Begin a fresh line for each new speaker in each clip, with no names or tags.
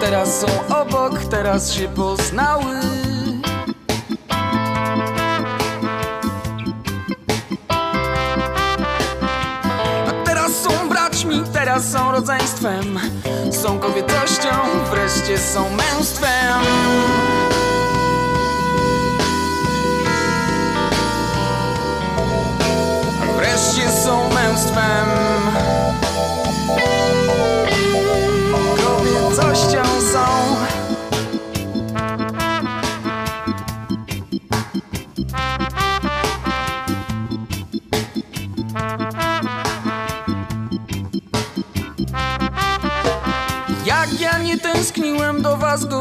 Teraz są obok, teraz się poznały. A teraz są braćmi, teraz są rodzeństwem. Są kobietością, wreszcie są męstwem. Wreszcie są męstwem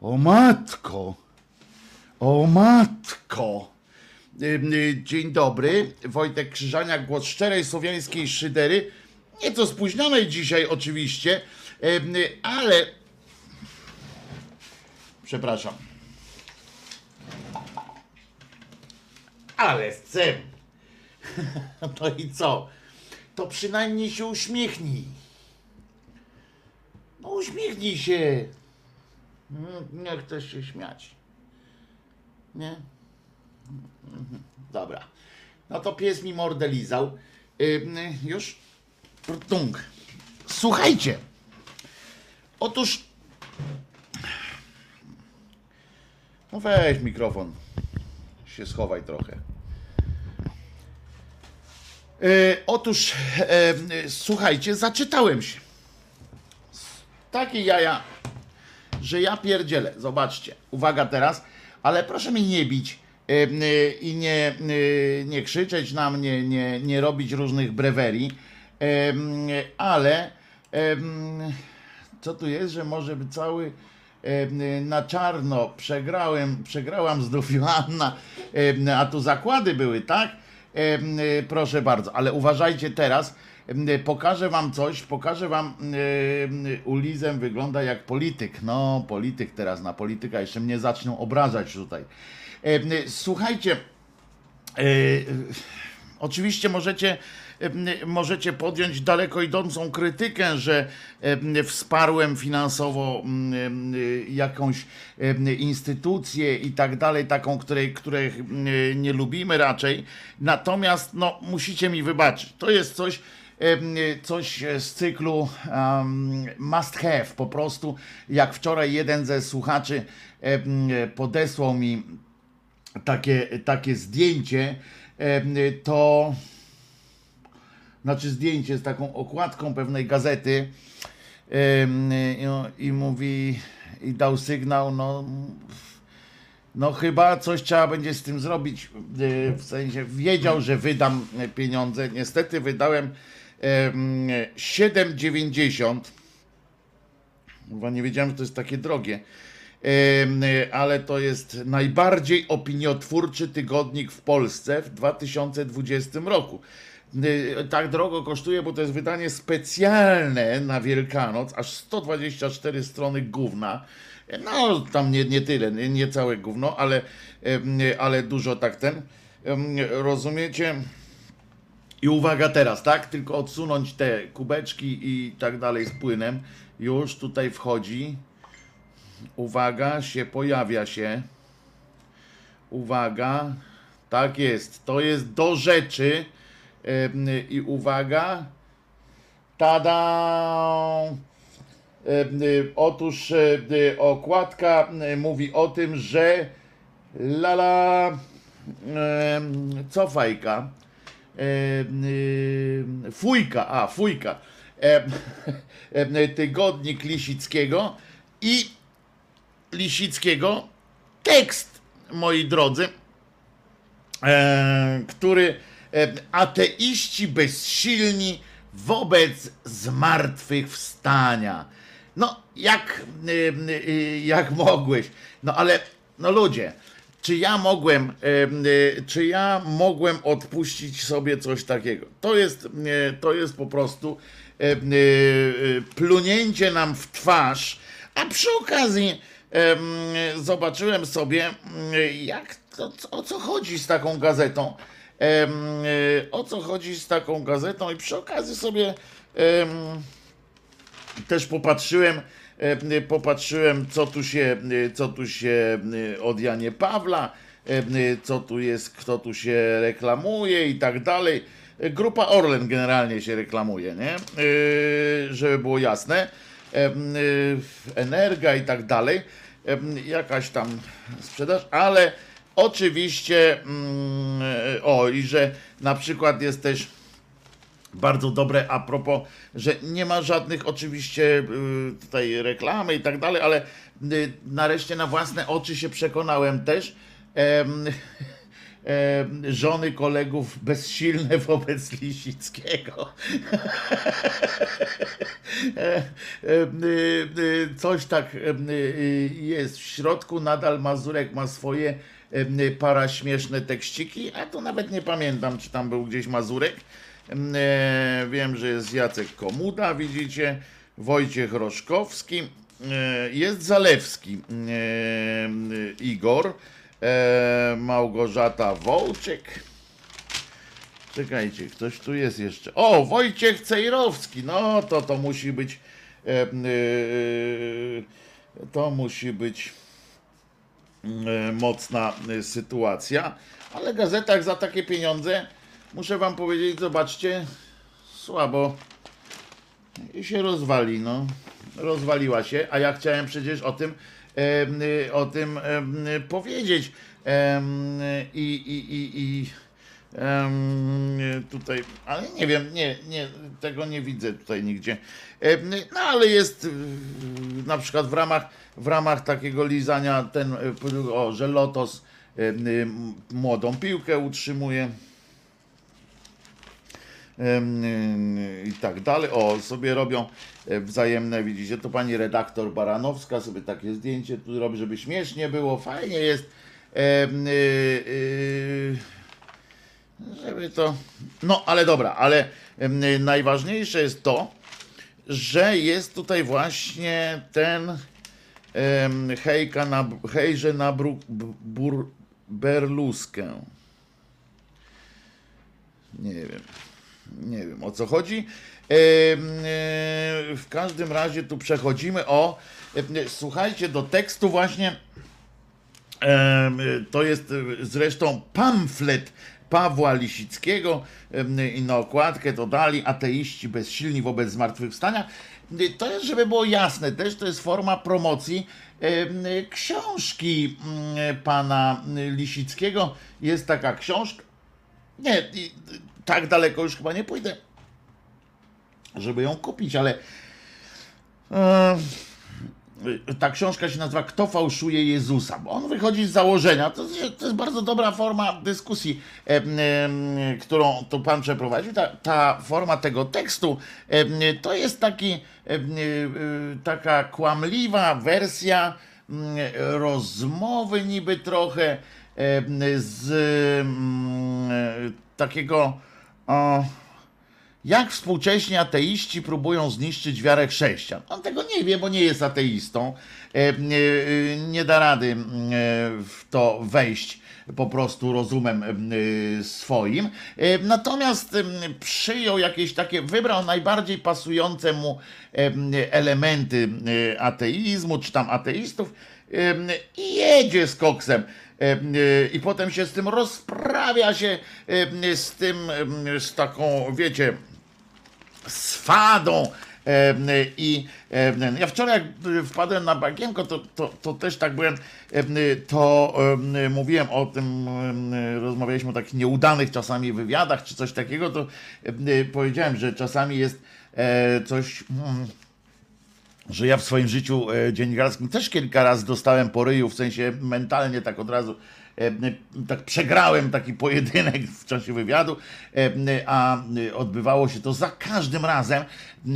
O matko! O matko! Y, Dzień dobry, Wojtek Krzyżaniak, głos szczerej słowiańskiej szydery. Nieco spóźnionej dzisiaj oczywiście, ale... Przepraszam. Ale chcę. No i co? To przynajmniej się uśmiechnij. No uśmiechnij się. Mm, Nie chcesz się śmiać. Nie? Mhm. Dobra. No to pies mi mordę lizał. Już? Tung. Słuchajcie. Otóż. No weź mikrofon. Się schowaj trochę. E, otóż, słuchajcie, zaczytałem się. Takie jaja że ja pierdzielę. Zobaczcie. Uwaga teraz, ale proszę mnie nie bić e, e, i nie, e, nie krzyczeć na mnie, nie, nie robić różnych brewerii, ale co tu jest, że może by cały na czarno, przegrałem, przegrałam znów Joanna, a tu zakłady były, tak? Proszę bardzo, ale uważajcie teraz, pokażę wam coś, pokażę wam, e, Ulizem wygląda jak polityk, no polityk teraz na polityka, jeszcze mnie zaczną obrażać tutaj. Słuchajcie, Oczywiście możecie, możecie podjąć daleko idącą krytykę, że wsparłem finansowo mm, jakąś instytucję i tak dalej, taką, której, której e, nie lubimy raczej. Natomiast no, musicie mi wybaczyć. To jest coś, coś z cyklu um, must have. Po prostu, jak wczoraj jeden ze słuchaczy e, podesłał mi takie, takie zdjęcie, to znaczy zdjęcie z taką okładką pewnej gazety. I, mówi i dał sygnał, no no chyba coś trzeba będzie z tym zrobić, e, w sensie wiedział, że wydam pieniądze, niestety wydałem em, 7,90 Chyba nie wiedziałem, że to jest takie drogie. Ale to jest najbardziej opiniotwórczy tygodnik w Polsce w 2020 roku. E, Tak drogo kosztuje, bo to jest wydanie specjalne na Wielkanoc, aż 124 strony gówna. No, tam nie, nie tyle, nie, nie całe gówno, ale, ale dużo tak ten. Rozumiecie? I uwaga teraz, tak? Tylko odsunąć te kubeczki i tak dalej z płynem. Już tutaj wchodzi. Uwaga, się pojawia się. Uwaga. Tak jest. To jest do rzeczy. I uwaga. Tada! Otóż e, okładka y, mówi o tym, że lala em, co fajka? Em, y, Fujka, a fujka. Em, Tygodnik Lisickiego i Lisickiego tekst, moi drodzy, e, który e, ateiści bezsilni wobec zmartwychwstania. No, jak, e, e, jak mogłeś? No ale, no ludzie, czy ja mogłem, e, czy ja mogłem odpuścić sobie coś takiego? To jest, e, to jest po prostu e, plunięcie nam w twarz, a przy okazji em, zobaczyłem sobie, mm, jak to, o co chodzi z taką gazetą. O co chodzi z taką gazetą i przy okazji sobie też popatrzyłem, popatrzyłem co tu się, e, co tu się e, od Janie Pawla, e, co tu jest, kto tu się reklamuje i tak dalej. E, Grupa Orlen generalnie się reklamuje, nie? E, Żeby było jasne. E, e, Energa i tak dalej. E, Jakaś tam sprzedaż, ale oczywiście mm, e, o i że na przykład jest też bardzo dobre a propos, że nie ma żadnych oczywiście y, tutaj reklamy i tak dalej, ale y, nareszcie na własne oczy się przekonałem też. em, em, żony kolegów bezsilne wobec Lisickiego. E, y, Coś tak jest w środku, nadal Mazurek ma swoje em, y, paraśmieszne tekściki, a to nawet nie pamiętam, czy tam był gdzieś Mazurek. Em, e, Wiem, że jest Jacek Komuda, widzicie, Wojciech Roszkowski, e, jest Zalewski, e, y, Igor, e, Małgorzata Wołczek, Czekajcie, ktoś tu jest jeszcze. O, Wojciech Cejrowski. No to to musi być. E, e, to musi być e, mocna e, sytuacja. Ale gazetach za takie pieniądze, muszę wam powiedzieć, zobaczcie, słabo i się rozwali, no. Rozwaliła się, a ja chciałem przecież o tym, y, o tym em, powiedzieć. Em, I, i, i, i tutaj, ale nie wiem, nie, nie, tego nie widzę tutaj nigdzie. No ale jest na przykład w ramach, w ramach takiego lizania ten, y, o, że Lotos młodą piłkę utrzymuje. Y, i tak dalej. O, sobie robią e, wzajemne, widzicie, to pani redaktor Baranowska sobie takie zdjęcie tu robi, żeby śmiesznie było, fajnie jest. Y, y, żeby to. No, ale dobra, ale najważniejsze jest to, że jest tutaj właśnie ten hejka na, hejże na bru, bur, berluskę. Nie wiem. Nie wiem o co chodzi. E, w każdym razie tu przechodzimy o. em, Słuchajcie, do tekstu właśnie. To jest e, zresztą pamflet Pawła Lisickiego i na okładkę to dali ateiści bezsilni wobec zmartwychwstania. To jest, żeby było jasne, też to jest forma promocji książki mm, pana Lisickiego. Jest taka książka. Nie, tak daleko już chyba nie pójdę, żeby ją kupić, ale e, ta książka się nazywa Kto fałszuje Jezusa? Bo on wychodzi z założenia, to to jest bardzo dobra forma dyskusji, em, em, którą tu pan przeprowadził. Ta, ta forma tego tekstu em, to jest taki, e, taka kłamliwa wersja rozmowy niby trochę z takiego o, jak współcześni ateiści próbują zniszczyć wiarę chrześcijan. On tego nie wie, bo nie jest ateistą. E, e, e, Nie da rady e, w to wejść po prostu rozumem swoim. Natomiast przyjął jakieś takie, wybrał najbardziej pasujące mu elementy ateizmu, czy tam ateistów i jedzie z koksem. E, e, I potem się z tym rozprawia się e, z tym, z taką, wiecie, swadą. I ja wczoraj, jak wpadłem na bagienko, to, to, to też tak byłem, to mówiłem o tym, rozmawialiśmy o takich nieudanych czasami wywiadach, czy coś takiego, to powiedziałem, że czasami jest coś. Że ja w swoim życiu e, dziennikarskim też kilka razy dostałem po ryju, w sensie mentalnie tak od razu e, tak przegrałem taki pojedynek w czasie wywiadu, e, a odbywało się to za każdym razem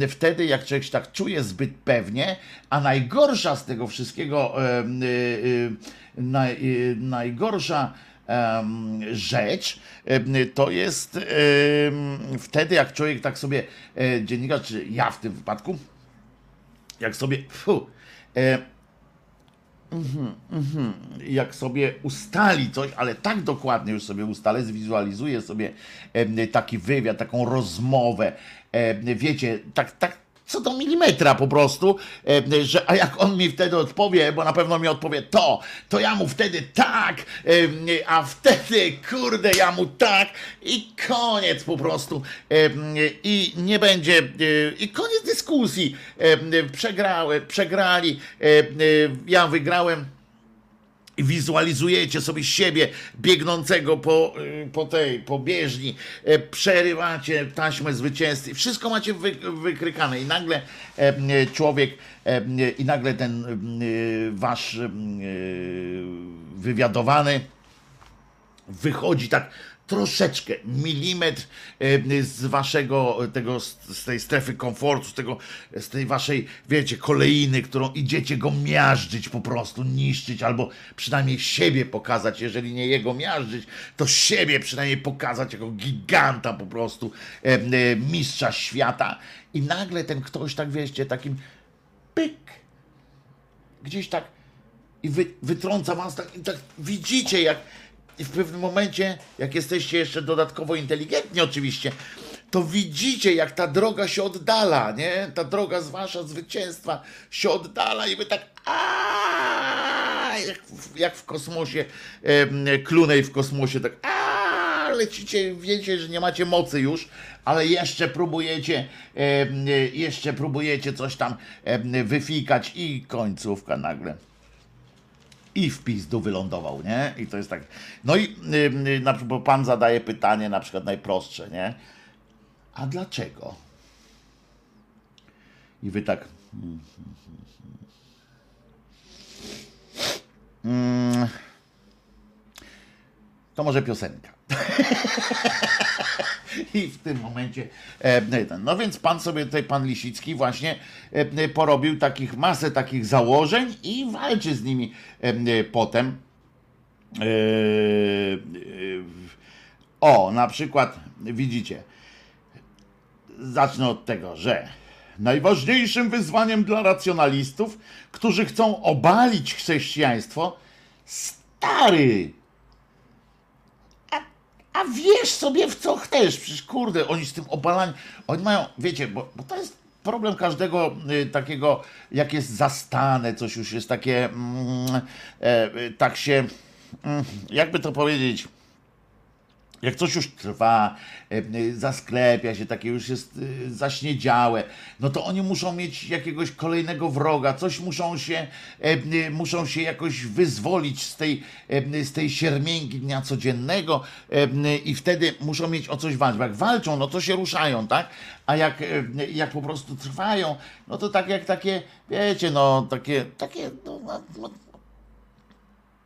wtedy, jak człowiek się tak czuje zbyt pewnie, a najgorsza z tego wszystkiego, naj, najgorsza rzecz, to jest wtedy, jak człowiek tak sobie, dziennikarz, czy ja w tym wypadku, jak sobie, fu, e, mhm, mhm, jak sobie ustali coś, ale tak dokładnie już sobie ustalę, zwizualizuję sobie e, taki wywiad, taką rozmowę, e, wiecie, tak, tak co do milimetra po prostu, e, że a jak on mi wtedy odpowie, bo na pewno mi odpowie to, to ja mu wtedy tak, e, a wtedy kurde ja mu tak i koniec po prostu. E, i nie będzie i koniec dyskusji. Przegrały, przegrali ja wygrałem wizualizujecie sobie siebie biegnącego po, y, po tej, po bieżni, e, przerywacie taśmę zwycięzcy, wszystko macie wy, wykrykane. I nagle e, człowiek e, m, i nagle ten wasz wywiadowany wychodzi tak troszeczkę, milimetr e, z waszego, tego, z tej strefy komfortu, z, tego, z tej waszej, wiecie, kolejny, którą idziecie go miażdżyć po prostu, niszczyć, albo przynajmniej siebie pokazać, jeżeli nie jego miażdżyć, to siebie przynajmniej pokazać jako giganta po prostu, e, e, mistrza świata. I nagle ten ktoś tak, wiecie, takim pyk, gdzieś tak i wy, wytrąca was tak, tak widzicie jak i w pewnym momencie, jak jesteście jeszcze dodatkowo inteligentni oczywiście, to widzicie jak ta droga się oddala, nie? Ta droga z wasza zwycięstwa się oddala i wy tak aaa, jak, w- jak w kosmosie, em, klunej w kosmosie, tak aaa, lecicie, wiecie, że nie macie mocy już, ale jeszcze próbujecie, em, jeszcze próbujecie coś tam em, wyfikać i końcówka nagle i w pizdu wylądował, nie? I to jest tak. No i ym, y, na przykład, bo pan zadaje pytanie, na przykład najprostsze, nie? A dlaczego? I wy tak. Mm. to może piosenka. I w tym momencie, e, ten- no więc pan sobie tutaj, pan Lisicki właśnie e, porobił takich, masę takich założeń i walczy z nimi e, potem. O, na przykład, widzicie, zacznę od tego, że najważniejszym wyzwaniem dla racjonalistów, którzy chcą obalić chrześcijaństwo, stary, a wiesz sobie w co chcesz, przecież kurde, oni z tym obalaniem, oni mają, wiecie, bo, bo to jest problem każdego y, takiego, jak jest zastane, coś już jest takie, mm, e, y, tak się, mm, jakby to powiedzieć, jak coś już trwa, e, e, zasklepia się, takie już jest e, zaśniedziałe, no to oni muszą mieć jakiegoś kolejnego wroga, coś muszą się, muszą się jakoś wyzwolić z tej, z tej siermięgi dnia codziennego i wtedy muszą mieć o coś walczyć. Jak walczą, no to się ruszają, tak? A jak, jak po prostu trwają, no to tak jak takie, wiecie, no takie, takie, no, no,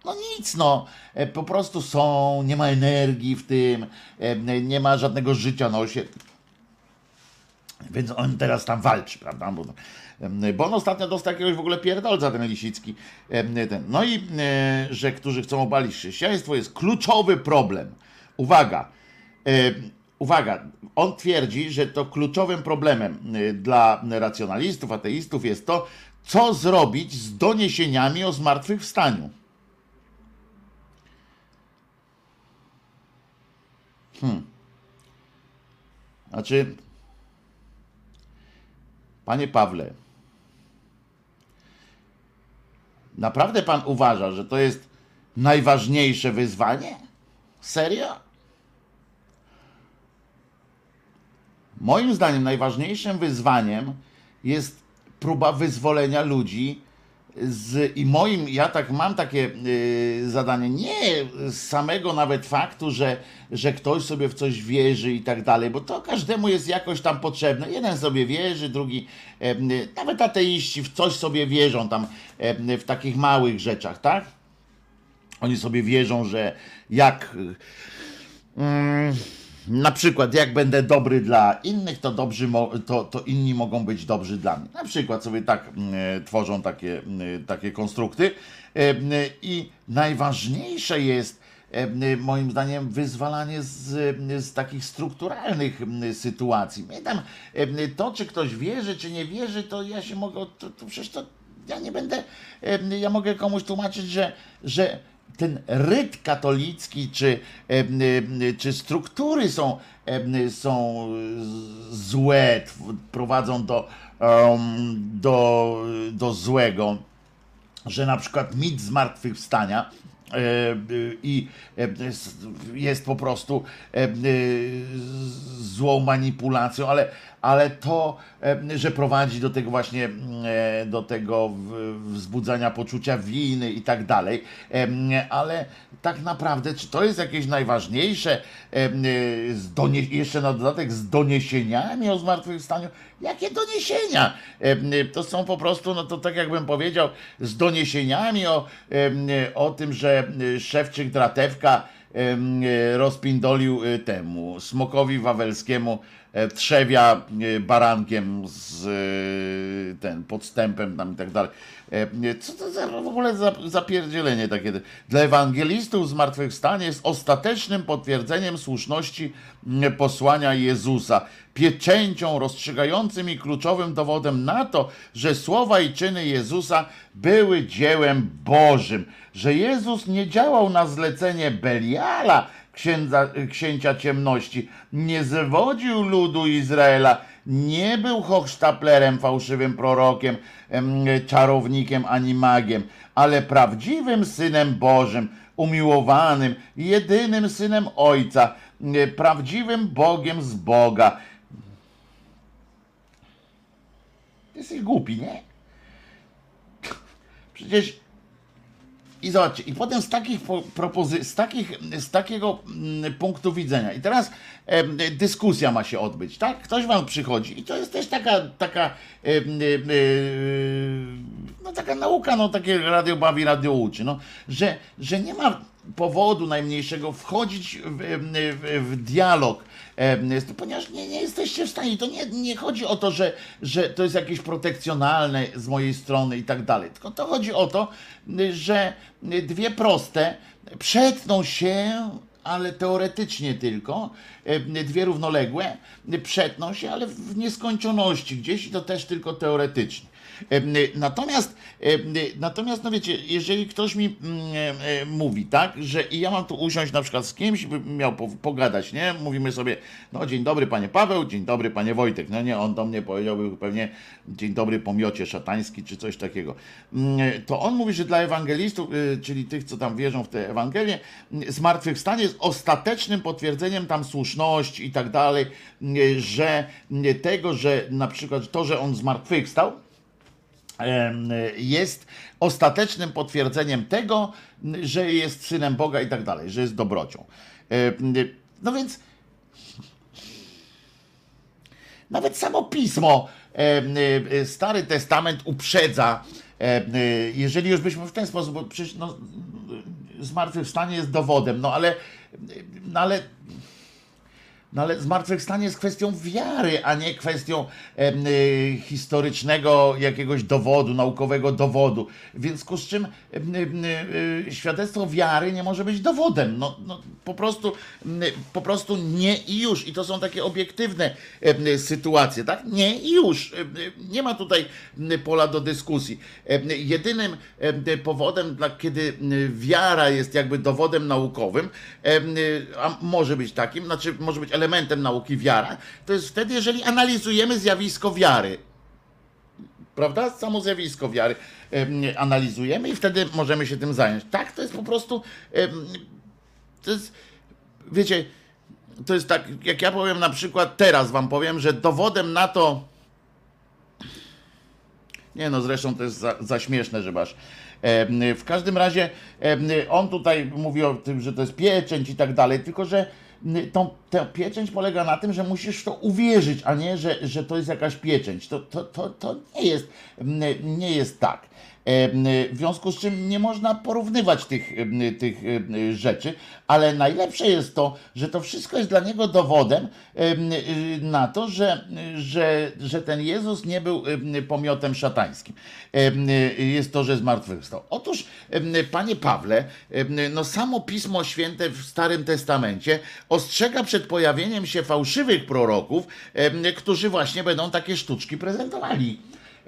no, no nic, no. E, Po prostu są, nie ma energii w tym, e, nie ma żadnego życia na osie. Więc on teraz tam walczy, prawda? Bo, e, bo on ostatnio dostał jakiegoś w ogóle pierdolca, ten Lisicki. Ten. No i, że którzy chcą obalić chrześcijaństwo, jest kluczowy problem. Uwaga. Uwaga, on twierdzi, że to kluczowym problemem dla racjonalistów, ateistów jest to, co zrobić z doniesieniami o zmartwychwstaniu. Znaczy, panie Pawle, naprawdę pan uważa, że to jest najważniejsze wyzwanie? Serio? Moim zdaniem najważniejszym wyzwaniem jest próba wyzwolenia ludzi z, i moim, ja tak mam takie y, zadanie, nie z samego nawet faktu, że, że ktoś sobie w coś wierzy i tak dalej, bo to każdemu jest jakoś tam potrzebne. Jeden sobie wierzy, drugi, y, nawet ateiści w coś sobie wierzą tam e, w takich małych rzeczach, tak? Oni sobie wierzą, że jak mm, na przykład jak będę dobry dla innych, to, dobrzy, to, to inni mogą być dobrzy dla mnie. Na przykład sobie tak mm, tworzą takie, mm, takie konstrukty. E, mm, I najważniejsze jest e, moim zdaniem wyzwalanie z, z takich strukturalnych sytuacji. Mnie tam e, to, czy ktoś wierzy, czy nie wierzy, to ja się mogę, to, to przecież to ja nie będę, ja mogę komuś tłumaczyć, że, że ten ryt katolicki, czy, czy struktury są, są złe, prowadzą do, do, do złego, że na przykład mit zmartwychwstania e, i jest po prostu e, złą manipulacją, ale, ale to, że prowadzi do tego właśnie, e, do tego wzbudzania poczucia winy i tak dalej, ale tak naprawdę, czy to jest jakieś najważniejsze, e, jeszcze na dodatek z doniesieniami o zmartwychwstaniu? Jakie doniesienia? To są po prostu, no to tak jakbym powiedział, z doniesieniami o, o tym, że e, szewczyk Dratewka rozpindolił temu smokowi wawelskiemu trzewia e, barankiem z e, ten podstępem tam i tak dalej. E, Co to za w ogóle za, zapierdzielenie takie? Dla ewangelistów zmartwychwstanie jest ostatecznym potwierdzeniem słuszności mm, posłania Jezusa, pieczęcią rozstrzygającym i kluczowym dowodem na to, że słowa i czyny Jezusa były dziełem Bożym, że Jezus nie działał na zlecenie Beliala, księdza, księcia ciemności, nie zwodził ludu Izraela, nie był hochsztaplerem, fałszywym prorokiem, em, czarownikiem ani magiem, ale prawdziwym synem Bożym, umiłowanym, jedynym synem Ojca, e, prawdziwym Bogiem z Boga. Jesteś głupi, nie? Przecież i zobaczcie, i potem z takich po- propozy- z, takich, z takiego mm, punktu widzenia, i teraz em, dyskusja ma się odbyć, tak? Ktoś wam przychodzi i to jest też taka, taka, em, em, no taka nauka, no takie radio bawi, radio uczy, no, że, że nie ma powodu najmniejszego wchodzić w, w, w dialog, ponieważ nie, nie jesteście w stanie. To nie, nie chodzi o to, że, że to jest jakieś protekcjonalne z mojej strony i tak dalej. Tylko to chodzi o to, że dwie proste przetną się ale teoretycznie tylko, dwie równoległe, przetną się, ale w nieskończoności gdzieś i to też tylko teoretycznie. E, Natomiast, e, natomiast, no wiecie, jeżeli ktoś mi mm, e, e, mówi, tak, że i ja mam tu usiąść na przykład z kimś, by miał po- pogadać, nie? Mówimy sobie, no dzień dobry panie Paweł, dzień dobry panie Wojtek, no nie, on do mnie powiedziałby pewnie dzień dobry pomiocie szatański, czy coś takiego. Mm, To on mówi, że dla ewangelistów, y, czyli tych, co tam wierzą w te Ewangelie, y, zmartwychwstanie jest ostatecznym potwierdzeniem tam słuszności i tak dalej, y, że y, tego, że na przykład to, że on zmartwychwstał, jest ostatecznym potwierdzeniem tego, że jest synem Boga i tak dalej, że jest dobrocią. No więc nawet samo pismo, y, Stary Testament uprzedza, y, jeżeli już byśmy w ten sposób, bo przecież no, zmartwychwstanie jest dowodem, no ale, no ale no ale zmartwychwstanie jest kwestią wiary, a nie kwestią y, historycznego jakiegoś dowodu, naukowego dowodu. W związku z czym y, y, świadectwo wiary nie może być dowodem. No, no, po, prostu, po prostu nie i już. I to są takie obiektywne sytuacje, tak? Nie i już. Nie ma tutaj pola do dyskusji. Jedynym em, powodem, dla, kiedy wiara jest jakby dowodem naukowym, a może być takim, znaczy może być elementem nauki wiara, to jest wtedy, jeżeli analizujemy zjawisko wiary. Prawda? Samo zjawisko wiary em, analizujemy i wtedy możemy się tym zająć. Tak, to jest po prostu. To jest. Wiecie, to jest tak, jak ja powiem na przykład, teraz wam powiem, że dowodem na to. Nie no, zresztą to jest za, za śmieszne, że masz. W każdym razie on tutaj mówi o tym, że to jest pieczęć i tak dalej, tylko że tą, ta pieczęć polega na tym, że musisz w to uwierzyć, a nie, że, że to jest jakaś pieczęć. To, to, to, to nie, jest, nie jest tak. Em, W związku z czym nie można porównywać tych, em, tych em, rzeczy, ale najlepsze jest to, że to wszystko jest dla niego dowodem em, y, na to, że, że, że ten Jezus nie był em, pomiotem szatańskim. Y, Jest to, że zmartwychwstał. Otóż, panie Pawle, no samo Pismo Święte w Starym Testamencie ostrzega przed pojawieniem się fałszywych proroków, którzy właśnie będą takie sztuczki prezentowali.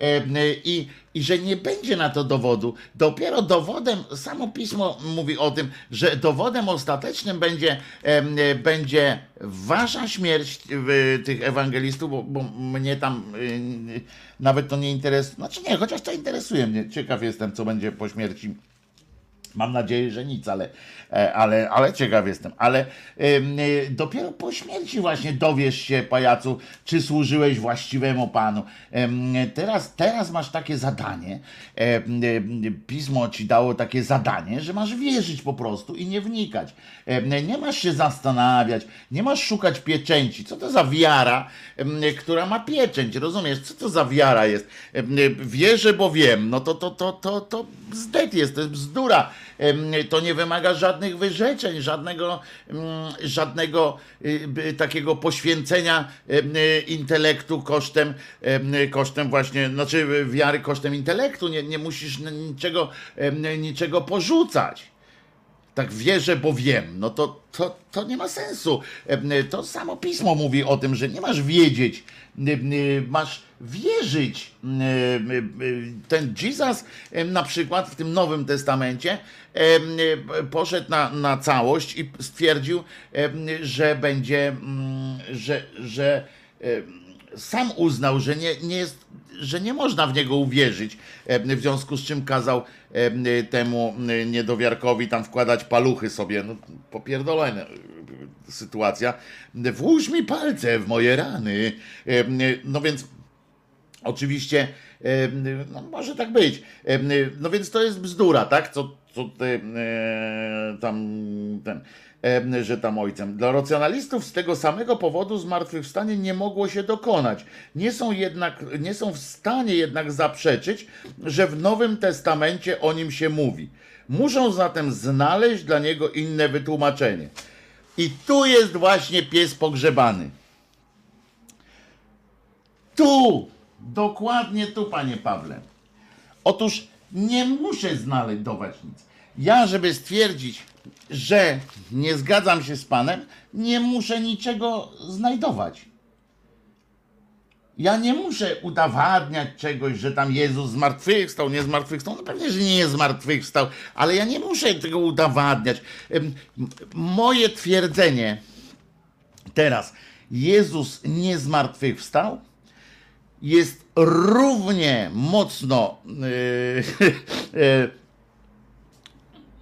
E, i, i że nie będzie na to dowodu. Dopiero dowodem, samo pismo mówi o tym, że dowodem ostatecznym będzie, e, będzie wasza śmierć e, tych ewangelistów, bo, bo mnie tam nawet to nie interesuje. Znaczy nie, chociaż to interesuje mnie. Ciekaw jestem, co będzie po śmierci. Mam nadzieję, że nic, ale, e, ale, ale ciekaw jestem. Ale e, dopiero po śmierci właśnie dowiesz się, pajacu, czy służyłeś właściwemu panu. Teraz, teraz masz takie zadanie, pismo ci dało takie zadanie, że masz wierzyć po prostu i nie wnikać. Nie masz się zastanawiać, nie masz szukać pieczęci. Co to za wiara, która ma pieczęć? Rozumiesz, co to za wiara jest? Wierzę, bo wiem. No to, to, to, to, to bzdet jest, to jest bzdura. To nie wymaga żadnych wyrzeczeń, żadnego, mm, żadnego y, takiego poświęcenia y, intelektu kosztem, em, kosztem właśnie, znaczy wiary kosztem intelektu. Nie, nie musisz niczego, niczego porzucać tak wierzę, bo wiem, no to, to, to nie ma sensu. To samo pismo mówi o tym, że nie masz wiedzieć, e, masz wierzyć. E, e, Ten Jesus e, na przykład w tym Nowym Testamencie e, e, poszedł na, na całość i stwierdził, e, że będzie, mm, że, że e, sam uznał, że nie, nie jest, że nie można w niego uwierzyć, e, w związku z czym kazał e, temu e, niedowiarkowi tam wkładać paluchy sobie. No, popierdolona e, sytuacja. Włóż mi palce w moje rany. E, No więc Oczywiście, e, no może tak być. E, No więc to jest bzdura, tak? Co, co ty, e, tam ten, że tam ojcem. Dla racjonalistów z tego samego powodu zmartwychwstanie nie mogło się dokonać. Nie są jednak, nie są w stanie jednak zaprzeczyć, że w Nowym Testamencie o nim się mówi. Muszą zatem znaleźć dla niego inne wytłumaczenie. I tu jest właśnie pies pogrzebany. Tu, dokładnie tu, panie Pawle. Otóż nie muszę znajdować nic. Ja, żeby stwierdzić, że nie zgadzam się z panem, nie muszę niczego znajdować. Ja nie muszę udowadniać czegoś, że tam Jezus zmartwychwstał, nie zmartwychwstał. No pewnie, że nie zmartwychwstał, ale ja nie muszę tego udowadniać. Moje twierdzenie teraz, Jezus nie zmartwychwstał, jest równie mocno. Yy, yy,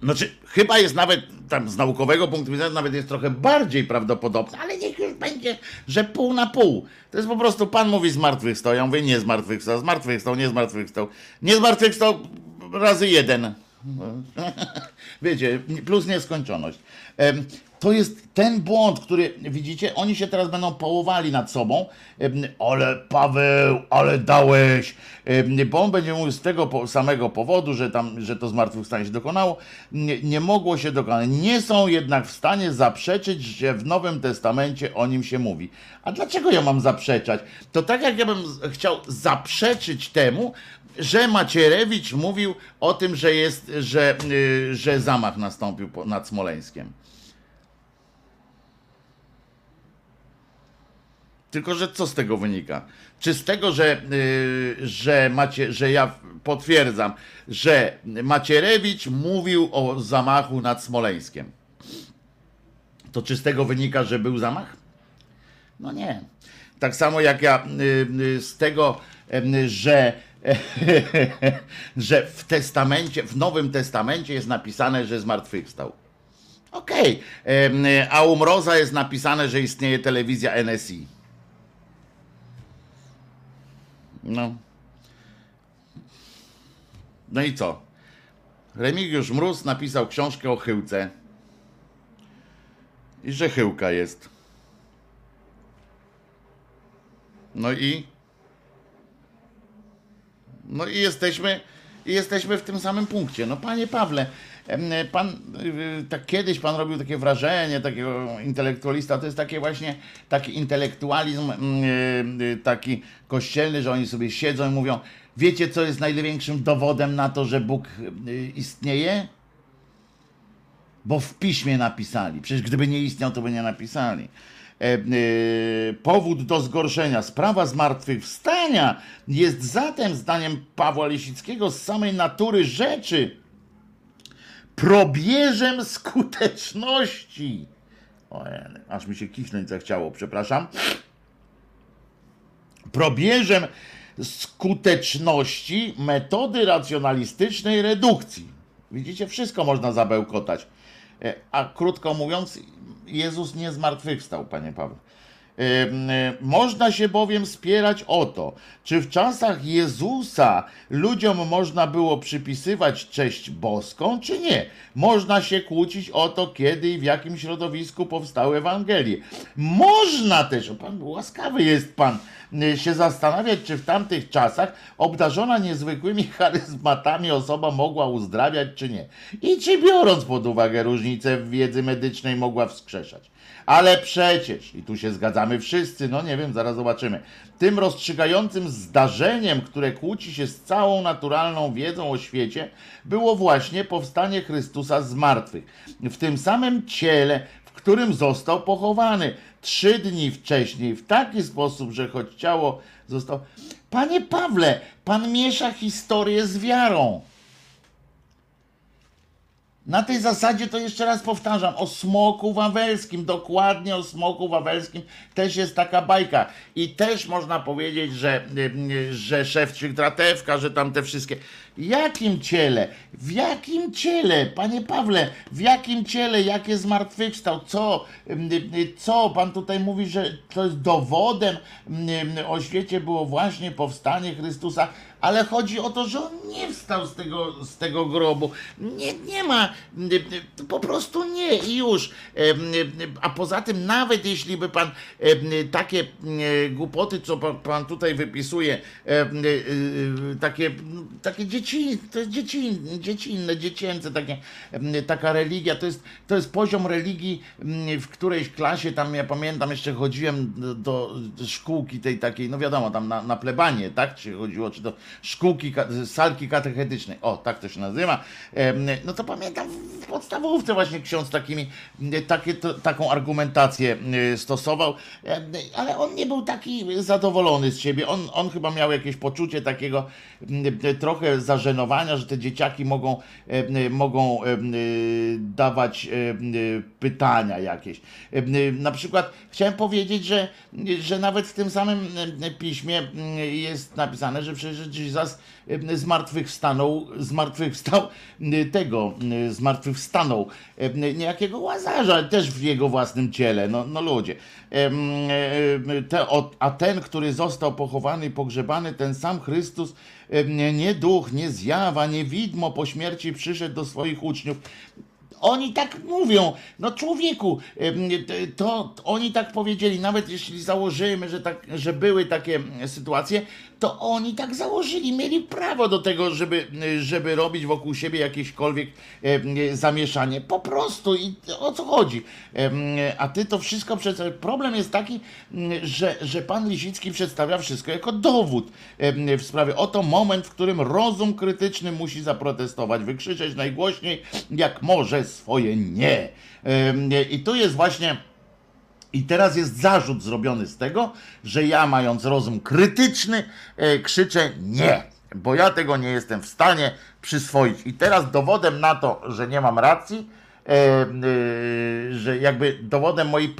znaczy, chyba jest nawet tam z naukowego punktu widzenia, nawet jest trochę bardziej prawdopodobne, ale niech już będzie, że pół na pół. To jest po prostu Pan mówi zmartwychwstał. Ja mówię nie zmartwychwstał, zmartwychwstał, nie zmartwychwstał. Nie zmartwychwstał razy jeden. Wiecie, plus nieskończoność. To jest ten błąd, który widzicie, oni się teraz będą połowali nad sobą. Ale Paweł, ale dałeś. Bo on będzie mówił z tego samego powodu, że tam, że to zmartwychwstanie się dokonało. Nie, nie mogło się dokonać. Nie są jednak w stanie zaprzeczyć, że w Nowym Testamencie o nim się mówi. A dlaczego ja mam zaprzeczać? To tak jak ja bym chciał zaprzeczyć temu, że Macierewicz mówił o tym, że jest, że, y, że zamach nastąpił nad Smoleńskiem. Tylko, że co z tego wynika? Czy z tego, że, y, że, macie, że ja potwierdzam, że Macierewicz mówił o zamachu nad Smoleńskiem? To czy z tego wynika, że był zamach? No nie. Tak samo jak ja y, y, z tego, em, że, że w testamencie, w Nowym Testamencie jest napisane, że zmartwychwstał. Okej. Em, A u Mroza jest napisane, że istnieje telewizja NSI. No. No i co? Remigiusz Mróz napisał książkę o chyłce. I że chyłka jest. No i. No i jesteśmy, i jesteśmy w tym samym punkcie. No panie Pawle, pan y, tak kiedyś pan robił takie wrażenie takiego intelektualista, to jest takie właśnie taki intelektualizm mm, y, y, taki kościelny, że oni sobie siedzą i mówią, wiecie co jest największym dowodem na to, że Bóg istnieje? Bo w piśmie napisali. Przecież gdyby nie istniał, to by nie napisali. E, e, powód do zgorszenia. Sprawa zmartwychwstania jest zatem, zdaniem Pawła Lisickiego, z samej natury rzeczy probierzem skuteczności. O, aż mi się kichnąć zachciało, przepraszam. Probierzem skuteczności metody racjonalistycznej redukcji. Widzicie, wszystko można zabełkotać. E, A krótko mówiąc, Jezus nie zmartwychwstał, panie Paweł. E, Można się bowiem spierać o to, czy w czasach Jezusa ludziom można było przypisywać cześć boską, czy nie. Można się kłócić o to, kiedy i w jakim środowisku powstały Ewangelie. Można też, o pan łaskawy jest pan, y, się zastanawiać, czy w tamtych czasach obdarzona niezwykłymi charyzmatami osoba mogła uzdrawiać, czy nie. I czy biorąc pod uwagę różnice w wiedzy medycznej mogła wskrzeszać. Ale przecież, i tu się zgadzamy wszyscy, no nie wiem, zaraz zobaczymy, tym rozstrzygającym zdarzeniem, które kłóci się z całą naturalną wiedzą o świecie, było właśnie powstanie Chrystusa z martwych. W tym samym ciele, w którym został pochowany trzy dni wcześniej, w taki sposób, że choć ciało zostało. Panie Pawle, pan miesza historię z wiarą. Na tej zasadzie to jeszcze raz powtarzam, o smoku wawelskim, dokładnie o smoku wawelskim też jest taka bajka. I też można powiedzieć, że, y, że szewczyk dratewka, że tam te wszystkie. Jakim ciele? W jakim ciele? Panie Pawle, w jakim ciele? Jakie zmartwychwstał? Co? Ym, y, Co? Pan tutaj mówi, że to jest dowodem o świecie było właśnie powstanie Chrystusa, ale chodzi o to, że on nie wstał z tego, z tego grobu. Nie, nie ma, po prostu nie i już. A poza tym, nawet jeśli by pan takie głupoty, co pan, tutaj wypisuje, takie, takie dzieci, dzieci, dziecinne, dziecięce, takie, taka religia, to jest, to jest poziom religii w którejś klasie, tam ja pamiętam, jeszcze chodziłem do, do szkółki tej takiej, no wiadomo, tam na, na plebanie, tak, czy chodziło, czy do szkółki, salki katechetycznej, o, tak to się nazywa, no to pamiętam w podstawówce właśnie ksiądz takimi, takie, to, taką argumentację stosował, ale on nie był taki zadowolony z siebie, on, on chyba miał jakieś poczucie takiego trochę zażenowania, że te dzieciaki mogą, mogą dawać pytania jakieś. Na przykład chciałem powiedzieć, że, że nawet w tym samym piśmie jest napisane, że przecież Jezus em, zmartwychwstanął, zmartwychwstał m, tego, m, zmartwychwstanął niejakiego Łazarza, też w jego własnym ciele, no, no ludzie. A ten, który został pochowany i pogrzebany, ten sam Chrystus, nie duch, nie zjawa, nie widmo po śmierci przyszedł do swoich uczniów. Oni tak mówią, no człowieku, to oni tak powiedzieli, nawet jeśli założymy, że, tak, że były takie sytuacje, to oni tak założyli, mieli prawo do tego, żeby, żeby robić wokół siebie jakiekolwiek em, zamieszanie. Po prostu i o co chodzi? Em, A ty to wszystko przecież. Problem jest taki, że, że pan Lisicki przedstawia wszystko jako dowód em, w sprawie. Oto moment, w którym rozum krytyczny musi zaprotestować, wykrzyczeć najgłośniej, jak może swoje nie. I tu jest właśnie. I teraz jest zarzut zrobiony z tego, że ja, mając rozum krytyczny, e, krzyczę nie, bo ja tego nie jestem w stanie przyswoić. I teraz dowodem na to, że nie mam racji, e, e, że jakby dowodem mojej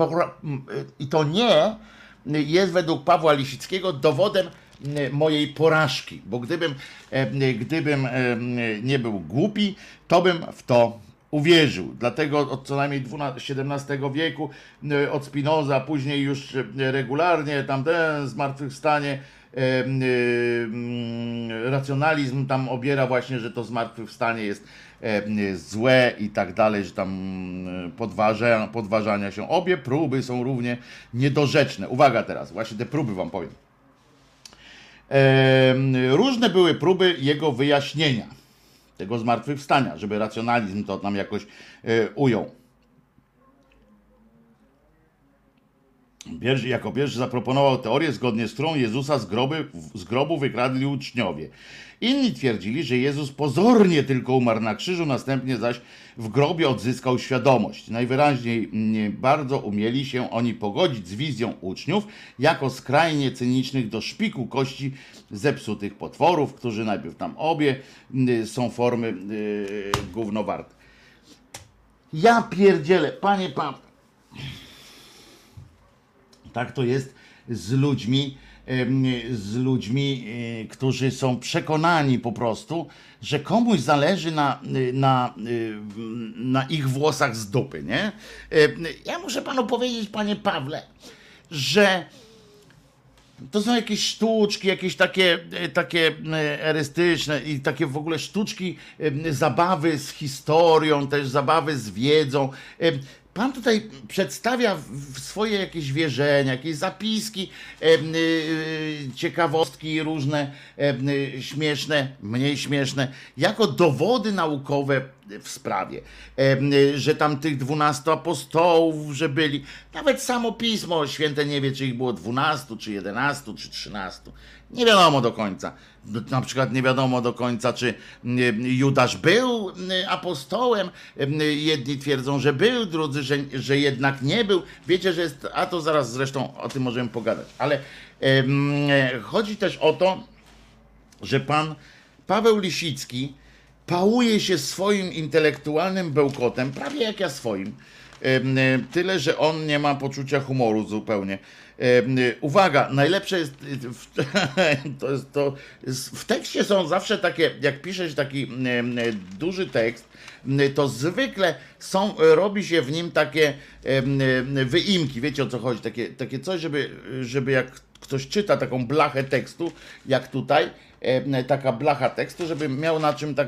i to nie jest według Pawła Lisickiego dowodem mojej porażki, bo gdybym, gdybym nie był głupi, to bym w to uwierzył. Dlatego od co najmniej XII wieku, e, od Spinoza, później już e, regularnie tamten zmartwychwstanie, e, racjonalizm tam obiera właśnie, że to zmartwychwstanie jest złe i tak dalej, że tam podważa, podważania się. Obie próby są równie niedorzeczne. Uwaga teraz, właśnie te próby wam powiem. Em, Różne były próby jego wyjaśnienia, tego zmartwychwstania, żeby racjonalizm to nam jakoś e, ujął. Pierwszy, jako pierwszy zaproponował teorię, zgodnie z którą Jezusa z, groby, z grobu wykradli uczniowie. Inni twierdzili, że Jezus pozornie tylko umarł na krzyżu, następnie zaś w grobie odzyskał świadomość. Najwyraźniej mm, bardzo umieli się oni pogodzić z wizją uczniów, jako skrajnie cynicznych do szpiku kości zepsutych potworów, którzy najpierw tam obie mm, są formy yy, gównowarte. Ja pierdzielę, panie Paweł. Tak to jest z ludźmi, z ludźmi, e, którzy są przekonani po prostu, że komuś zależy na, na, na ich włosach z dupy, nie? Ja muszę panu powiedzieć, panie Pawle, że to są jakieś sztuczki, jakieś takie, e, takie e, erystyczne i takie w ogóle sztuczki, e, zabawy z historią, też zabawy z wiedzą. Pan tutaj przedstawia swoje jakieś wierzenia, jakieś zapiski, e, e, ciekawostki różne, e, śmieszne, mniej śmieszne, jako dowody naukowe w sprawie, że tam tych dwunastu apostołów, że byli, nawet samo pismo święte nie wie, czy ich było dwunastu, czy jedenastu, czy trzynastu. Nie wiadomo do końca. Na przykład nie wiadomo do końca, czy mm, Judasz był mm, apostołem. Mm, Jedni twierdzą, że był, drudzy, że, że jednak nie był. Wiecie, że jest, a to zaraz zresztą o tym możemy pogadać. Ale em, chodzi też o to, że pan Paweł Lisicki pałuje się swoim intelektualnym bełkotem, prawie jak ja swoim. E, Tyle, że on nie ma poczucia humoru zupełnie. Uwaga, najlepsze jest, to jest to, w tekście są zawsze takie, jak piszesz taki duży tekst, to zwykle są, robi się w nim takie wyimki, wiecie o co chodzi, takie, takie coś, żeby, żeby jak ktoś czyta taką blachę tekstu, jak tutaj, taka blacha tekstu, żeby miał na czym tak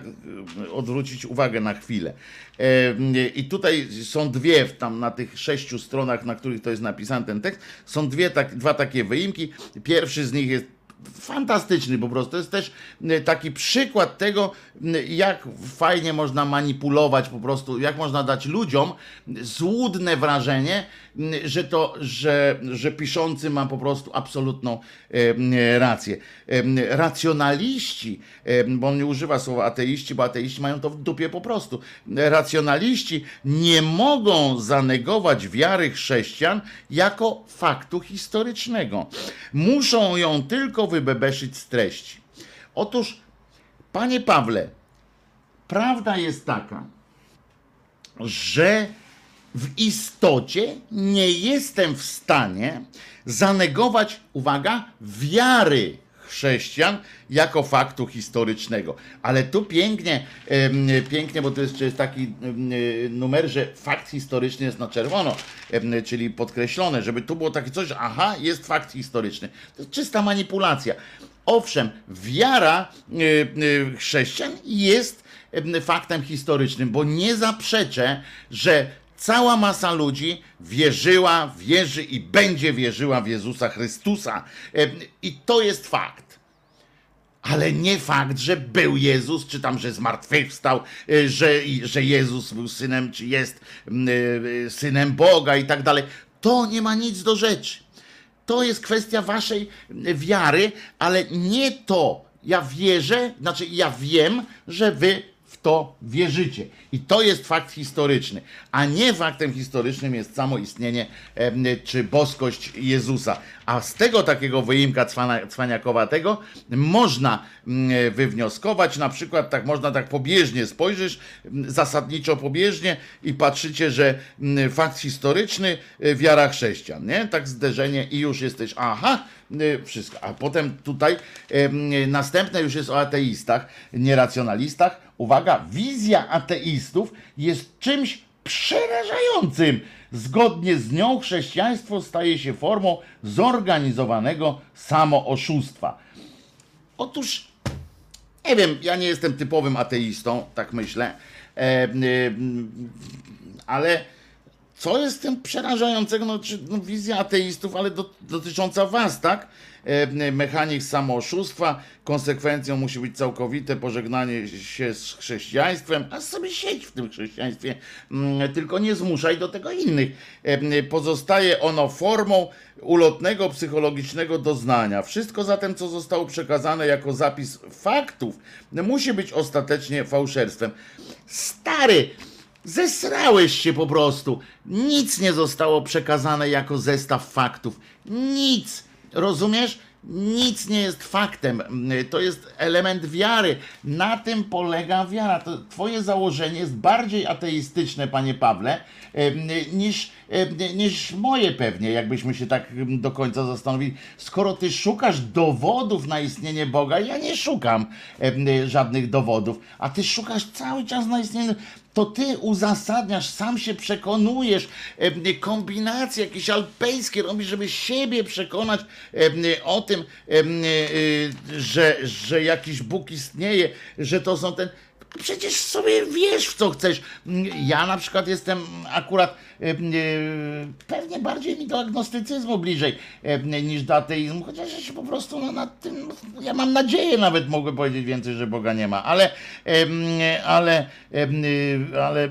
e, odwrócić uwagę na chwilę. E, I tutaj są dwie, tam na tych sześciu stronach, na których to jest napisany ten tekst, są dwie, tak, dwa takie wyimki. Pierwszy z nich jest fantastyczny po prostu. To jest też taki przykład tego, jak fajnie można manipulować po prostu, jak można dać ludziom złudne wrażenie, że to, że, że piszący ma po prostu absolutną e, rację. E, Racjonaliści, e, bo on nie używa słowa ateiści, bo ateiści mają to w dupie po prostu. Racjonaliści nie mogą zanegować wiary chrześcijan jako faktu historycznego. Muszą ją tylko wybebeszyć z treści. Otóż, panie Pawle, prawda jest taka, że w istocie nie jestem w stanie zanegować, uwaga, wiary chrześcijan jako faktu historycznego. Ale tu pięknie, em, pięknie, bo to jest, jest taki em, numer, że fakt historyczny jest na czerwono, em, czyli podkreślone, żeby tu było takie coś, aha, jest fakt historyczny. To jest czysta manipulacja. Owszem, wiara y, y, chrześcijan jest em, faktem historycznym, bo nie zaprzeczę, że cała masa ludzi wierzyła, wierzy i będzie wierzyła w Jezusa Chrystusa. Em, I to jest fakt. Ale nie fakt, że był Jezus, czy tam, że zmartwychwstał, y, że, że Jezus był synem, czy jest y, synem Boga i tak dalej. To nie ma nic do rzeczy. To jest kwestia waszej wiary, ale nie to. Ja wierzę, znaczy ja wiem, że wy to wierzycie. I to jest fakt historyczny. A nie faktem historycznym jest samo istnienie czy boskość Jezusa. A z tego takiego wyimka cwana, cwaniakowatego można mm, wywnioskować, na przykład tak można tak pobieżnie spojrzysz, mm, zasadniczo pobieżnie i patrzycie, że mm, fakt historyczny, y, wiara chrześcijan, nie? Tak zderzenie i już jesteś, aha, wszystko. A potem tutaj następne już jest o ateistach, nieracjonalistach. Uwaga, wizja ateistów jest czymś przerażającym. Zgodnie z nią chrześcijaństwo staje się formą zorganizowanego samooszustwa. Otóż, nie wiem, ja nie jestem typowym ateistą, tak myślę, ale co jest tym przerażającego? No, czy, no, wizja ateistów, ale do, dotycząca was, tak? E, mechanizm samooszustwa, konsekwencją musi być całkowite pożegnanie się z chrześcijaństwem, a sobie siedź w tym chrześcijaństwie, tylko nie zmuszaj do tego innych. E, pozostaje ono formą ulotnego psychologicznego doznania. Wszystko zatem, co zostało przekazane jako zapis faktów, musi być ostatecznie fałszerstwem. Stary, Zesrałeś się po prostu. Nic nie zostało przekazane jako zestaw faktów. Nic. Rozumiesz? Nic nie jest faktem. To jest element wiary. Na tym polega wiara. To twoje założenie jest bardziej ateistyczne, panie Pawle, niż, niż moje pewnie, jakbyśmy się tak do końca zastanowili. Skoro ty szukasz dowodów na istnienie Boga, ja nie szukam żadnych dowodów, a ty szukasz cały czas na istnienie to ty uzasadniasz, sam się przekonujesz, em, kombinacje jakieś alpejskie robisz, żeby siebie przekonać em, o tym, y, że, że jakiś Bóg istnieje, że to są ten. Przecież sobie wiesz, w co chcesz. Ja na przykład jestem akurat em, y, pewnie bardziej mi do agnostycyzmu bliżej em, niż do ateizmu, chociaż ja się po prostu no, nad tym, ja mam nadzieję nawet mogę powiedzieć więcej, że Boga nie ma, ale, ale, ale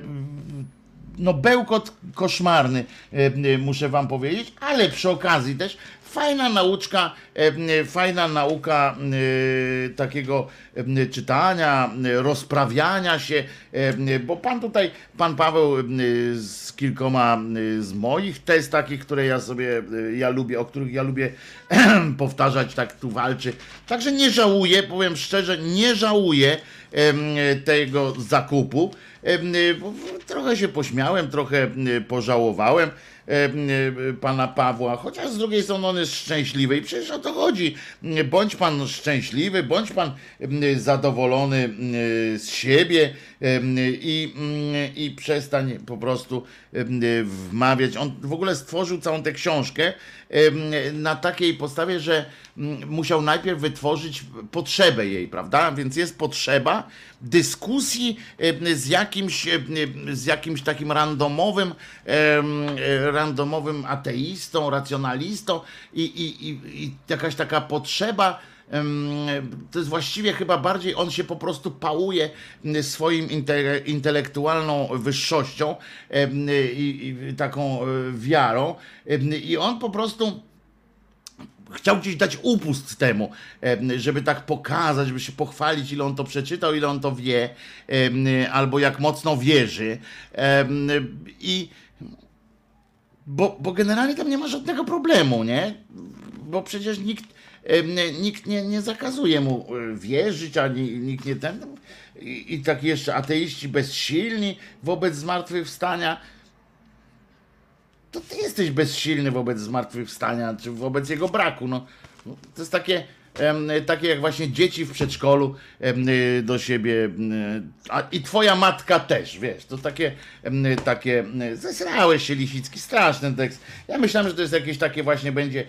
no bełkot koszmarny, e, e, muszę wam powiedzieć, ale przy okazji też fajna nauczka, e, fajna nauka e, takiego e, czytania, e, rozprawiania się, e, bo pan tutaj, pan Paweł e, z kilkoma e, z moich test takich, które ja sobie, e, ja lubię, o których ja lubię powtarzać, tak tu walczy. Także nie żałuję, powiem szczerze, nie żałuję tego zakupu. Trochę się pośmiałem, trochę em, pożałowałem em, pana Pawła, chociaż z drugiej strony on jest szczęśliwy i przecież o to chodzi. Bądź pan szczęśliwy, bądź pan zadowolony z siebie i, em, i przestań po prostu wmawiać. On w ogóle stworzył całą tę książkę na takiej podstawie, że mm, musiał najpierw wytworzyć potrzebę jej, prawda? Więc jest potrzeba dyskusji z jakimś, z jakimś takim randomowym, randomowym ateistą, racjonalistą i, i, i, i jakaś taka potrzeba. To jest właściwie chyba bardziej on się po prostu pałuje swoim inte- intelektualną wyższością i, i taką e, wiarą. I on po prostu chciał gdzieś dać upust temu, em, żeby tak pokazać, żeby się pochwalić, ile on to przeczytał, ile on to wie, albo jak mocno wierzy. I bo, bo generalnie tam nie ma żadnego problemu, nie? Bo przecież nikt, nikt nie, nie zakazuje mu e, wierzyć, ani nikt nie ten. I, I tak jeszcze ateiści bezsilni wobec zmartwychwstania to ty jesteś bezsilny wobec zmartwychwstania, czy wobec jego braku. No, No, to jest takie, takie jak właśnie dzieci w przedszkolu y, do siebie. em, A, I twoja matka też, wiesz, to takie, takie zesrałeś się Lisicki, straszny tekst. Ja myślałem, że to jest jakieś takie właśnie, będzie,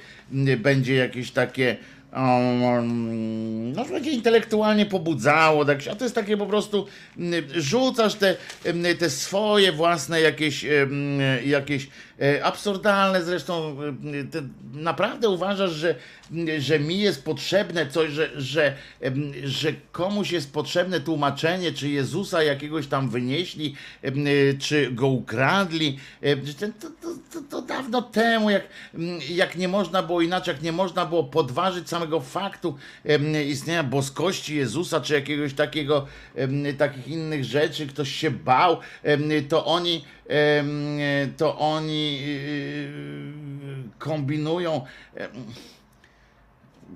będzie jakieś takie um, no, będzie intelektualnie pobudzało, tak, a to jest takie po prostu rzucasz te, te swoje własne jakieś, jakieś e, absurdalne zresztą te, naprawdę uważasz, że, że mi jest potrzebne coś, że, że, że komuś jest potrzebne tłumaczenie, czy Jezusa jakiegoś tam wynieśli, em, czy go ukradli, to, to, to, to dawno temu, jak, jak nie można było inaczej, jak nie można było podważyć samego faktu istnienia boskości Jezusa, czy jakiegoś takiego, takich innych rzeczy, ktoś się bał, to oni, to oni yy, kombinują. em,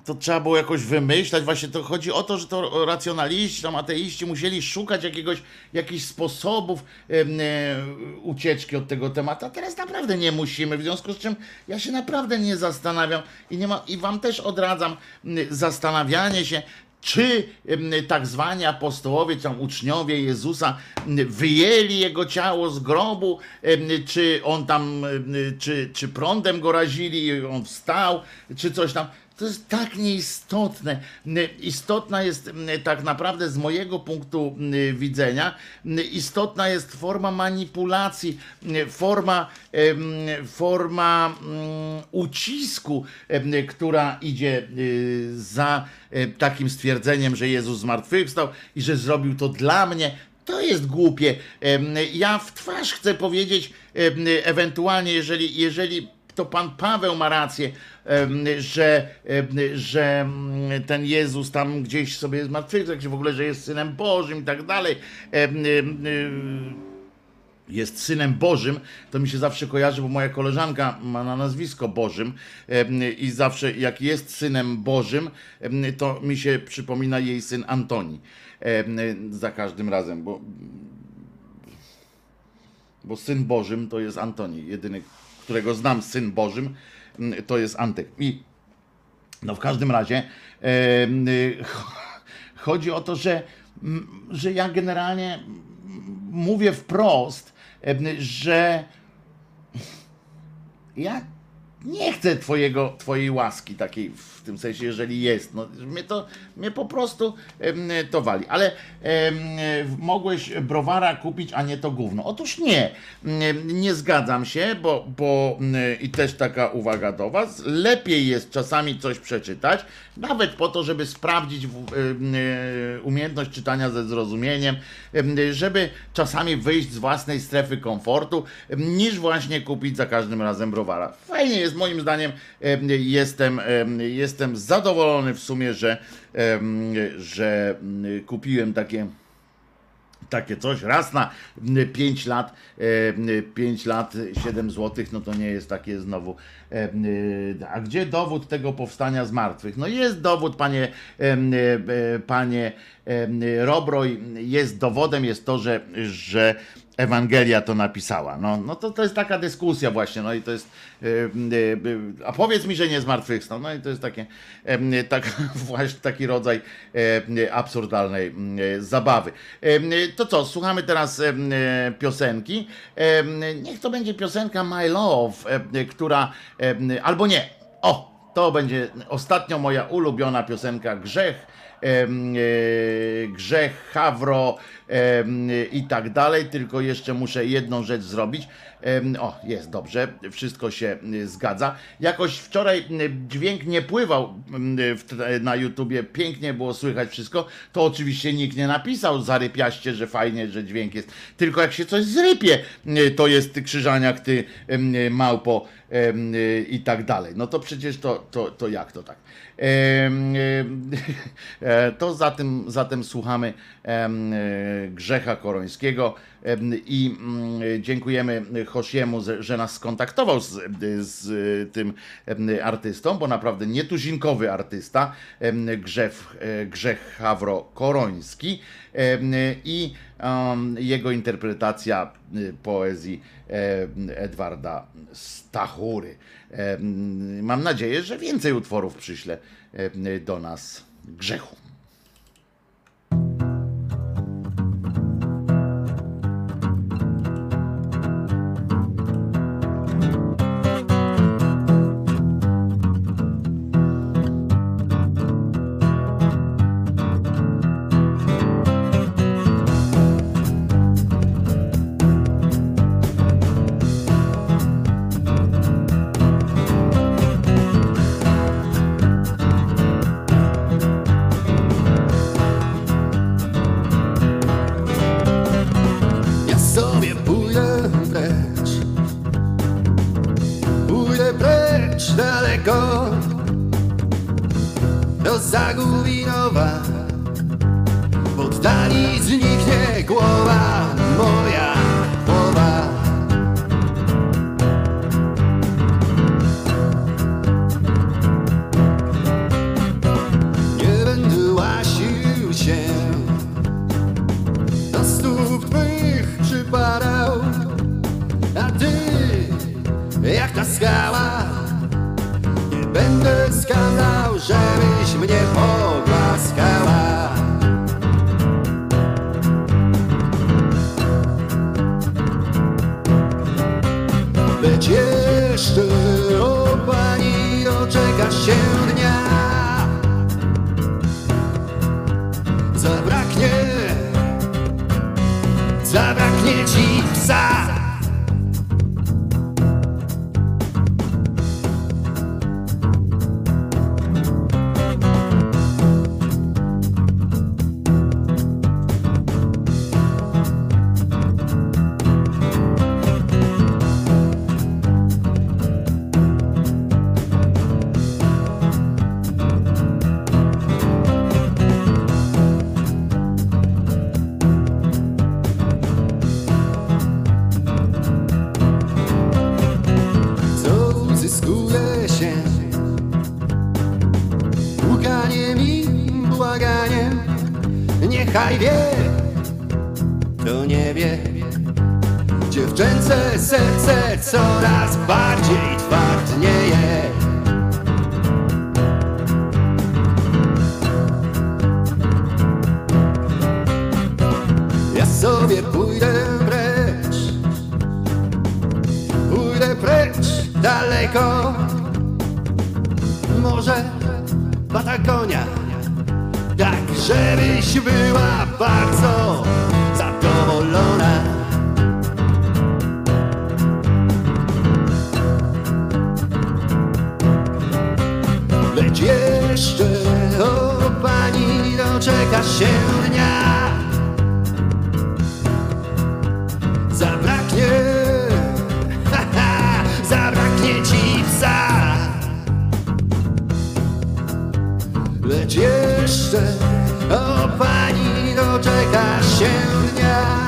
to trzeba było jakoś wymyślać. Właśnie to chodzi o to, że to racjonaliści, tam ateiści musieli szukać jakiegoś, jakichś sposobów e, ucieczki od tego tematu. A teraz naprawdę nie musimy, w związku z czym ja się naprawdę nie zastanawiam i, nie ma, i wam też odradzam zastanawianie się, czy tak zwani apostołowie, czy uczniowie Jezusa wyjęli jego ciało z grobu, czy on tam, czy, czy prądem go razili on wstał, czy coś tam. To jest tak nieistotne. Istotna jest tak naprawdę z mojego punktu widzenia, istotna jest forma manipulacji, forma, forma mm, ucisku, która idzie y, za e, takim stwierdzeniem, że Jezus zmartwychwstał i że zrobił to dla mnie. To jest głupie. Ja w twarz chcę powiedzieć, ewentualnie, jeżeli, jeżeli to pan Paweł ma rację, że, że ten Jezus tam gdzieś sobie zmartwychwstał, że w ogóle, że jest synem Bożym i tak dalej. Jest synem Bożym, to mi się zawsze kojarzy, bo moja koleżanka ma na nazwisko Bożym i zawsze jak jest synem Bożym, to mi się przypomina jej syn Antoni za każdym razem, bo, bo syn Bożym to jest Antoni, jedyny, którego znam syn Bożym, m, to jest Antek. I no w każdym razie y, chodzi o to, że, m, że ja generalnie m, mówię wprost, że ja nie chcę twojego, twojej łaski takiej w tym sensie, jeżeli jest. No, mnie to mnie po prostu to wali. Ale mogłeś browara kupić, a nie to gówno. Otóż nie. Nie zgadzam się, bo, bo i też taka uwaga do was. Lepiej jest czasami coś przeczytać, nawet po to, żeby sprawdzić e, umiejętność czytania ze zrozumieniem, em, żeby czasami wyjść z własnej strefy komfortu, niż właśnie kupić za każdym razem browara. Fajnie jest moim zdaniem em, jestem, em, jestem zadowolony w sumie, że, że mm, kupiłem takie takie coś raz na 5 lat, 5 lat 7 zł, no to nie jest takie znowu. e, A gdzie dowód tego powstania z martwych? No jest dowód, panie, e, panie Robroj, jest dowodem, jest to, że, że Ewangelia to napisała. No, no to, to jest taka dyskusja właśnie, no i to jest, e, e, a powiedz mi, że nie zmartwychwstał, no i to jest takie, em, tak, właśnie taki rodzaj e, absurdalnej m, e, zabawy. Em, To co, słuchamy teraz piosenki. Niech to będzie piosenka My Love, która, albo nie, o, to będzie ostatnio moja ulubiona piosenka Grzech grzech, hawro i tak dalej, tylko jeszcze muszę jedną rzecz zrobić. O, jest dobrze, wszystko się y, zgadza. Jakoś wczoraj dźwięk nie pływał na YouTubie, pięknie było słychać wszystko. To oczywiście nikt nie napisał zarypiaście, że fajnie, że dźwięk jest. Tylko jak się coś zrypie, to jest krzyżaniak, ty małpo i tak dalej. No to przecież to, to, to jak to tak? E, To zatem, zatem słuchamy e, Grzecha Korońskiego. I mm, dziękujemy Hosiemu, że- nas skontaktował z, z tym artystą, bo naprawdę nietuzinkowy artysta, Grzech, e, Grzech Hawro Koroński. I jego interpretacja poezji Edwarda Stachury. Em, Mam nadzieję, że więcej utworów przyśle em, do nas Grzechu.
Lecz jeszcze o pani doczekasz się dnia. Zabraknie, ha, ha, zabraknie ci psa. Lecz jeszcze o pani doczekasz się dnia.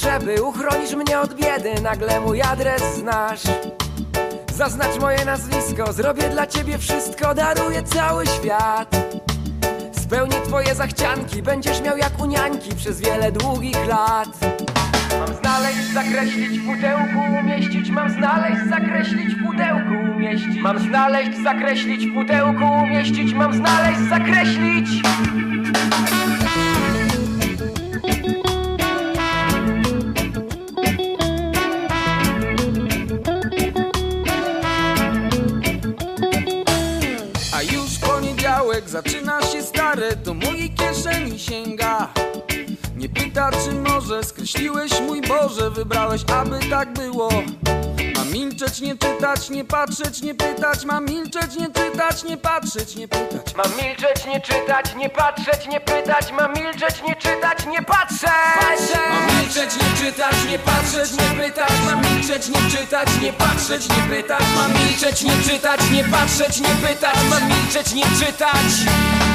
Potrzeby, uchronisz mnie od biedy, nagle mój adres znasz. Zaznacz moje nazwisko, zrobię dla ciebie wszystko, daruję cały świat. Spełnię twoje zachcianki, będziesz miał jak u niańki przez wiele długich lat. Mam znaleźć, zakreślić w pudełku, umieścić Mam znaleźć, zakreślić w pudełku, umieścić Mam znaleźć, zakreślić w pudełku, umieścić Mam znaleźć, zakreślić
skreśliłeś mój Boże, wybrałeś, aby tak było. Mam milczeć, nie czytać, nie patrzeć, nie pytać, mam milczeć, nie czytać, nie patrzeć, nie pytać.
Mam milczeć, nie czytać, nie patrzeć, nie pytać. Mam milczeć, nie czytać, nie patrzeć.
Mam milczeć, nie czytać, nie patrzeć, nie pytać. Mam milczeć, nie czytać, nie patrzeć, nie pytać. Mam milczeć, nie czytać, nie patrzeć, nie pytać. Mam milczeć, nie czytać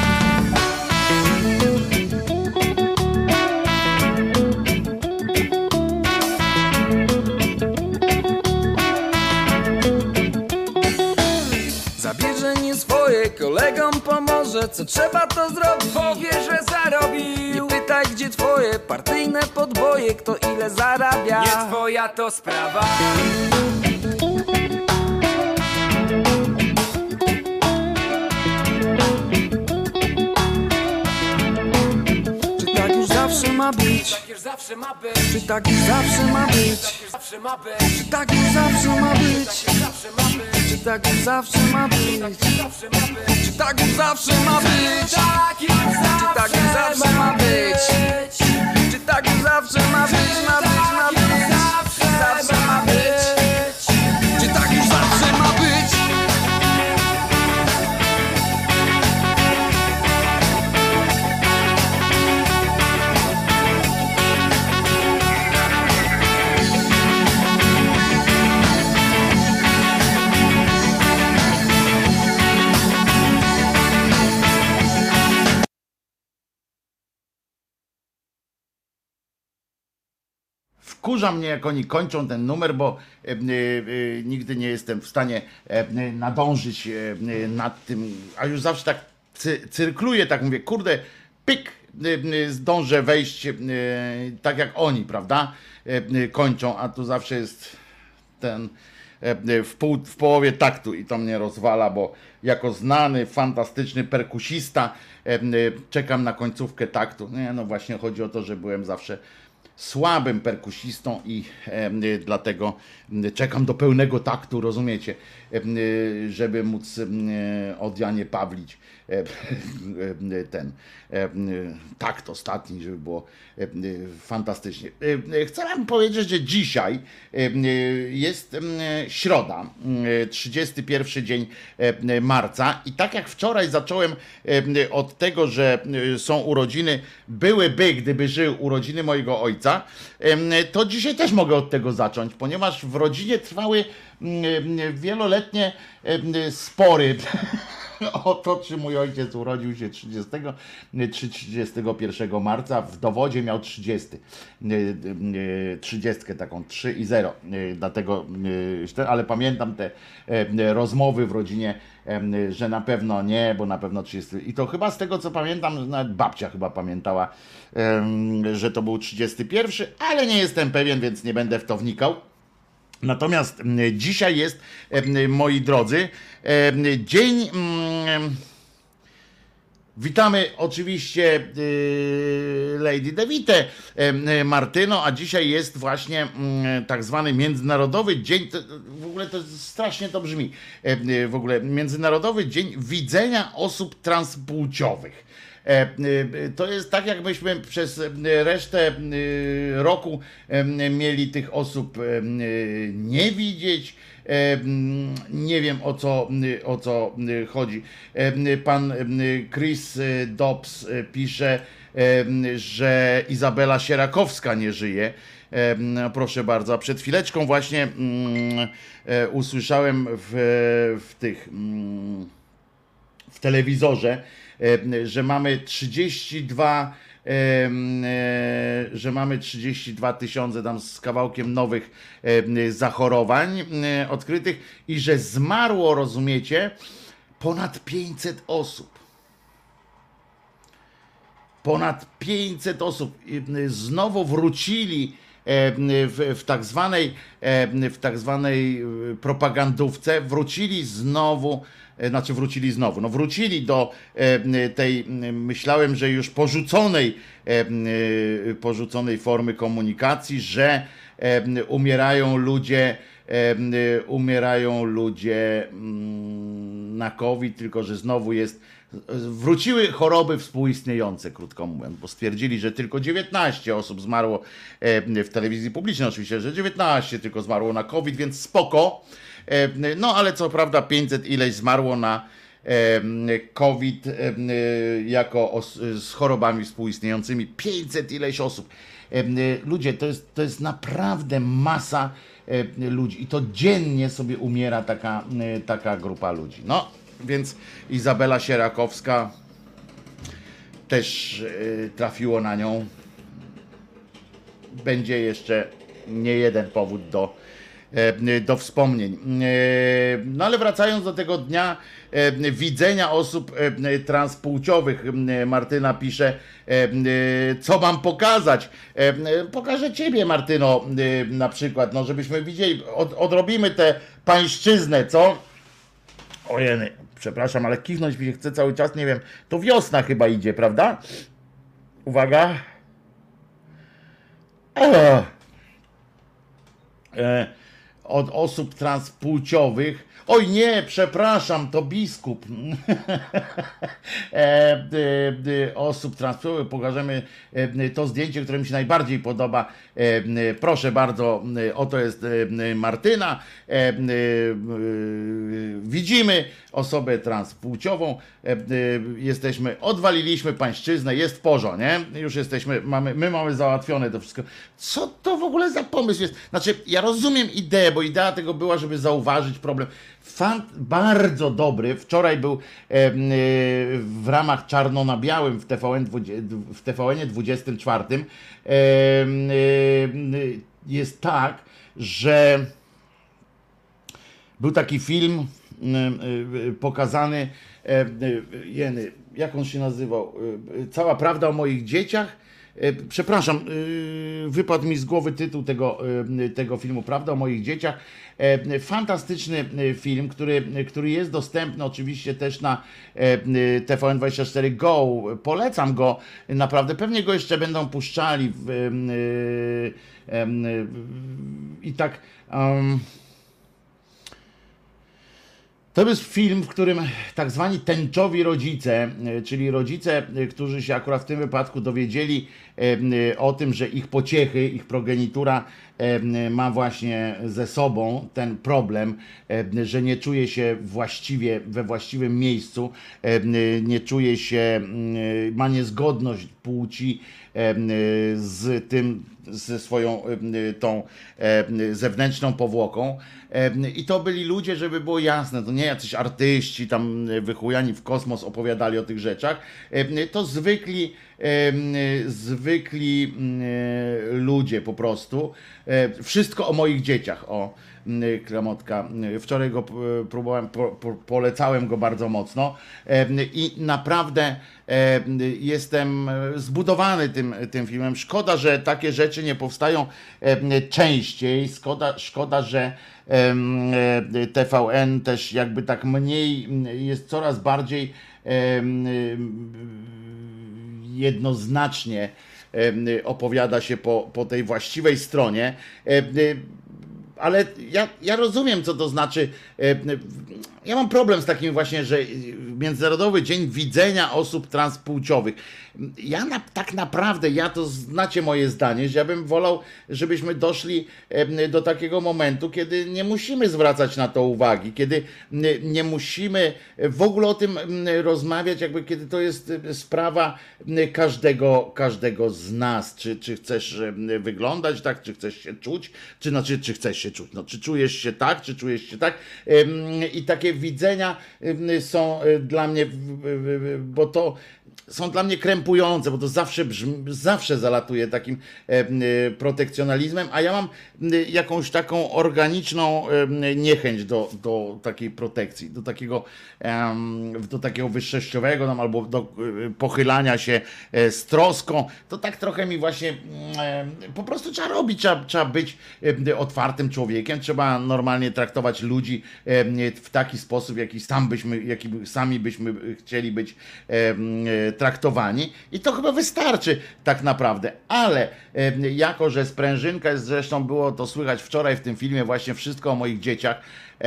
kolegom pomoże Co trzeba to zrobić
Powie, że zarobił.
Nie pytaj gdzie twoje partyjne podboje Kto ile zarabia.
Nie twoja to sprawa
ma być?
Tak już zawsze ma być
Czy tak już zawsze ma być? Czy tak już zawsze ma być? Czy tak już zawsze ma być? Czy tak już zawsze ma być?
Zawsze,
tak już zawsze ma być? Czy tak już zawsze ma być? Ma być, ma być Zawsze ma być
Wkurza mnie, jak oni kończą ten numer, bo e, e, e, nigdy nie jestem w stanie e, e, nadążyć e, nad tym, a już zawsze tak cy, cyrkluję, tak mówię, kurde, pyk, zdążę wejść tak jak oni, prawda? Kończą, a tu zawsze jest ten w, pół, w połowie taktu i to mnie rozwala, bo jako znany, fantastyczny perkusista czekam na końcówkę taktu. Nie, no właśnie chodzi o to, że byłem zawsze słabym perkusistą i dlatego czekam do pełnego taktu, rozumiecie, żeby móc e, od Janie Pawlić e, e, ten e, e, takt ostatni, żeby było e, e, fantastycznie. E, e, Chcę wam powiedzieć, że dzisiaj e, e, jest e, środa, e, 31 dzień e, marca i tak jak wczoraj zacząłem e, od tego, że e, są urodziny, byłyby, gdyby żył urodziny mojego ojca, to dzisiaj też mogę od tego zacząć, ponieważ w rodzinie trwały mm, wieloletnie em, spory Oto czy mój ojciec urodził się 30 czy 31 marca, w dowodzie miał 30. y, y, 30 taką 3 i 0. y, Dlatego, ale pamiętam te rozmowy w rodzinie, że na pewno nie, bo na pewno 30. I to chyba z tego co pamiętam, nawet babcia chyba pamiętała, że to był 31, ale nie jestem pewien, więc nie będę w to wnikał. Natomiast mm, dzisiaj jest, em, moi drodzy, em, dzień. mm, Witamy oczywiście y, Lady Devite Martyno, a dzisiaj jest właśnie mm, tak zwany Międzynarodowy Dzień, w ogóle to strasznie to brzmi, y, w ogóle Międzynarodowy Dzień Widzenia Osób Transpłciowych. E, y, To jest tak, jakbyśmy przez y, resztę roku mieli tych osób nie widzieć. Nie wiem o co, o co chodzi. Pan Chris Dobbs pisze, że Izabela Sierakowska nie żyje. Proszę bardzo, przed chwileczką właśnie e, usłyszałem w, w tych. w telewizorze, e, że mamy 32 em, e, że mamy 32 tysiące tam z kawałkiem nowych zachorowań e, odkrytych i że zmarło, rozumiecie, ponad 500 osób. Ponad 500 osób znowu wrócili e, w, w tak zwanej e, w tak zwanej propagandówce wrócili znowu e, znaczy wrócili znowu, no wrócili do e, tej, myślałem, że już porzuconej, e, e, porzuconej formy komunikacji, że e, umierają ludzie, e, umierają ludzie mm, na COVID, tylko że znowu jest, wróciły choroby współistniejące, krótko mówiąc, bo stwierdzili, że tylko 19 osób zmarło e, w telewizji publicznej, oczywiście, że 19 tylko zmarło na COVID, więc spoko. E, No ale co prawda 500 ileś zmarło na e, COVID e, jako os- z chorobami współistniejącymi. 500 ileś osób. Ludzie, to jest, to jest naprawdę masa ludzi i to dziennie sobie umiera taka, taka grupa ludzi. No, więc Izabela Sierakowska też trafiło na nią będzie jeszcze nie jeden powód do, do wspomnień. E, No ale wracając do tego dnia e, widzenia osób e, transpłciowych, Martyna pisze, e, e, co mam pokazać. E, e, Pokażę ciebie, Martyno, e, na przykład, no żebyśmy widzieli, od, odrobimy tę pańszczyznę, co? Ojeny, przepraszam, ale kichnąć mi się chce cały czas, nie wiem, to wiosna chyba idzie, prawda? Uwaga. Ech. E, od osób transpłciowych. Oj nie, przepraszam, to biskup. e, d, d, osób transpłciowych pokażemy e, to zdjęcie, które mi się najbardziej podoba. E, e, proszę bardzo, e, oto jest e, Martyna. E, e, e, widzimy osobę transpłciową. E, e, jesteśmy, odwaliliśmy pańszczyznę, jest porządku, nie? Już jesteśmy, mamy, my mamy załatwione to wszystko. Co to w ogóle za pomysł jest? Znaczy, ja rozumiem ideę, bo idea tego była, żeby zauważyć problem. Fan, bardzo dobry. Wczoraj był e, w ramach czarno na białym w TVN, 20 w TVN 24. E, jest tak, że był taki film pokazany, e, y, jeny, jak on się nazywał? Cała prawda o moich dzieciach. E, Przepraszam, y, wypadł mi z głowy tytuł tego, y, tego filmu, Prawda o moich dzieciach. E, Fantastyczny film, który, który jest dostępny oczywiście też na e, y, TVN24 Go. Polecam go, naprawdę. Pewnie go jeszcze będą puszczali. w, I tak. em, to jest film, w którym tak zwani tęczowi rodzice, e, czyli rodzice, e, którzy się akurat w tym wypadku dowiedzieli e, o tym, że ich pociechy, ich progenitura ma właśnie ze sobą ten problem, że nie czuje się właściwie we właściwym miejscu, nie czuje się, ma niezgodność płci z tym, ze swoją em, tą em, zewnętrzną powłoką. I to byli ludzie, żeby było jasne, to nie jacyś artyści tam wychujani w kosmos opowiadali o tych rzeczach. To zwykli, zwykli mm, ludzie po prostu. E, Wszystko o moich dzieciach, o mm, Klamotka. Wczoraj go próbowałem, po, po, polecałem go bardzo mocno e, i naprawdę e, jestem zbudowany tym, tym filmem. Szkoda, że takie rzeczy nie powstają e, częściej. Szkoda, szkoda że e, TVN też jakby tak mniej jest coraz bardziej jednoznacznie opowiada się po, po tej właściwej stronie. Ale ja, ja rozumiem, co to znaczy. Ja mam problem z takim właśnie, że Międzynarodowy Dzień Widzenia Osób Transpłciowych. Ja na, tak naprawdę, ja to znacie moje zdanie, że ja bym wolał, żebyśmy doszli do takiego momentu, kiedy nie musimy zwracać na to uwagi, kiedy nie, musimy w ogóle o tym rozmawiać, jakby kiedy to jest e, sprawa każdego, każdego z nas. Czy, czy chcesz wyglądać tak, czy chcesz się czuć, czy znaczy, czy chcesz się czuć, no, czy czujesz się tak, czy czujesz się tak. I takie widzenia em, są e, dla mnie, bo to są dla mnie krępujące, bo to zawsze brzmi, zawsze zalatuje takim e, protekcjonalizmem, a ja mam e, jakąś taką organiczną niechęć do, do takiej protekcji, do takiego, do takiego wyższościowego albo do e, pochylania się e, z troską. To tak trochę mi właśnie po prostu trzeba robić, trzeba, trzeba być otwartym człowiekiem, trzeba normalnie traktować ludzi w taki sposób, jaki sam byśmy, jaki sami byśmy chcieli być e, traktowani i to chyba wystarczy tak naprawdę, ale jako, że sprężynka jest, zresztą było to słychać wczoraj w tym filmie właśnie wszystko o moich dzieciach,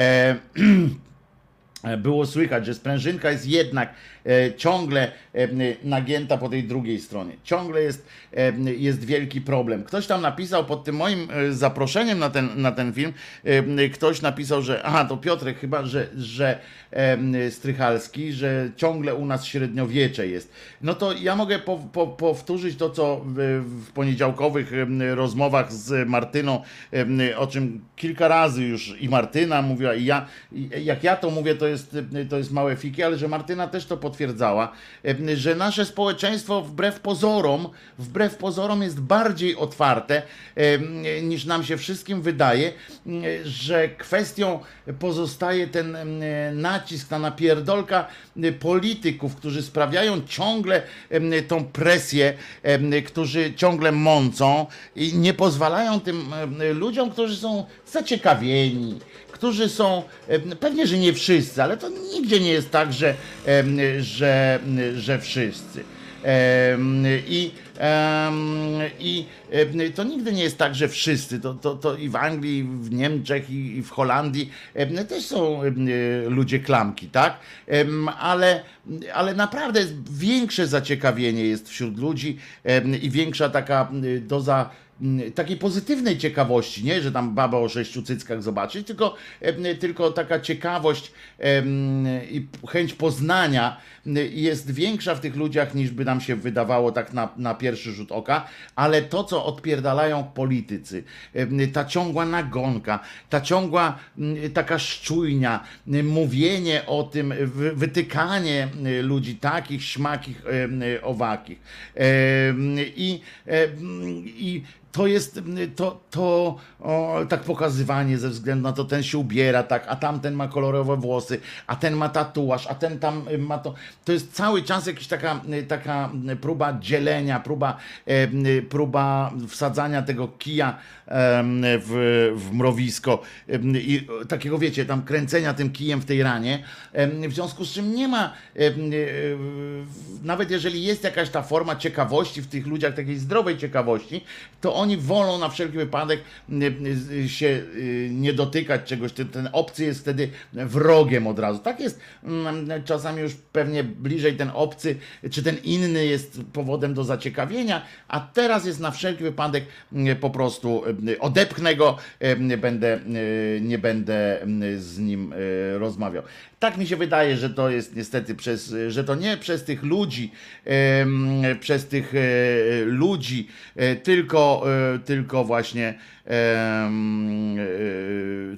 było słychać, że sprężynka jest jednak e, ciągle nagięta po tej drugiej stronie. Ciągle jest, jest wielki problem. Ktoś tam napisał pod tym moim e, zaproszeniem na ten, na ten film, ktoś napisał, że aha, to Piotrek chyba, że, że Strychalski, że ciągle u nas średniowiecze jest. No to ja mogę po, po, powtórzyć to, co w, poniedziałkowych rozmowach z Martyną, o czym kilka razy już i Martyna mówiła, i ja, jak ja to mówię, to jest, to jest małe fiki, ale że Martyna też to potwierdzała, że nasze społeczeństwo wbrew pozorom, wbrew pozorom jest bardziej otwarte niż nam się wszystkim wydaje, że kwestią pozostaje ten nacisk, ta napierdolka polityków, którzy sprawiają ciągle tą presję, którzy ciągle mącą i nie pozwalają tym ludziom, którzy są zaciekawieni, którzy są, em, pewnie, że nie wszyscy, ale to nigdzie nie jest tak, że, że, że wszyscy. I, I to nigdy nie jest tak, że wszyscy, to, to, to i w Anglii, i w Niemczech, i, i w Holandii też są em, ludzie klamki, tak? Ale, ale naprawdę większe zaciekawienie jest wśród ludzi i większa taka doza takiej pozytywnej ciekawości, nie, że tam baba o sześciu cyckach zobaczyć, tylko, em, tylko taka ciekawość em, i chęć poznania jest większa w tych ludziach niż by nam się wydawało tak na, na pierwszy rzut oka, ale to, co odpierdalają politycy, em, ta ciągła nagonka, ta ciągła taka szczujnia, mówienie o tym, wy- wytykanie ludzi takich, śmakich, owakich i, i to jest to, to o, tak pokazywanie ze względu na to, ten się ubiera tak, a tamten ma kolorowe włosy, a ten ma tatuaż, a ten tam y, ma to. To jest cały czas jakaś taka, y, taka próba dzielenia, próba, y, próba wsadzania tego kija w, w mrowisko i e, takiego wiecie, tam kręcenia tym kijem w tej ranie. W związku z czym nie ma, y, nawet jeżeli jest jakaś ta forma ciekawości w tych ludziach, takiej zdrowej ciekawości, to oni oni wolą na wszelki wypadek się y, nie dotykać czegoś, ten, ten obcy jest wtedy wrogiem od razu. Tak jest mm, czasami już pewnie bliżej ten obcy, czy ten inny jest powodem do zaciekawienia, a teraz jest na wszelki wypadek po prostu odepchnę go, będę, nie będę z nim y, rozmawiał. Tak mi się wydaje, że to jest niestety przez, że to nie przez tych ludzi, przez tych e, ludzi, e, tylko, e, tylko właśnie, e,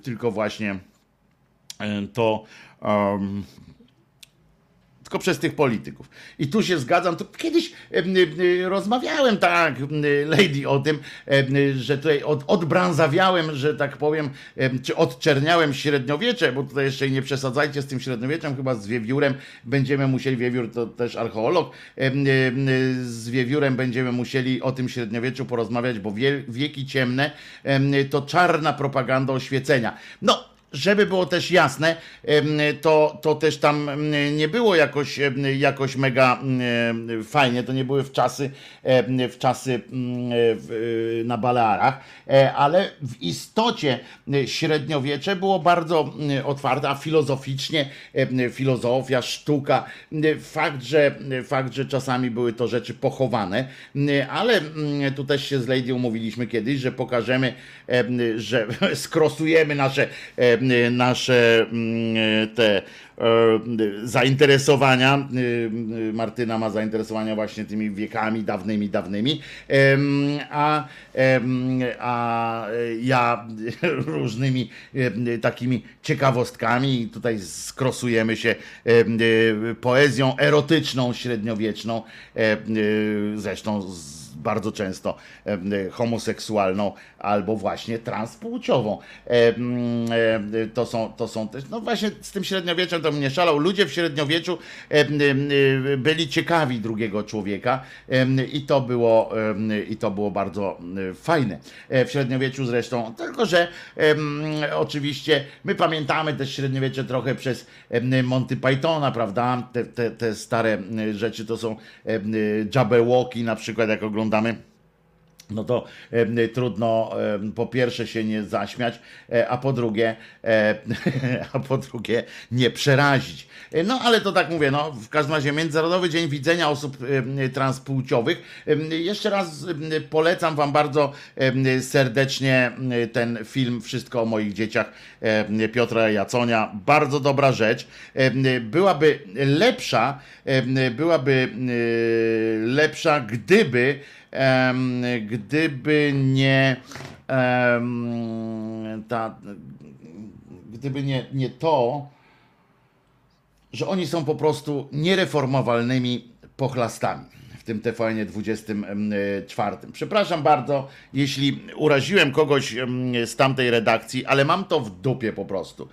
tylko właśnie e, to em, tylko przez tych polityków. I tu się zgadzam. To kiedyś em, em, rozmawiałem tak, Lady, o tym, że tutaj od, odbranzawiałem, że tak powiem, em, czy odczerniałem średniowiecze, bo tutaj jeszcze nie przesadzajcie z tym średniowieczem, chyba z wiewiórem będziemy musieli, wiewiór to też archeolog, z wiewiórem będziemy musieli o tym średniowieczu porozmawiać, bo wie, wieki ciemne em, to czarna propaganda oświecenia. No, żeby było też jasne, to, to też tam nie było jakoś, jakoś mega fajnie, to nie były w czasy, w czasy mm, w, na Balearach, e, ale w istocie e, średniowiecze było bardzo mm, otwarte, a filozoficznie filozofia, sztuka, fakt, że, fakt, że czasami były to rzeczy pochowane, ale mm, tu też się z Lady umówiliśmy kiedyś, że pokażemy, em, że skrosujemy nasze nasze mm, te e, zainteresowania. Y, Martyna ma zainteresowania właśnie tymi wiekami dawnymi, dawnymi, a, a ja różnymi takimi ciekawostkami. I Tutaj skrosujemy się y, poezją erotyczną, średniowieczną, y, zresztą z bardzo często em, homoseksualną albo właśnie transpłciową. To są, to są też, no właśnie z tym średniowieczem to mnie szalał. Ludzie w średniowieczu em, em, byli ciekawi drugiego człowieka i to było, i to było bardzo fajne. E, W średniowieczu zresztą, tylko że oczywiście my pamiętamy też średniowiecze trochę przez Monty Pythona, prawda? Te, te, te stare rzeczy to są Jabberwocky na przykład, jak oglądamy no to em, trudno em, po pierwsze się nie zaśmiać, e, a po drugie, e, a po drugie nie przerazić. No ale to tak mówię, no w każdym razie Międzynarodowy Dzień Widzenia Osób Transpłciowych. Jeszcze raz polecam Wam bardzo serdecznie ten film Wszystko o moich dzieciach Piotra Jaconia. Bardzo dobra rzecz. Byłaby lepsza, byłaby e, lepsza, gdyby gdyby nie ta, gdyby nie, nie to, że oni są po prostu niereformowalnymi pochlastami w tym TVN 24. Przepraszam bardzo, jeśli uraziłem kogoś z tamtej redakcji, ale mam to w dupie po prostu.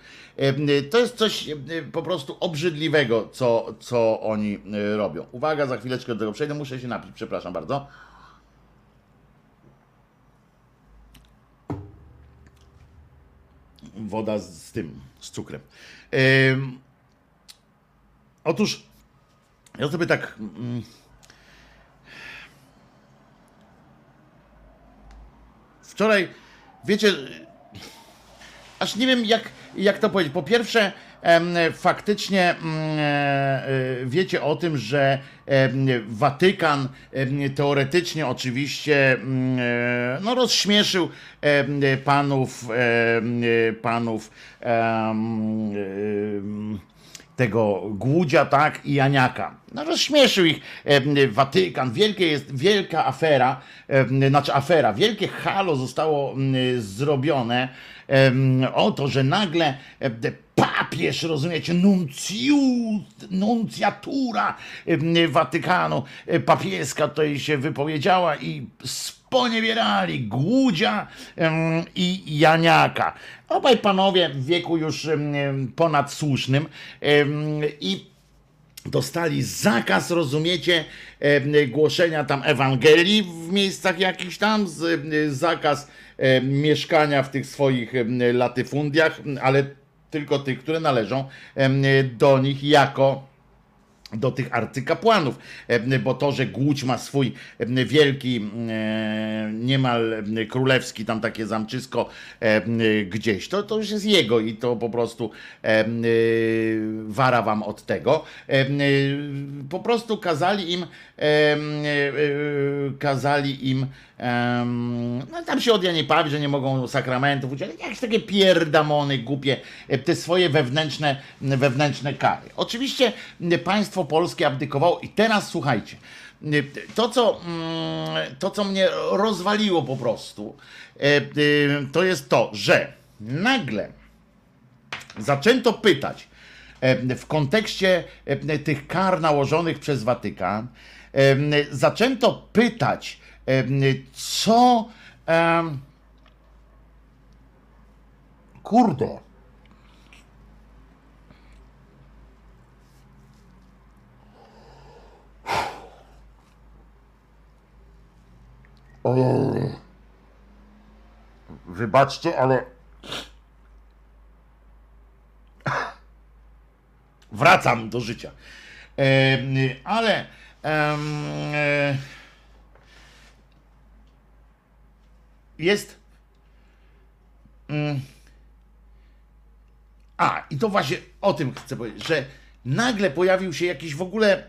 To jest coś po prostu obrzydliwego, co, co oni robią. Uwaga, za chwileczkę do tego przejdę, muszę się napić, przepraszam bardzo. woda z, tym, z cukrem. Otóż ja sobie tak. Mm, wczoraj, wiecie, aż nie wiem jak, jak to powiedzieć. Po pierwsze, faktycznie mm, e, e, wiecie o tym, że Watykan teoretycznie oczywiście mm, e, no, rozśmieszył panów, panów em, tego Głudzia, tak, i Janiaka. No rozśmieszył ich em, Watykan. Wielkie jest, wielka afera, znaczy afera, wielkie halo zostało zrobione o to, że nagle papież, rozumiecie, nuncju, nuncjatura Watykanu e, papieska tutaj się wypowiedziała i sponiewierali Głudzia i Janiaka. Obaj panowie w wieku już ponadsłusznym em, i dostali zakaz, rozumiecie, głoszenia tam Ewangelii w miejscach jakichś tam, zakaz mieszkania w tych swoich e, latyfundiach, ale tylko tych, które należą e, do nich jako do tych arcykapłanów, e, bo to, że Głódź ma swój e, wielki, e, niemal e, królewski tam takie zamczysko e, gdzieś, to, to już jest jego i to po prostu e, e, wara wam od tego. E, e, Po prostu kazali im e, e, kazali im no tam się od Janie Pawi, że nie mogą sakramentów udzielać, jakieś takie pierdamony głupie, e, te swoje wewnętrzne, wewnętrzne kary. Oczywiście państwo polskie abdykowało i teraz słuchajcie, to co, to co mnie rozwaliło po prostu, e, e, to jest to, że nagle zaczęto pytać e, w kontekście e, tych kar nałożonych przez Watykan, e, zaczęto pytać, co. Kurde. Wybaczcie, ale wracam do życia. Ale jest. Mm, a, i to właśnie o tym chcę powiedzieć, że nagle pojawił się jakiś w ogóle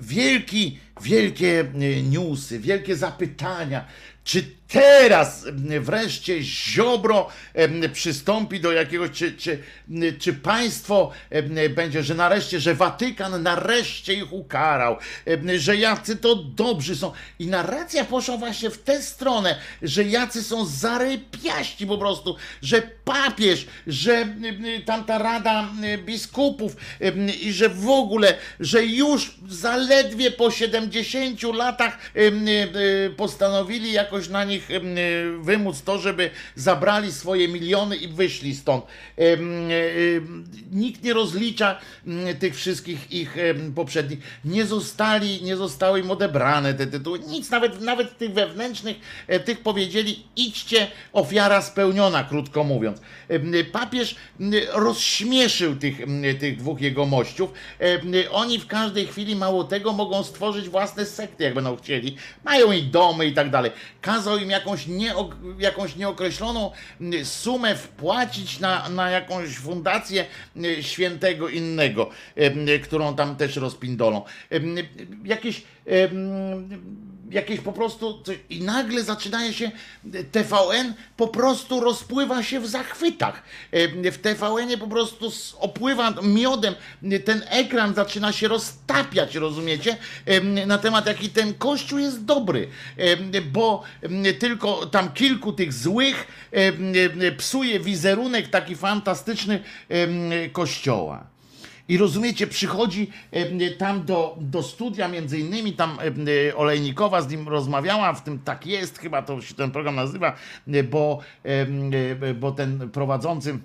wielki, wielkie e, newsy, wielkie zapytania. Czy teraz m, wreszcie Ziobro em, przystąpi do jakiegoś, czy, czy, czy państwo będzie, że nareszcie, że Watykan nareszcie ich ukarał, że jacy to dobrzy są. I narracja poszła właśnie w tę stronę, że jacy są zarypiaści po prostu, że papież, że tamta rada biskupów i że w ogóle, że już zaledwie po 70 latach em, e, postanowili jakoś na nich e, wymóc to, żeby zabrali swoje miliony i wyszli stąd. Nikt nie rozlicza m, tych wszystkich ich poprzednich. Nie zostali, nie zostały im odebrane te tytuły. Nic, nawet, nawet tych wewnętrznych, e, tych powiedzieli, idźcie, ofiara spełniona, krótko mówiąc. Papież rozśmieszył tych, tych dwóch jegomościów. Oni w każdej chwili, mało tego, mogą stworzyć własne sekty, jak będą chcieli. Mają i domy i tak dalej. Kazał im jakąś, nieo, jakąś nieokreśloną sumę wpłacić na, na jakąś fundację świętego innego, którą tam też rozpindolą. Jakieś jakieś po prostu coś, i nagle zaczynaje się TVN po prostu rozpływa się w zachwytach. E, W TVN po prostu opływa miodem, ten ekran zaczyna się roztapiać, rozumiecie? E, Na temat jaki ten kościół jest dobry, E, bo tylko tam kilku tych złych psuje wizerunek taki fantastyczny kościoła. I rozumiecie, przychodzi e, tam do, do studia, między innymi tam e, Olejnikowa z nim rozmawiała, w tym tak jest, chyba to się ten program nazywa, e, bo, e, e, bo ten prowadzący.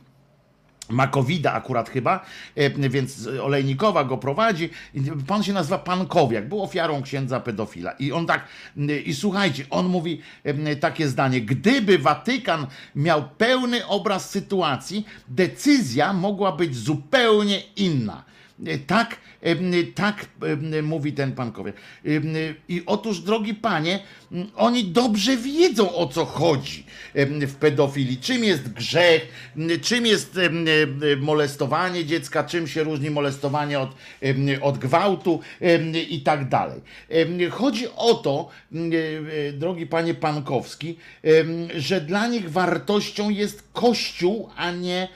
Makowida akurat chyba, e, więc Olejnikowa go prowadzi. Pan się nazywa Pankowiak, był ofiarą księdza pedofila. I on tak, i słuchajcie, on mówi e, takie zdanie: Gdyby Watykan miał pełny obraz sytuacji, decyzja mogła być zupełnie inna. E, Tak, tak em, mówi ten pankowiak. Em, I otóż, drogi panie, oni dobrze wiedzą o co chodzi w pedofilii. Czym jest grzech, czym jest molestowanie dziecka, czym się różni molestowanie od, od gwałtu i tak dalej. Chodzi o to, drogi panie Pankowski, że dla nich wartością jest Kościół, a nie,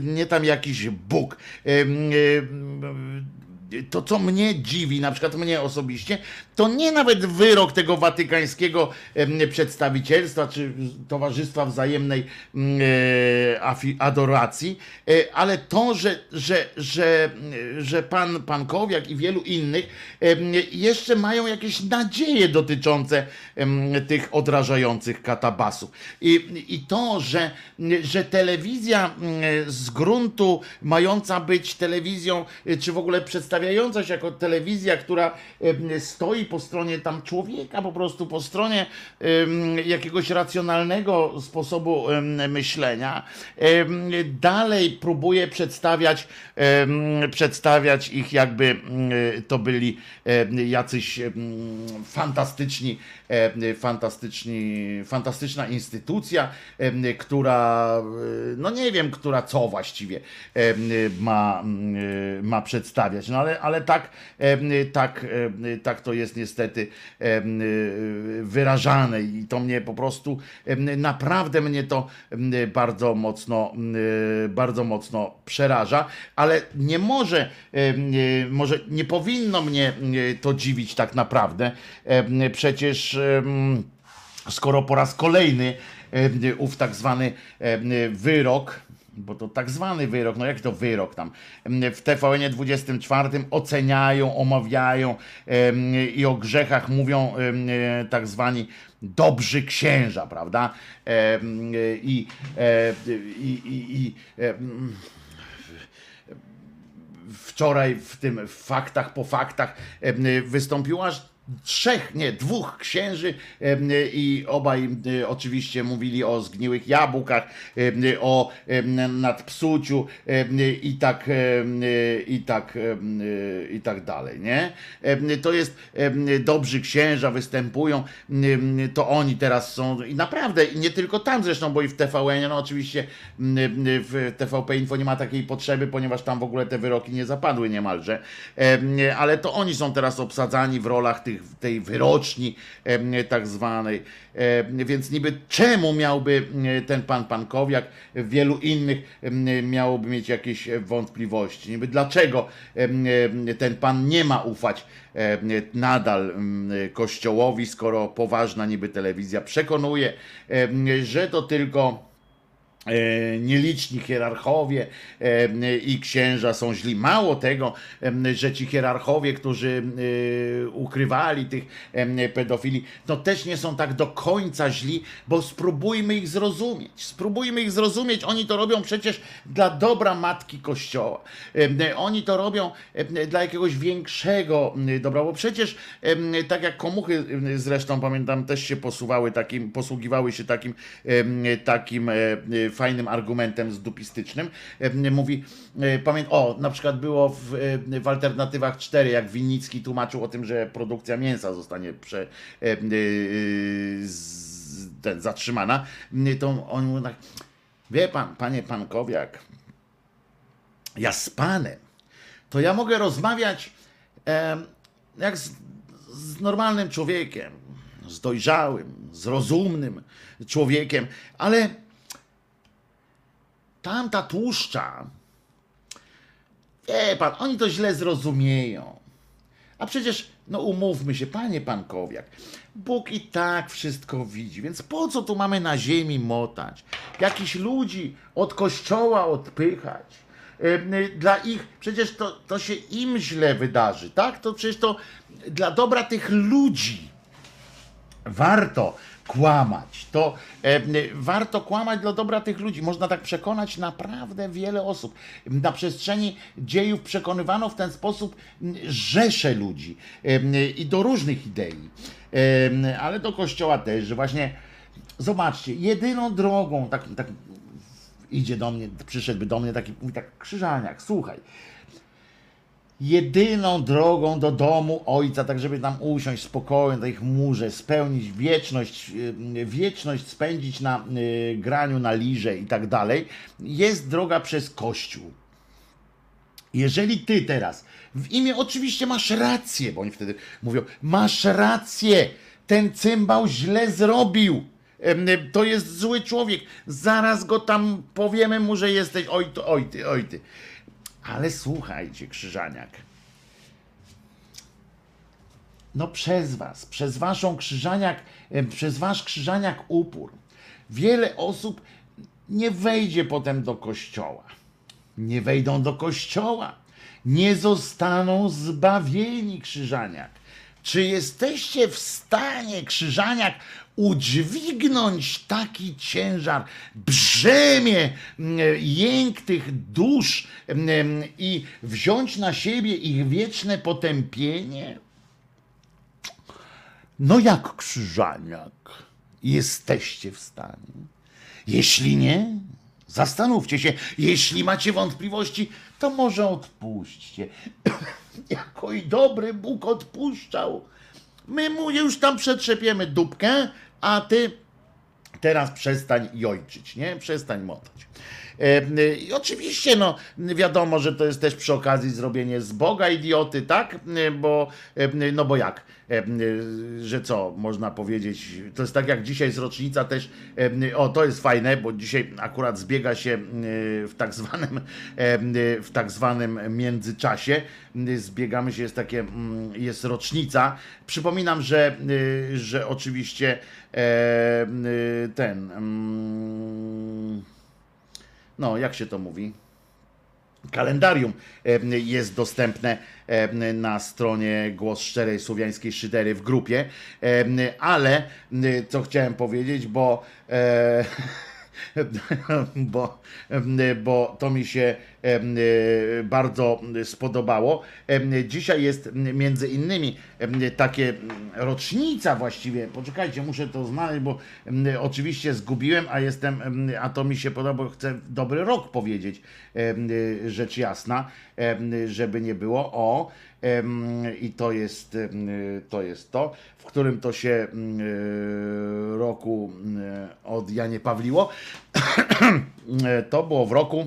nie tam jakiś Bóg. Em, em, to, co mnie dziwi, na przykład mnie osobiście, to nie nawet wyrok tego watykańskiego przedstawicielstwa czy Towarzystwa Wzajemnej mm, e, Adoracji, e, ale to, że, że, że, że pan Pankowiak i wielu innych jeszcze mają jakieś nadzieje dotyczące tych odrażających katabasów. I, i to, że, że telewizja mm, z gruntu mająca być telewizją, czy w ogóle przedstawiająca przedstawiająca się jako telewizja, która stoi po stronie tam człowieka, po prostu po stronie jakiegoś racjonalnego sposobu myślenia, dalej próbuje przedstawiać, przedstawiać ich jakby to byli jacyś fantastyczni, fantastyczni, fantastyczna instytucja, która, no nie wiem, która co właściwie ma, ma przedstawiać, no ale, ale tak, tak, tak to jest niestety em, wyrażane i to mnie po prostu, naprawdę mnie to bardzo mocno, bardzo mocno przeraża, ale nie może, em, może nie powinno mnie to dziwić tak naprawdę. Przecież skoro po raz kolejny ów tak zwany wyrok, bo to tak zwany wyrok, no jak to wyrok tam, w TVN 24 oceniają, omawiają i o grzechach mówią e, tak zwani dobrzy księża, prawda? E, i, i, i wczoraj w tym faktach po faktach em, wystąpiło aż trzech, nie, dwóch księży i obaj oczywiście mówili o zgniłych jabłkach, o nadpsuciu i tak i tak i tak dalej, nie? To jest dobrzy księża występują, to oni teraz są i naprawdę i nie tylko tam zresztą, bo i w TVN, no oczywiście w TVP Info nie ma takiej potrzeby, ponieważ tam w ogóle te wyroki nie zapadły niemalże, Em, ale to oni są teraz obsadzani w rolach tych, tej wyroczni tak zwanej, więc niby czemu miałby ten pan Pankowiak, wielu innych miałoby mieć jakieś wątpliwości, niby dlaczego ten pan nie ma ufać nadal kościołowi, skoro poważna niby telewizja przekonuje, że to tylko nieliczni hierarchowie e, i księża są źli. Mało tego, że ci hierarchowie, którzy e, ukrywali tych pedofili, no też nie są tak do końca źli, bo spróbujmy ich zrozumieć. Spróbujmy ich zrozumieć. Oni to robią przecież dla dobra matki Kościoła. Oni to robią dla jakiegoś większego dobra, bo przecież tak jak komuchy zresztą pamiętam też się posuwały takim, posługiwały się takim, takim e, e, fajnym argumentem zdupistycznym. E, Mówi, e, pamiętam, o, na przykład było w, e, w Alternatywach 4, jak Winnicki tłumaczył o tym, że produkcja mięsa zostanie prze, z, ten, zatrzymana, to on mówił tak, wie pan, panie Pankowiak, ja z panem, to ja mogę rozmawiać jak z, z normalnym człowiekiem, z dojrzałym, z rozumnym człowiekiem, ale tamta tłuszcza, wie pan, oni to źle zrozumieją. A przecież, no umówmy się, panie Pankowiak, Bóg i tak wszystko widzi, więc po co tu mamy na ziemi motać? Jakichś ludzi od kościoła odpychać? Y, Dla ich, przecież to, to się im źle wydarzy, tak? To przecież to dla dobra tych ludzi warto kłamać. To e, warto kłamać dla dobra tych ludzi. Można tak przekonać naprawdę wiele osób. Na przestrzeni dziejów przekonywano w ten sposób rzesze ludzi e, i do różnych idei. E, ale do kościoła też, że właśnie zobaczcie, jedyną drogą, tak, tak idzie do mnie, przyszedłby do mnie taki, mówi tak, krzyżaniak, słuchaj, jedyną drogą do domu ojca, tak żeby tam usiąść spokojnie na ich murze, spełnić wieczność, y, wieczność spędzić na y, graniu na lirze i tak dalej, jest droga przez Kościół. Jeżeli ty teraz, w imię oczywiście masz rację, bo oni wtedy mówią, masz rację, ten cymbał źle zrobił. To jest zły człowiek. Zaraz go tam powiemy mu, że jesteś oj, oj ty, oj ty. Ale słuchajcie, Krzyżaniak. No przez was, przez waszą krzyżaniak, em, przez wasz krzyżaniak upór. Wiele osób nie wejdzie potem do kościoła. Nie wejdą do kościoła. Nie zostaną zbawieni, Krzyżaniak. Czy jesteście w stanie, Krzyżaniak, udźwignąć taki ciężar, brzemię mm, jęk tych dusz mm, i wziąć na siebie ich wieczne potępienie? No jak krzyżaniak jesteście w stanie? Jeśli nie, zastanówcie się. Jeśli macie wątpliwości, to może odpuśćcie. Jako i dobry Bóg odpuszczał. My mu już tam przetrzepiemy dupkę, a ty teraz przestań jojczyć, nie? Przestań motać. E, I oczywiście, no, wiadomo, że to jest też przy okazji zrobienie z Boga idioty, tak? E, Bo, e, no bo jak? Że co, można powiedzieć, to jest tak jak dzisiaj jest rocznica też, o to jest fajne, bo dzisiaj akurat zbiega się w tak zwanym, w tak zwanym międzyczasie, zbiegamy się, jest takie, mm, jest rocznica. Przypominam, że, że oczywiście ten, mm, no jak się to mówi? Kalendarium jest dostępne na stronie Głos Szczerej Słowiańskiej Szydery w grupie, ale co chciałem powiedzieć, bo e, bo, bo to mi się em, bardzo spodobało. Dzisiaj jest między innymi takie rocznica właściwie. Poczekajcie, muszę to znaleźć, bo oczywiście zgubiłem, a jestem, em, a to mi się podoba, bo chcę dobry rok powiedzieć, rzecz jasna, żeby nie było. O, i to jest, to jest to, w którym to się em, roku em, od Janie Pawliło. to było w roku,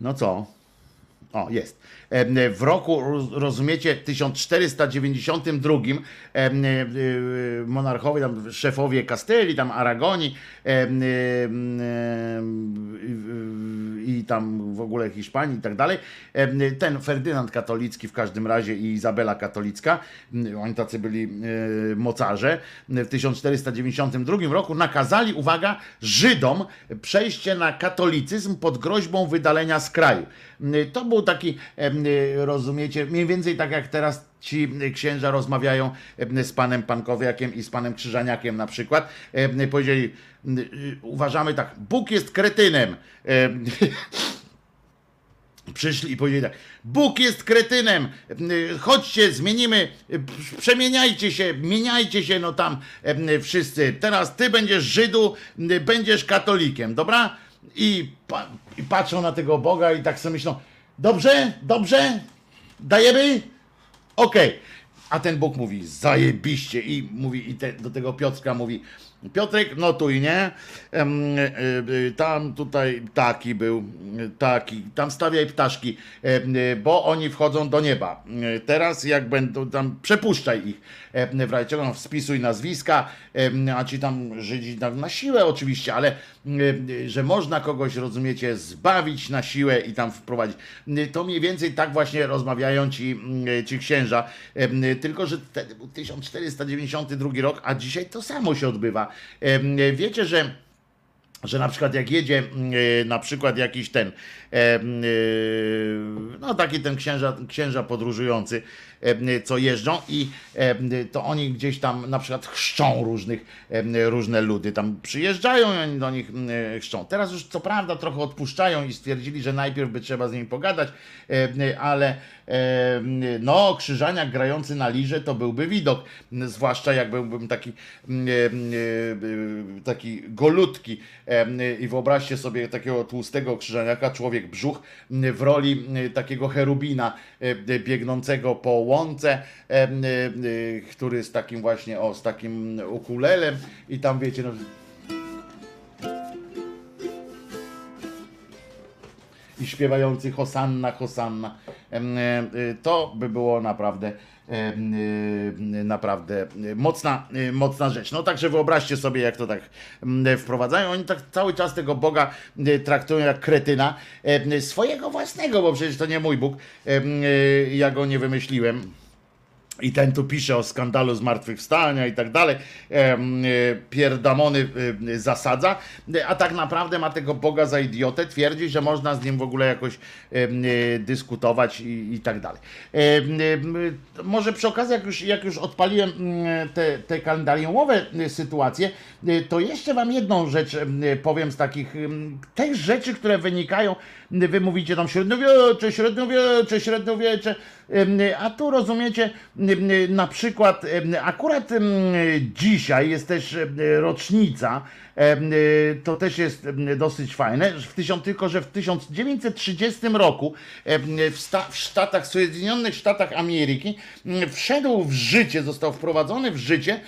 no co? O, jest. W roku, roz- rozumiecie, 1492 em, y, y, monarchowie, tam szefowie Kastelii, tam Aragonii i tam w ogóle Hiszpanii i tak dalej. Ten Ferdynand katolicki w każdym razie i Izabela katolicka, oni tacy byli mocarze, w 1492 roku nakazali, uwaga, Żydom przejście na katolicyzm pod groźbą wydalenia z kraju. To był taki, rozumiecie, mniej więcej tak jak teraz ci księża rozmawiają em, z panem Pankowiakiem i z panem Krzyżaniakiem na przykład. Em, Powiedzieli, y, uważamy tak, Bóg jest kretynem. Em, Przyszli i powiedzieli tak: Bóg jest kretynem, chodźcie, zmienimy, przemieniajcie się, mieniajcie się, no tam wszyscy. Teraz ty będziesz Żydu, będziesz katolikiem, dobra? I, pa, I patrzą na tego Boga i tak sobie myślą: Dobrze, dobrze, dajemy? Okej. A ten Bóg mówi, zajebiście. I mówi, i te, do tego Piotrka mówi, Piotrek, notuj, nie? E, e, Tam tutaj taki był, taki, tam stawiaj ptaszki, e, bo oni wchodzą do nieba. Teraz jak będą tam, przepuszczaj ich. W razie czego, wspisuj nazwiska, a ci tam Żydzi na siłę oczywiście, ale że można kogoś, rozumiecie, zbawić na siłę i tam wprowadzić. To mniej więcej tak właśnie rozmawiają ci, ci księża, tylko że wtedy był 1492 rok, a dzisiaj to samo się odbywa. Em, Wiecie, że że na przykład jak jedzie e, na przykład jakiś ten, e, e, no taki ten księża, księża podróżujący, e, co jeżdżą i e, to oni gdzieś tam na przykład chrzczą różnych, e, różne ludy, tam przyjeżdżają i oni do nich e, chrzczą. Teraz już co prawda trochę odpuszczają i stwierdzili, że najpierw by trzeba z nimi pogadać, e, ale e, no krzyżaniak grający na lirze to byłby widok, zwłaszcza jak byłbym taki e, e, taki golutki e, i wyobraźcie sobie takiego tłustego krzyżaniaka, człowiek brzuch w roli takiego cherubina e, biegnącego po łące, e, e, który z takim właśnie, o, z takim ukulelem i tam wiecie, no, i śpiewający Hosanna, Hosanna. E, e, To by było naprawdę naprawdę mocna, mocna rzecz. No także wyobraźcie sobie, jak to tak wprowadzają. Oni tak cały czas tego Boga traktują jak kretyna. Swojego własnego, bo przecież to nie mój Bóg. e, Ja go nie wymyśliłem. I ten tu pisze o skandalu zmartwychwstania i tak dalej. Em, e, Pierdamony e, zasadza, E, a tak naprawdę ma tego Boga za idiotę. Twierdzi, że można z nim w ogóle jakoś e, dyskutować i, tak dalej. Może przy okazji, jak już, jak już odpaliłem te, te kalendariumowe e, sytuacje, e, to jeszcze wam jedną rzecz em, powiem z takich tych rzeczy, które wynikają, wy mówicie tam średniowiecze, średniowiecze, średniowiecze, a tu rozumiecie, na przykład akurat dzisiaj jest też rocznica, to też jest dosyć fajne, w tysiąc, tylko że w 1930 roku em, w, sta, w Stanach, Sojedinionych Statach Ameryki wszedł w życie, został wprowadzony w życie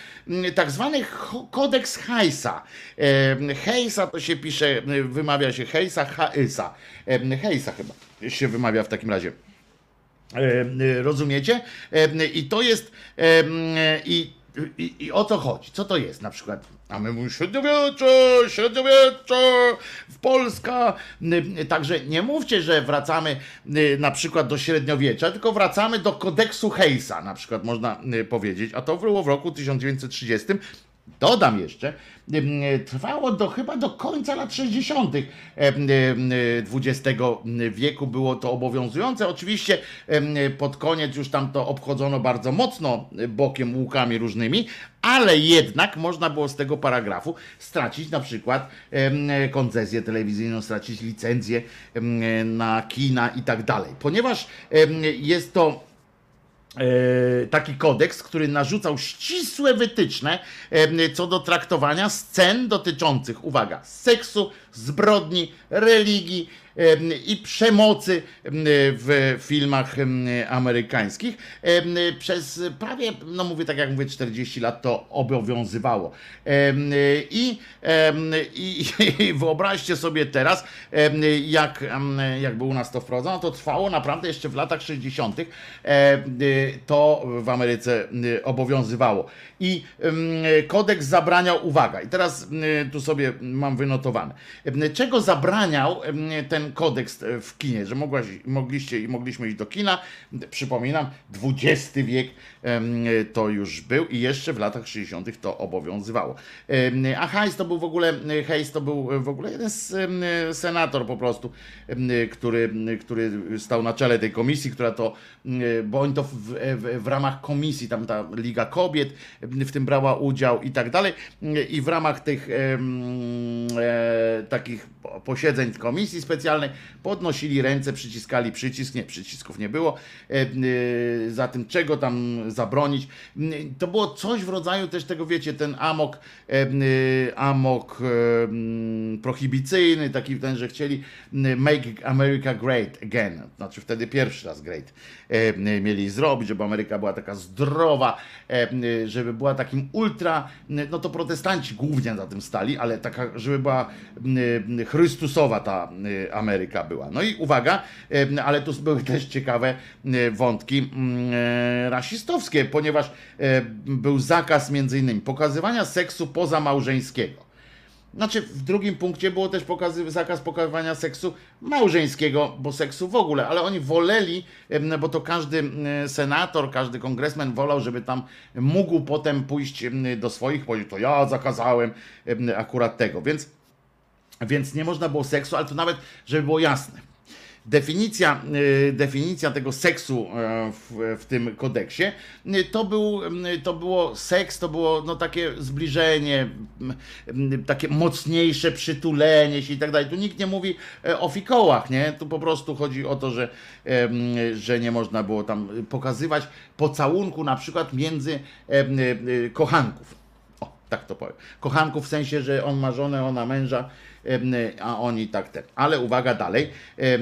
tak zwany kodeks Heisa. Em, Heisa to się pisze, wymawia się Heisa, Heisa. Heisa chyba się wymawia w takim razie. Rozumiecie? I to jest. I, i, I o co chodzi? Co to jest na przykład? A my mówimy średniowiecze, średniowiecze, w Polska. Em, Także nie mówcie, że wracamy em, na przykład do średniowiecza, tylko wracamy do kodeksu Hejsa, na przykład można powiedzieć. A to było w roku 1930. Dodam jeszcze, trwało do chyba do końca lat 60. em, em, XX wieku było to obowiązujące. Oczywiście pod koniec już tam to obchodzono bardzo mocno bokiem łukami różnymi, ale jednak można było z tego paragrafu stracić na przykład koncesję telewizyjną, stracić licencję na kina i tak dalej. Ponieważ jest to taki kodeks, który narzucał ścisłe wytyczne e, co do traktowania scen dotyczących, uwaga, seksu, zbrodni, religii e, i przemocy e, w filmach e, amerykańskich. Przez prawie, no mówię tak jak mówię, 40 lat to obowiązywało. I, i, i wyobraźcie sobie teraz, jak, jakby u nas to wprowadzono, to trwało naprawdę jeszcze w latach 60. e, to w Ameryce obowiązywało. I kodeks zabraniał, uwaga, i teraz tu sobie mam wynotowane, czego zabraniał ten kodeks e, w kinie, że mogłaś, mogliście i mogliśmy iść do kina, przypominam, XX wiek to już był i jeszcze w latach 60. to obowiązywało. A Hayes to był w ogóle, Hayes to był w ogóle jeden senator po prostu, który, który stał na czele tej komisji, która to, bo oni to w, w, w ramach komisji, tam ta Liga Kobiet w tym brała udział i tak dalej. I w ramach tych e, takich posiedzeń komisji specjalnej podnosili ręce, przyciskali przycisk, nie, przycisków nie było, e, e, za tym czego tam zabronić. To było coś w rodzaju też tego, wiecie, ten amok, e, e, amok e, prohibicyjny, taki ten, że chcieli make America great again, znaczy wtedy pierwszy raz great mieli zrobić, żeby Ameryka była taka zdrowa, żeby była takim ultra, no to protestanci głównie za tym stali, ale taka, żeby była m, m, chrystusowa ta y, Ameryka była. No i uwaga, y, ale tu były też ciekawe y, wątki mm, rasistowskie, ponieważ był zakaz między innymi pokazywania seksu pozamałżeńskiego. Znaczy, w drugim punkcie było też pokazy, zakaz pokazywania seksu małżeńskiego, bo seksu w ogóle, ale oni woleli, bo to każdy senator, każdy kongresmen wolał, żeby tam mógł potem pójść do swoich, powiedzieć, to ja zakazałem em, akurat tego, więc, więc nie można było seksu, ale to nawet, żeby było jasne. Definicja, y, definicja tego seksu e, w, w tym kodeksie y, to, był, y, to było seks, to było no, takie zbliżenie, takie mocniejsze przytulenie się i tak dalej. Tu nikt nie mówi e, o fikołach, nie? Tu po prostu chodzi o to, że, że nie można było tam pokazywać pocałunku na przykład między em, y, kochanków. O, tak to powiem. Kochanków w sensie, że on ma żonę, ona męża, a oni tak ten. Ale uwaga dalej, y,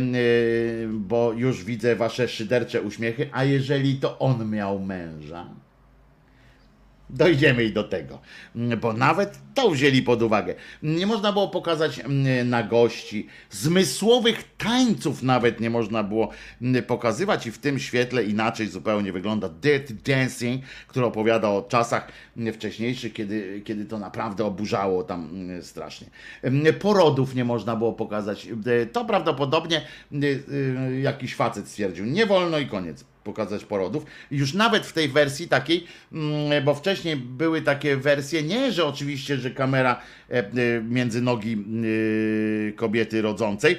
bo już widzę wasze szydercze uśmiechy. A jeżeli to on miał męża? Dojdziemy i do tego, Mm, bo nawet to wzięli pod uwagę. Nie można było pokazać mm, nagości, zmysłowych tańców nawet nie można było mm, pokazywać i w tym świetle inaczej zupełnie wygląda Dirty Dancing, który opowiada o czasach mm, wcześniejszych, kiedy, kiedy to naprawdę oburzało tam mm, strasznie. Mm, Porodów nie można było pokazać. Y, To prawdopodobnie y, y, jakiś facet stwierdził, nie wolno i koniec. Pokazać porodów. Już nawet w tej wersji takiej, mm, bo wcześniej były takie wersje, nie, że oczywiście, że kamera e, e, między nogi e, kobiety rodzącej,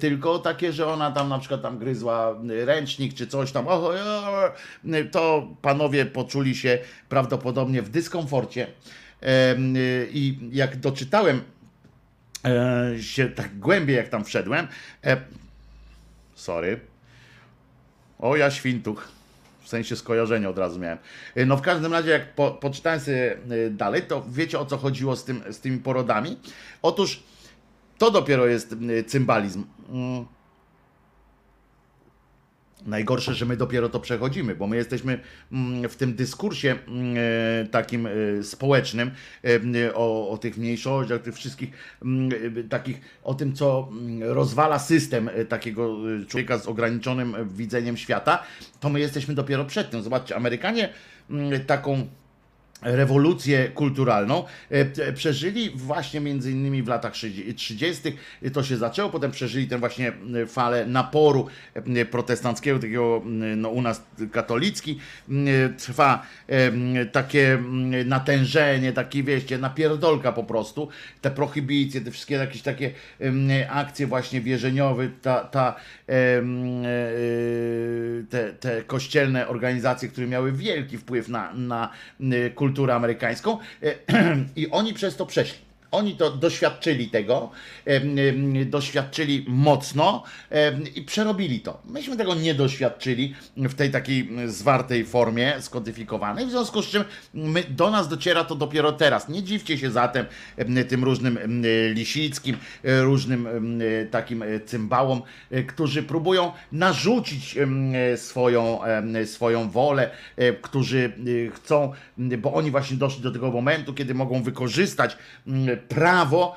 tylko takie, że ona tam na przykład tam gryzła ręcznik czy coś tam, to panowie poczuli się prawdopodobnie w dyskomforcie. I jak doczytałem się tak głębiej, jak tam wszedłem, sorry, o ja świntuch. W sensie skojarzenia od razu miałem. E, No w każdym razie, jak po, poczytałem sobie e, dalej, to wiecie o co chodziło z, tym, z tymi porodami? Otóż to dopiero jest e, cymbalizm. Mm. Najgorsze, że my dopiero to przechodzimy, bo my jesteśmy mm, w tym dyskursie mm, e, takim e, społecznym e, o, o tych mniejszościach, tych wszystkich mm, takich, o tym, co rozwala system takiego człowieka z ograniczonym widzeniem świata, to my jesteśmy dopiero przed tym. Zobaczcie, Amerykanie taką rewolucję kulturalną e, t- przeżyli właśnie między innymi w latach 30. to się zaczęło, potem przeżyli tę właśnie e, falę naporu e, protestanckiego, takiego no u nas katolicki, trwa takie natężenie, takie wieście, napierdolka po prostu, te prohibicje, te wszystkie jakieś takie akcje właśnie wierzeniowe, ta, ta e, te, te kościelne organizacje, które miały wielki wpływ na, na e, kulturę amerykańską e, i oni przez to przeszli. Oni to doświadczyli tego, doświadczyli mocno i przerobili to. Myśmy tego nie doświadczyli w tej takiej zwartej formie, skodyfikowanej, w związku z czym my, do nas dociera to dopiero teraz. Nie dziwcie się zatem em, tym różnym Lisickim, różnym takim cymbałom, e, którzy próbują narzucić swoją, swoją wolę, e, którzy e, chcą, bo oni właśnie doszli do tego momentu, kiedy mogą wykorzystać prawo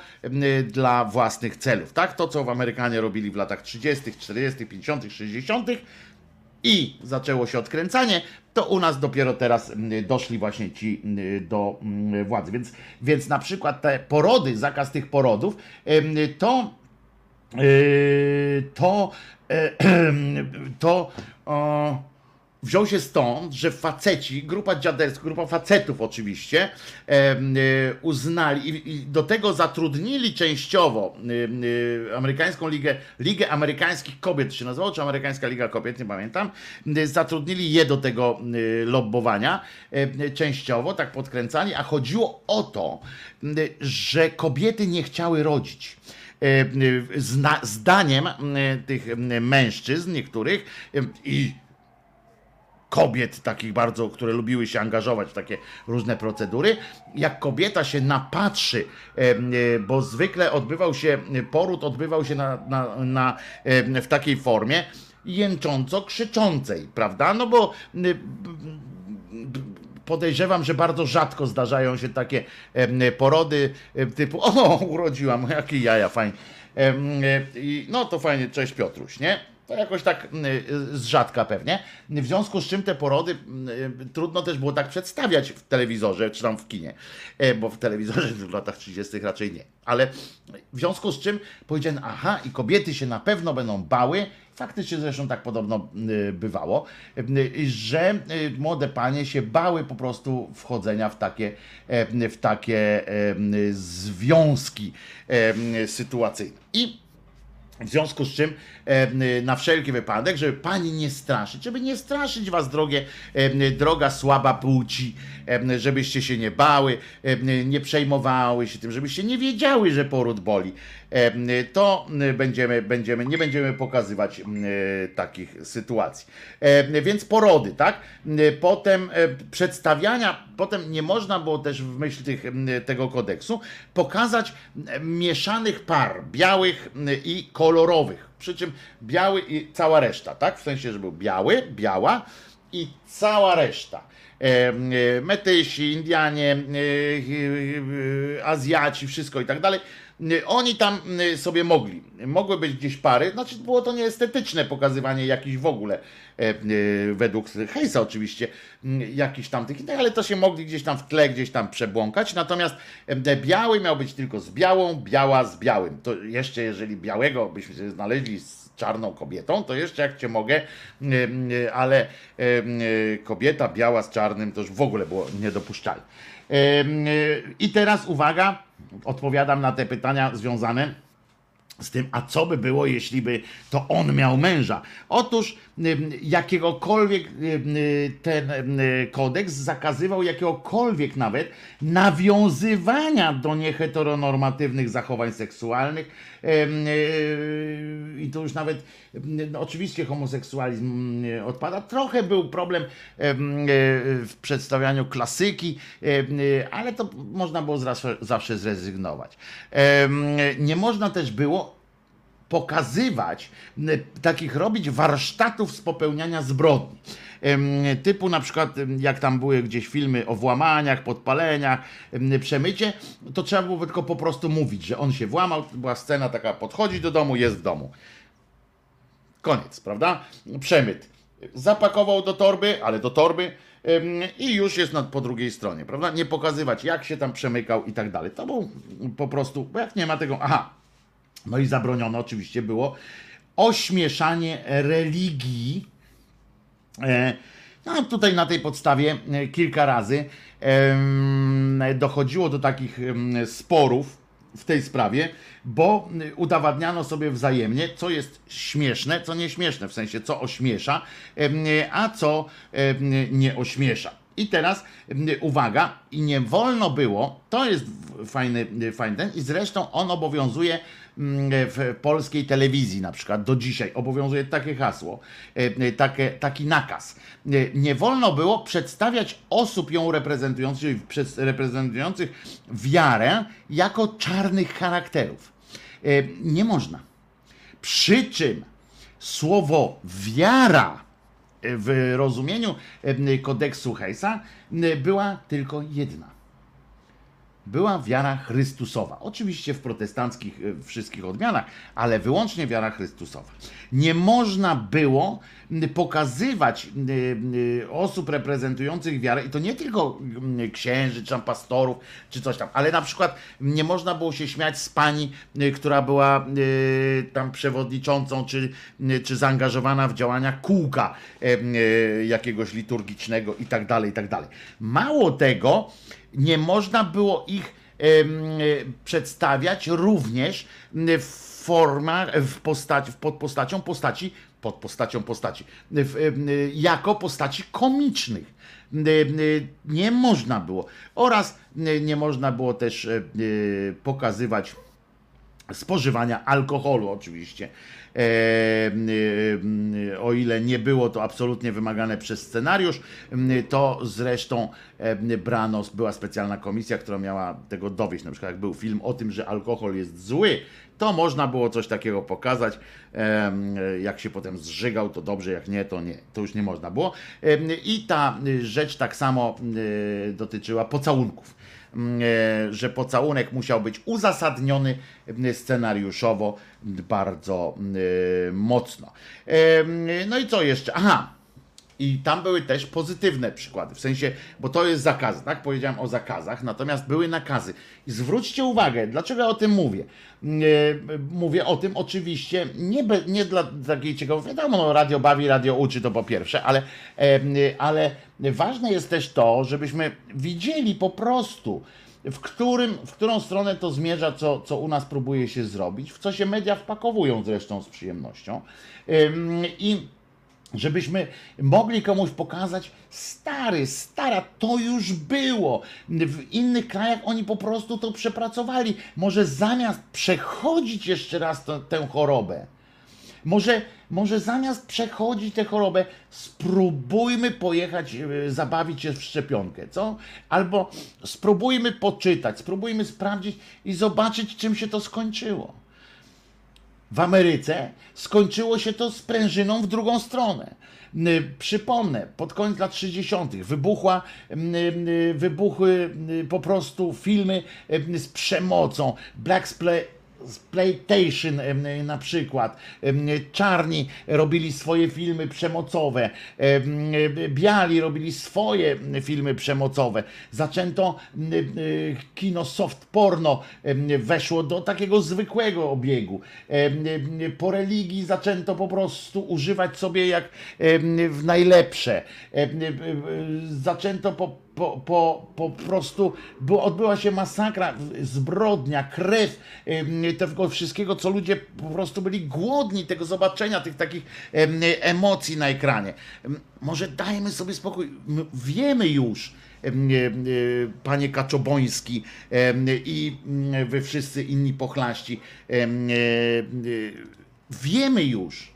dla własnych celów. Tak? To, co Amerykanie robili w latach 30., 40., 50., 60., i zaczęło się odkręcanie, to u nas dopiero teraz doszli właśnie ci do władzy. Więc, więc na przykład te porody, zakaz tych porodów, to Yy, to, e, to wziął się stąd, że faceci, grupa dziaderska, grupa facetów oczywiście, y, uznali i, do tego zatrudnili częściowo y, y, amerykańską ligę, Ligę Amerykańskich Kobiet. Się nazywało, czy Amerykańska Liga Kobiet, nie pamiętam, zatrudnili je do tego lobbowania częściowo, tak podkręcali, a chodziło o to, że kobiety nie chciały rodzić. Zdaniem tych mężczyzn niektórych i kobiet takich bardzo, które lubiły się angażować w takie różne procedury, jak kobieta się napatrzy, e, e, bo zwykle odbywał się, poród odbywał się na, na, na, e, w takiej formie jęcząco krzyczącej, prawda? No bo e, podejrzewam, że bardzo rzadko zdarzają się takie porody typu o, urodziłam, jakie jaja, fajnie. E, No to fajnie, cześć Piotruś, nie? To jakoś tak m, z rzadka pewnie. W związku z czym te porody m, e, trudno też było tak przedstawiać w telewizorze, czy tam w kinie, E, bo w telewizorze w latach 30. raczej nie. Ale w związku z czym powiedziałem, aha, i kobiety się na pewno będą bały, faktycznie zresztą tak podobno y, bywało, y, że y, młode panie się bały po prostu wchodzenia w takie, e, w takie związki sytuacyjne. I w związku z czym e, na wszelki wypadek, żeby pani nie straszyć, żeby nie straszyć was, drogie, e, droga słaba płci, e, żebyście się nie bały, nie przejmowały się tym, żebyście nie wiedziały, że poród boli, to będziemy, będziemy, nie będziemy pokazywać e, takich sytuacji. E, Więc porody, tak? E, Potem e, przedstawiania, potem nie można było też w myśl tych, tego kodeksu pokazać mieszanych par, białych i kolorowych. Przy czym biały i cała reszta, tak? W sensie, że był biały, biała i cała reszta. E, e, Metysi, Indianie, e, e, e, Azjaci, wszystko i tak dalej. Y, oni tam y, sobie mogli. Mogły być gdzieś pary, znaczy było to nieestetyczne pokazywanie jakichś w ogóle, e, y, według Hejsa oczywiście, jakichś tam tych innych, ale to się mogli gdzieś tam w tle, gdzieś tam przebłąkać. Natomiast e, biały miał być tylko z białą, biała z białym. To jeszcze jeżeli białego byśmy się znaleźli z czarną kobietą, to jeszcze jak cię mogę, ale y, kobieta biała z czarnym to już w ogóle było niedopuszczalne. I teraz uwaga, odpowiadam na te pytania związane z tym, a co by było, jeśli by to on miał męża? Otóż jakiegokolwiek ten kodeks zakazywał jakiegokolwiek nawet nawiązywania do nieheteronormatywnych zachowań seksualnych. Y, I to już nawet no, oczywiście homoseksualizm y, odpada. Trochę był problem y, w przedstawianiu klasyki, y, ale to można było zawsze, zrezygnować. Nie można też było pokazywać, takich robić warsztatów z popełniania zbrodni. Typu na przykład, jak tam były gdzieś filmy o włamaniach, podpaleniach, em, przemycie, to trzeba było tylko po prostu mówić, że on się włamał, była scena taka, podchodzi do domu, jest w domu. Koniec, prawda? Przemyt. Zapakował do torby, ale do torby i już jest po drugiej stronie, prawda? Nie pokazywać, jak się tam przemykał i tak dalej. To był po prostu, bo jak nie ma tego, aha, no i zabronione oczywiście było ośmieszanie religii. E, No tutaj na tej podstawie e, kilka razy dochodziło do takich sporów w tej sprawie, bo y, udowadniano sobie wzajemnie, co jest śmieszne, co nieśmieszne, w sensie co ośmiesza, a co nie ośmiesza. I teraz uwaga, i nie wolno było, to jest fajny, fajny ten, i zresztą on obowiązuje w polskiej telewizji na przykład do dzisiaj, obowiązuje takie hasło, e, takie, taki nakaz. E, Nie wolno było przedstawiać osób ją reprezentujących, reprezentujących wiarę jako czarnych charakterów. E, Nie można. Przy czym słowo wiara w rozumieniu kodeksu Hejsa była tylko jedna. Była wiara Chrystusowa. Oczywiście w protestanckich e, wszystkich odmianach, ale wyłącznie wiara Chrystusowa. Nie można było pokazywać m, m, osób reprezentujących wiarę, i to nie tylko księży, czy tam pastorów, czy coś tam, ale na przykład nie można było się śmiać z pani, która była tam przewodniczącą, czy, czy zaangażowana w działania kółka jakiegoś liturgicznego i tak dalej, i tak dalej. Mało tego, nie można było ich y, przedstawiać również w formach, w postaci, pod postacią postaci, pod postacią postaci, y, jako postaci komicznych. Y, Nie można było. Oraz nie można było też pokazywać spożywania alkoholu oczywiście. E, y, o ile nie było to absolutnie wymagane przez scenariusz, to zresztą e, brano, była specjalna komisja, która miała tego dowieść. Na przykład jak był film o tym, że alkohol jest zły, to można było coś takiego pokazać. E, Jak się potem zżygał, to dobrze, jak nie, to nie. To już nie można było. E, I ta rzecz tak samo dotyczyła pocałunków e, że pocałunek musiał być uzasadniony m, scenariuszowo bardzo e, mocno. E, No i co jeszcze? Aha. I tam były też pozytywne przykłady, w sensie, bo to jest zakaz, tak? Powiedziałem o zakazach, natomiast były nakazy. I zwróćcie uwagę, dlaczego ja o tym mówię. E, Mówię o tym oczywiście nie, be, nie dla takiej ciekawości, wiadomo, no, radio bawi, radio uczy, to po pierwsze, ale, e, ale ważne jest też to, żebyśmy widzieli po prostu, w, którym, w którą stronę to zmierza, co, co u nas próbuje się zrobić, w co się media wpakowują zresztą z przyjemnością. Ym, I żebyśmy mogli komuś pokazać, stary, stara, to już było. W innych krajach oni po prostu to przepracowali. Może zamiast przechodzić jeszcze raz to, tę chorobę, może, może zamiast przechodzić tę chorobę, spróbujmy pojechać, e, zabawić się w szczepionkę, co? Albo spróbujmy poczytać, spróbujmy sprawdzić i zobaczyć, czym się to skończyło. W Ameryce skończyło się to sprężyną w drugą stronę. Przypomnę, pod koniec lat 60. wybuchła, wybuchły po prostu filmy n- z przemocą, Black Spla- Exploitation em, na przykład. Em, Czarni robili swoje filmy przemocowe. em, Biali robili swoje filmy przemocowe. Zaczęto kino soft porno weszło do takiego zwykłego obiegu. Po religii zaczęto po prostu używać sobie jak w najlepsze. Zaczęto po po, po, po prostu bo odbyła się masakra, zbrodnia, krew, tego wszystkiego, co ludzie po prostu byli głodni tego zobaczenia, tych takich em, emocji na ekranie. Może dajmy sobie spokój. Wiemy już, e, e, panie Kaczoboński i wy wszyscy inni pochlaści, e, wiemy już,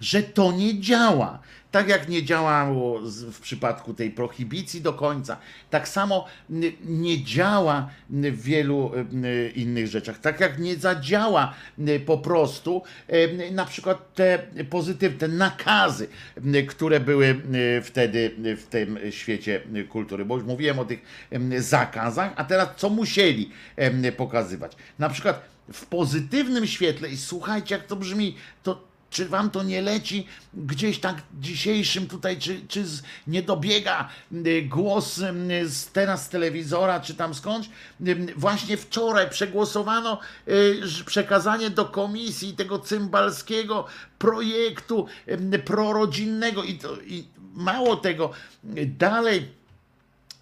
że to nie działa. Tak jak nie działało w przypadku tej prohibicji do końca, tak samo nie działa w wielu innych rzeczach. Tak jak nie zadziała po prostu em, na przykład te pozytywne nakazy, które były wtedy w tym świecie kultury. Bo już mówiłem o tych zakazach, a teraz co musieli em, pokazywać. Na przykład w pozytywnym świetle, i słuchajcie, jak to brzmi, to czy wam to nie leci gdzieś tak dzisiejszym tutaj, czy, czy z, nie dobiega y, głos y, z, teraz z telewizora, czy tam skądś? Y, Właśnie wczoraj przegłosowano przekazanie do komisji tego cymbalskiego projektu prorodzinnego i, to, i mało tego, dalej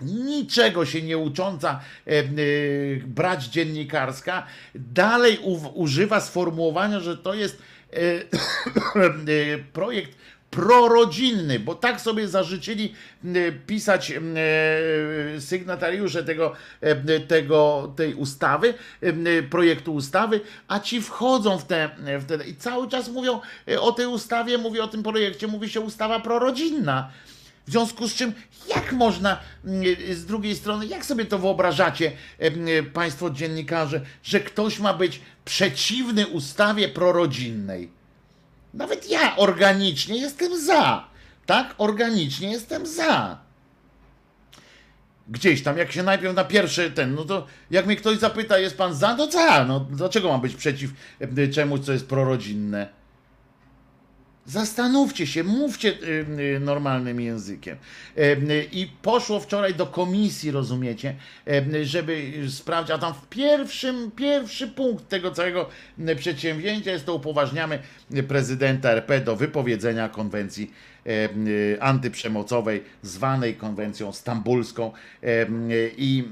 niczego się nie ucząca e, e, brać dziennikarska, dalej u, używa sformułowania, że to jest projekt prorodzinny, bo tak sobie zażyczyli e, pisać e, sygnatariusze tego, e, tego, tej ustawy, e, projektu ustawy, a ci wchodzą w te, w te i cały czas mówią e, o tej ustawie, mówi o tym projekcie, mówi się ustawa prorodzinna. W związku z czym, jak można z drugiej strony, jak sobie to wyobrażacie, Państwo dziennikarze, że ktoś ma być przeciwny ustawie prorodzinnej? Nawet ja organicznie jestem za. Tak? Organicznie jestem za. Gdzieś tam, jak się najpierw na pierwszy ten, no to jak mnie ktoś zapyta, jest pan za, to za. No dlaczego mam być przeciw em, czemuś, co jest prorodzinne? Zastanówcie się, mówcie y, y, normalnym językiem. E, y, I poszło wczoraj do komisji, rozumiecie, e, żeby sprawdzić, a tam w pierwszym, pierwszy punkt tego całego przedsięwzięcia jest to upoważniamy prezydenta RP do wypowiedzenia konwencji antyprzemocowej, zwanej konwencją stambulską e, i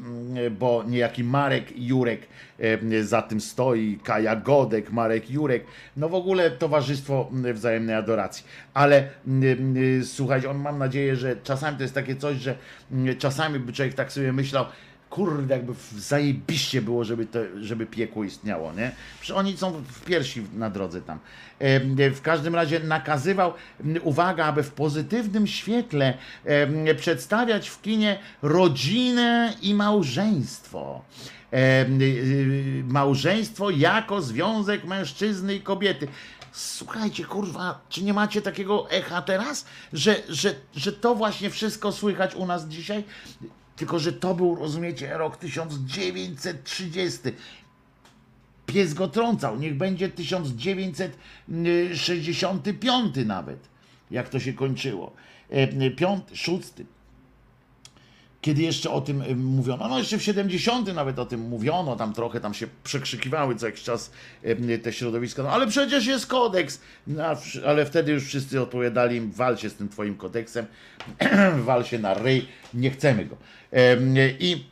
bo niejaki Marek Jurek e, za tym stoi, Kaja Godek, Marek Jurek, no w ogóle Towarzystwo Wzajemnej Adoracji. Ale słuchajcie, on mam nadzieję, że czasami to jest takie coś, że czasami by człowiek tak sobie myślał, kurde, jakby zajebiście było, żeby, to, żeby piekło istniało, nie? Przecież oni są w piersi na drodze tam. Em, W każdym razie nakazywał, uwaga, aby w pozytywnym świetle przedstawiać w kinie rodzinę i małżeństwo. Y, y, Małżeństwo jako związek mężczyzny i kobiety. Słuchajcie, kurwa, czy nie macie takiego echa teraz, że, że, że to właśnie wszystko słychać u nas dzisiaj? Tylko, że to był, rozumiecie, rok 1930. Pies go trącał, niech będzie 1965 nawet, jak to się kończyło. E, Piąty, szósty. Kiedy jeszcze o tym mówiono, no jeszcze w 70 nawet o tym mówiono, tam trochę tam się przekrzykiwały co jakiś czas te środowiska, no ale przecież jest kodeks, no, ale wtedy już wszyscy odpowiadali im, wal się z tym twoim kodeksem, wal się na ryj, nie chcemy go. I,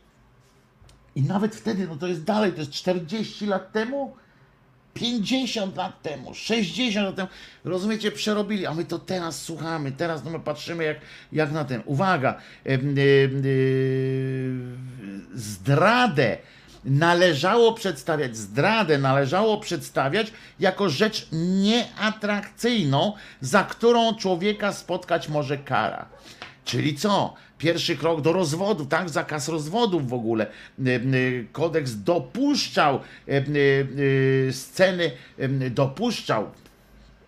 I nawet wtedy, no to jest dalej, to jest 40 lat temu, 50 lat temu, 60 lat temu, rozumiecie, przerobili, a my to teraz słuchamy, teraz no my patrzymy jak, jak na ten. Uwaga, zdradę należało przedstawiać, zdradę należało przedstawiać jako rzecz nieatrakcyjną, za którą człowieka spotkać może kara. Czyli co? Pierwszy krok do rozwodu, tak? Zakaz rozwodów w ogóle. Y, y, Kodeks dopuszczał y, sceny, dopuszczał,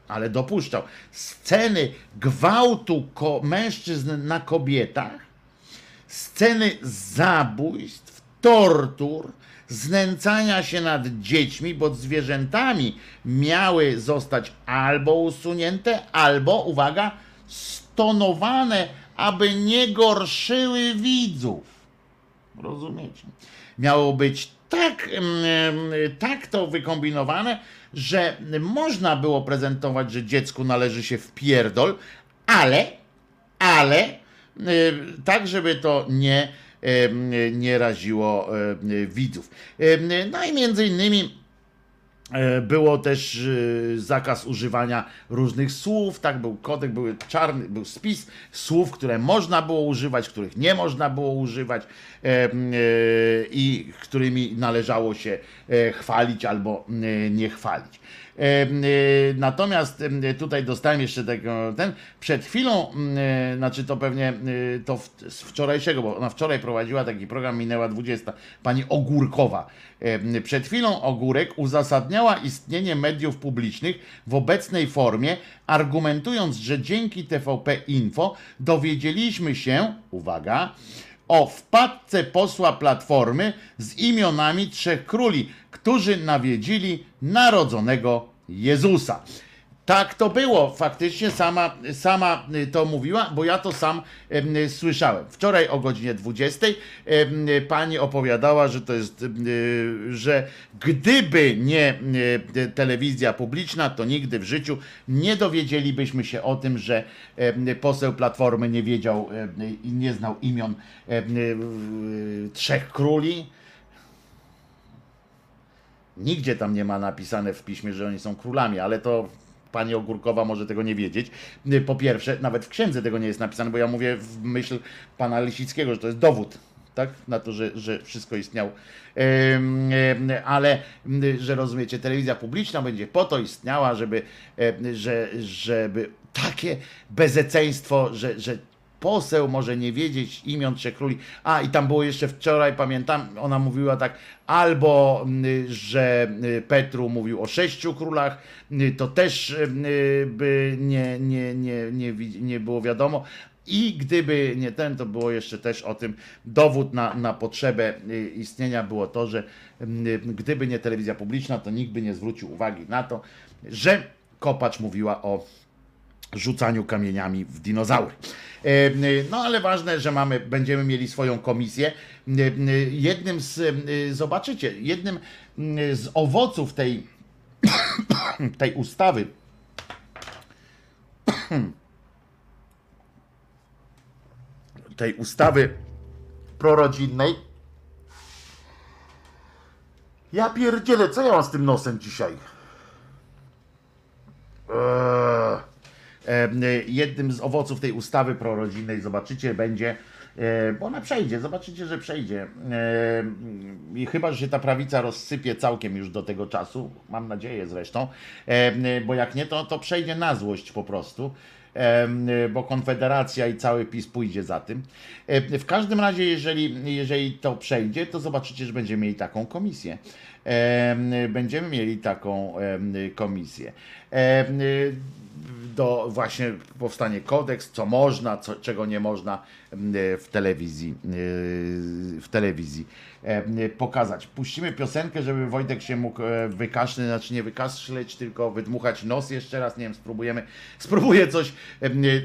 ale dopuszczał sceny gwałtu ko- mężczyzn na kobietach, sceny zabójstw, tortur, znęcania się nad dziećmi, bo zwierzętami miały zostać albo usunięte, albo, uwaga, stonowane, aby nie gorszyły widzów. Rozumiecie? Miało być tak, mm, tak to wykombinowane, że można było prezentować, że dziecku należy się w pierdol, ale, ale y, tak, żeby to nie, y, nie raziło y, widzów. No i między innymi Było też e, zakaz używania różnych słów, tak, był kodek, był czarny, był spis słów, które można było używać, których nie można było używać e, e, i którymi należało się e, chwalić albo e, nie chwalić. E, e, Natomiast tutaj dostałem jeszcze tego, ten, przed chwilą, e, znaczy to pewnie e, to z wczorajszego, bo ona wczoraj prowadziła taki program, minęła 20, pani Ogórkowa. E, Przed chwilą Ogórek uzasadniała istnienie mediów publicznych w obecnej formie, argumentując, że dzięki TVP Info dowiedzieliśmy się, uwaga, o wpadce posła Platformy z imionami trzech króli, którzy nawiedzili narodzonego Jezusa. Tak to było, faktycznie sama, sama y, to mówiła, bo ja to sam y, słyszałem. Wczoraj o godzinie 20 em, y, pani opowiadała, że to jest, y, że gdyby nie telewizja publiczna, to nigdy w życiu nie dowiedzielibyśmy się o tym, że poseł Platformy nie wiedział i nie znał imion trzech króli. Nigdzie tam nie ma napisane w piśmie, że oni są królami, ale to pani Ogórkowa może tego nie wiedzieć. Po pierwsze, nawet w księdze tego nie jest napisane, bo ja mówię w myśl pana Lisickiego, że to jest dowód. Tak? Na to, że, że wszystko istniało. Em, ale, m, że rozumiecie, telewizja publiczna będzie po to istniała, żeby, że, żeby takie bezeceństwo, że, że poseł może nie wiedzieć imion trzech króli. A i tam było jeszcze wczoraj, pamiętam, ona mówiła tak, albo mm, że y, Petru mówił o sześciu królach, y, to też y, by nie, nie, nie, nie, nie było wiadomo. I gdyby nie ten, to było jeszcze też o tym dowód na, na potrzebę istnienia było to, że y, gdyby nie telewizja publiczna, to nikt by nie zwrócił uwagi na to, że Kopacz mówiła o rzucaniu kamieniami w dinozaury. E, No ale ważne, że mamy, będziemy mieli swoją komisję. E, Jednym z, e, zobaczycie, jednym mm, z owoców tej, tej ustawy, tej ustawy prorodzinnej, ja pierdzielę, co ja mam z tym nosem dzisiaj? Eee. E, jednym z owoców tej ustawy prorodzinnej, zobaczycie, będzie, e, bo ona przejdzie, zobaczycie, że przejdzie. I chyba, że się ta prawica rozsypie całkiem już do tego czasu, mam nadzieję zresztą, e, bo jak nie, to, to przejdzie na złość po prostu. Bo Konfederacja i cały PiS pójdzie za tym. W każdym razie, jeżeli, jeżeli to przejdzie, to zobaczycie, że będziemy mieli taką komisję. Będziemy mieli taką komisję. Do właśnie powstanie kodeks, co można, co, czego nie można w telewizji, w telewizji pokazać. Puścimy piosenkę, żeby Wojtek się mógł e, wykaszleć, znaczy nie wykaszleć, tylko wydmuchać nos jeszcze raz, nie wiem, spróbujemy, spróbuję coś,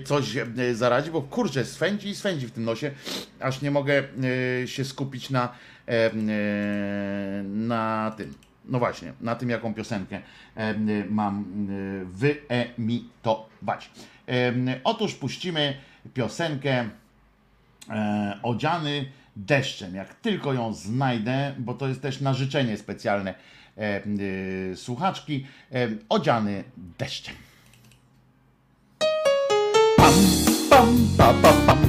coś zaradzić, bo kurczę, swędzi i swędzi w tym nosie, aż nie mogę e, się skupić na, na tym. No właśnie, na tym jaką piosenkę mam y, wyemitować. Em, Otóż puścimy piosenkę e, Odziany deszczem. Jak tylko ją znajdę, bo to jest też na życzenie specjalne e, słuchaczki, e, Odziany deszczem. Pam, pam, pa, pa, pam.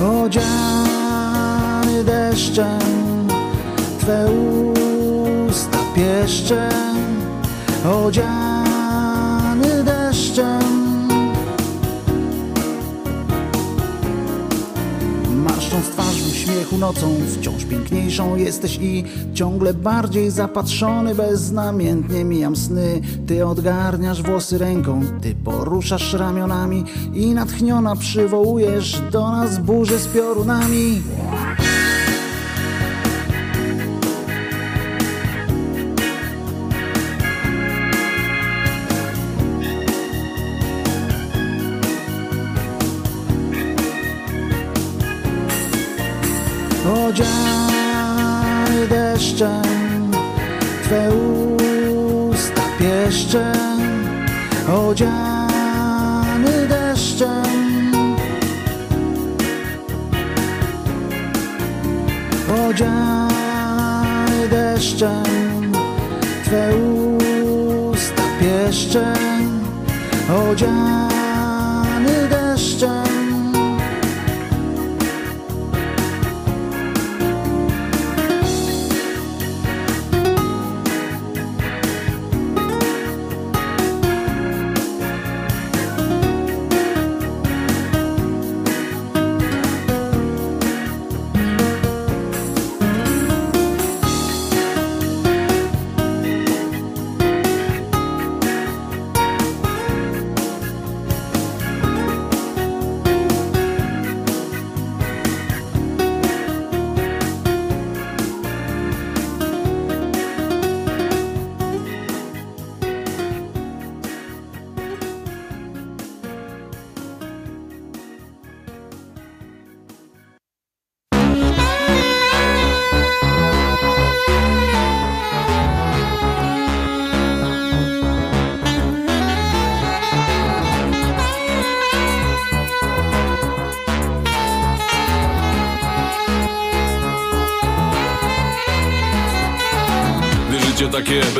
Odziany deszczem Twe usta pieszczem Odziany deszczem. Marszcząc twarz w uśmiechu nocą Wciąż piękniejszą jesteś i Ciągle bardziej zapatrzony Beznamiętnie mijam sny. Ty odgarniasz włosy ręką Ty poruszasz ramionami I natchniona przywołujesz Do nas burzę z piorunami. Odziany deszczem Twe usta pieszczem Odziany deszczem. Odziany deszczem Twe usta pieszczem. Odziany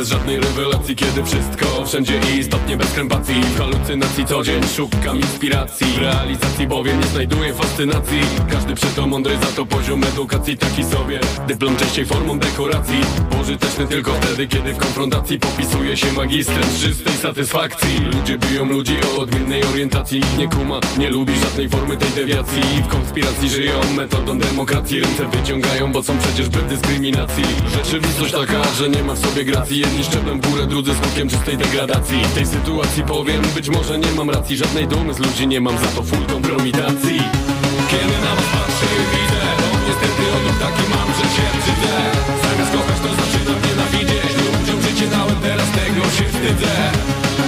żadnej rewelacji Kiedy wszystko wszędzie i istotnie bez krępacji. W halucynacji co dzień szukam inspiracji. W realizacji bowiem nie znajduję fascynacji. Każdy przy to mądry za to poziom edukacji taki sobie. Dyplom częściej formą dekoracji. Pożyteczny tylko wtedy kiedy w konfrontacji Popisuje się magistrem czystej satysfakcji. Ludzie biją ludzi o odmiennej orientacji. Nie kuma, nie lubi żadnej formy tej dewiacji. W konspiracji żyją metodą demokracji. Ręce wyciągają, bo są przecież bez dyskryminacji. Rzeczywistość taka, że nie ma w sobie gracji. Jedni szczeplem w górę, drudzy skutkiem czystej degradacji W tej sytuacji powiem, być może nie mam racji. Żadnej dumy z ludzi nie mam, za to full kompromitacji. Kiedy na was patrzę widzę niestety odruch taki mam, że się brzydzę Zamiast kochać to zaczynam nienawidzieć. Ludziom życie dałem, teraz tego się wstydzę.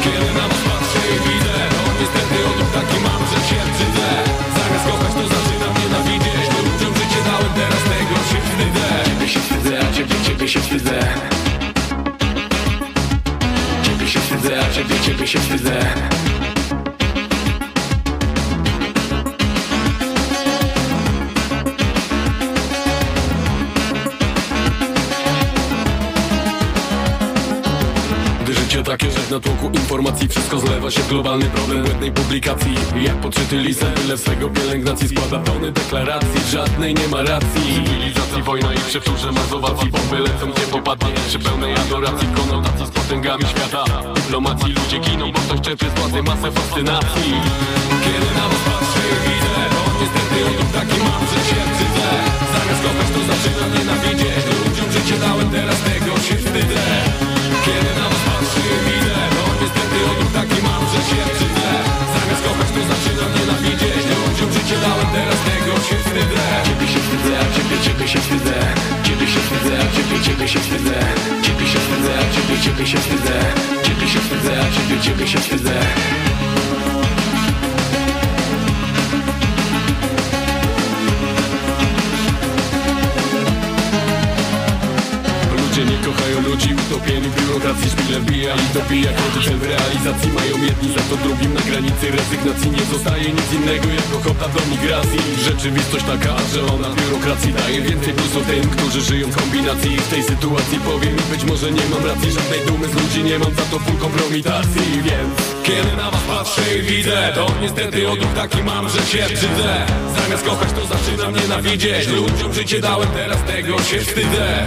Kiedy na was patrzę widzę niestety odruch taki mam, że się brzydzę Zamiast kochać to zaczynam nienawidzieć. Ludziom życie dałem, teraz tego się wstydzę. Ciebie się wstydzę, ciebie, ciebie się wstydzę wstydzę, a ciebie, ciebie się wstydzę takie, że w natłoku informacji Wszystko zlewa się w globalny problem błędnej publikacji. Jak podczyty lisem, tyle swego pielęgnacji Składa tony deklaracji, żadnej nie ma racji. Cywilizacji, wojna i przewtórze mazowacji. Bomby lecą gdzie popadnie, przy pełnej adoracji. Konotacji z potęgami świata. Dyplomacji ludzie giną, bo ktoś czerpie z władzy masę fascynacji. Kiedy na was patrzę widzę To niestety odruch taki mam, że się brzydzę Zamiast to zaczynam nienawidzieć Ludziom życie dałem, teraz tego się wstydzę Kiedy na was patrzę i widzę To niestety odruch taki mam, że się brzydzę Zamiast kochać to zaczynam nienawidzieć Ludziom życie dałem, teraz tego się wstydzę. Ciebie się wstydzę, ciebie, ciebie się wstydzę. Ciebie się wstydzę, ciebie, ciebie się wstydzę. Ciebie się wstydzę, ciebie, ciebie się wstydzę. Ciebie się wstydzę, ciebie, ciebie się wstydzę ludzi, utopieni w biurokracji Szpile wbija i dobija cel w realizacji Mają jedni za to drugim na granicy rezygnacji Nie zostaje nic innego jak ochota do migracji. Rzeczywistość taka, że ona biurokracji daje więcej plusów tym, którzy żyją w kombinacji. W tej sytuacji powiem i być może nie mam racji Żadnej dumy z ludzi nie mam, za to full kompromitacji. Więc kiedy na was patrzę i widzę To niestety odruch taki mam, że się brzydzę. Zamiast kochać to zaczynam nienawidzieć. Ludziom życie dałem, teraz tego się wstydzę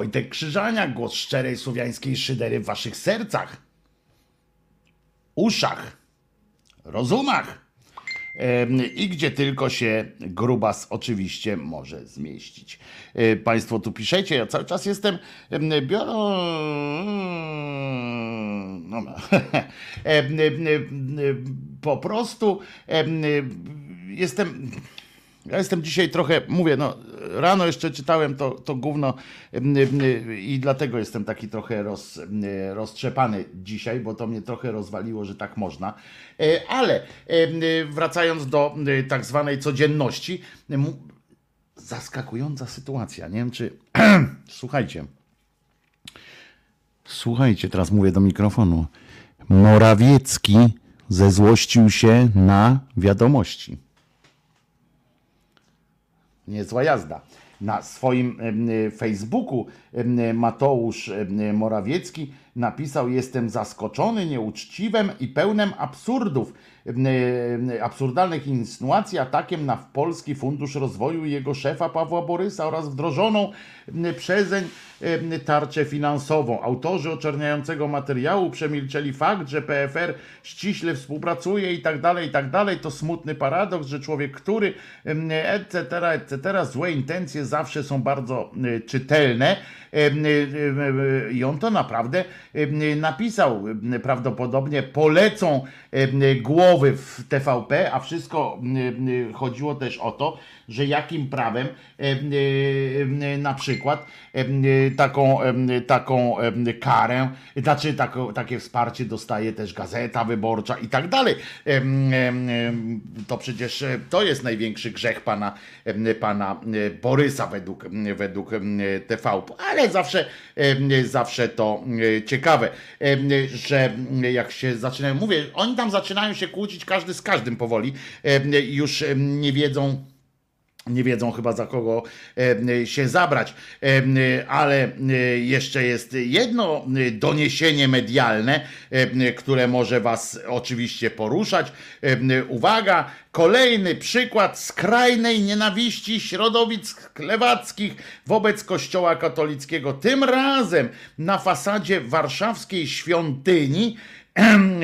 Wojtek Krzyżaniak, głos szczerej słowiańskiej szydery w waszych sercach, uszach, rozumach i gdzie tylko się grubas oczywiście może zmieścić. E, Państwo tu piszecie, ja cały czas jestem em, biorą no, em, po prostu em, jestem ja jestem dzisiaj trochę, mówię, no rano jeszcze czytałem to, to gówno i dlatego jestem taki trochę roz, roztrzepany dzisiaj, bo to mnie trochę rozwaliło, że tak można. E, Ale wracając do tak zwanej codzienności, zaskakująca sytuacja. Nie wiem, czy słuchajcie. Słuchajcie, teraz mówię do mikrofonu. Morawiecki zezłościł się na wiadomości niezła jazda. Na swoim Facebooku Mateusz Morawiecki napisał: Jestem zaskoczony nieuczciwym i pełnym absurdów, absurdalnych insynuacji, atakiem na Polski Fundusz Rozwoju i jego szefa Pawła Borysa oraz wdrożoną przezeń tarczę finansową. Autorzy oczerniającego materiału przemilczeli fakt, że PFR ściśle współpracuje i tak dalej, i tak dalej. To smutny paradoks, że człowiek, który etc., etc., złe intencje zawsze są bardzo e, czytelne e, e, i on to naprawdę napisał. Prawdopodobnie polecą głowy w TVP, a wszystko chodziło też o to, że jakim prawem em, em, na przykład taką, taką karę, znaczy takie wsparcie dostaje też Gazeta Wyborcza i tak dalej. To przecież e, to jest największy grzech pana, pana e, Borysa według, według TVP, ale zawsze, zawsze to e, ciekawe, że jak się zaczynają, mówię, oni tam zaczynają się kłócić każdy z każdym powoli, już nie wiedzą, nie wiedzą chyba za kogo się zabrać, ale e, jeszcze jest jedno e, doniesienie medialne, które może Was oczywiście poruszać. Uwaga, kolejny przykład skrajnej nienawiści środowisk lewackich wobec Kościoła katolickiego. Tym razem na fasadzie warszawskiej świątyni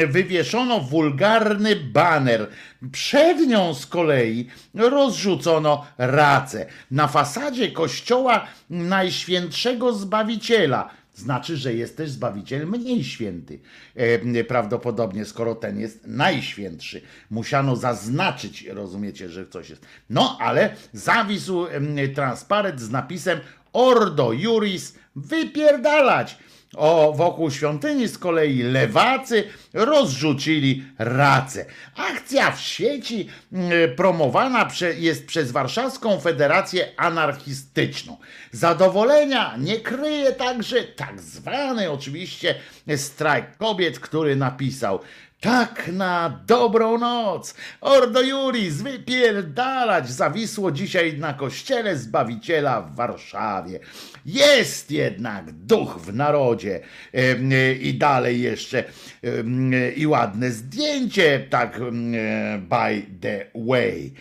wywieszono wulgarny baner. Przed nią z kolei rozrzucono racę. Na fasadzie kościoła Najświętszego Zbawiciela znaczy, że jest też Zbawiciel mniej święty. E, prawdopodobnie, skoro ten jest najświętszy. Musiano zaznaczyć, rozumiecie, że coś jest. No, ale zawisł em, transparent z napisem Ordo Juris wypierdalać. O, wokół świątyni z kolei lewacy rozrzucili racę. Akcja w sieci mm, promowana jest przez Warszawską Federację Anarchistyczną. Zadowolenia nie kryje także tak zwany oczywiście strajk kobiet, który napisał tak na dobrą noc. Ordo Juris, wypierdalać zawisło dzisiaj na kościele Zbawiciela w Warszawie. Jest jednak duch w narodzie. E, I dalej jeszcze e, i ładne zdjęcie, tak e, by the way.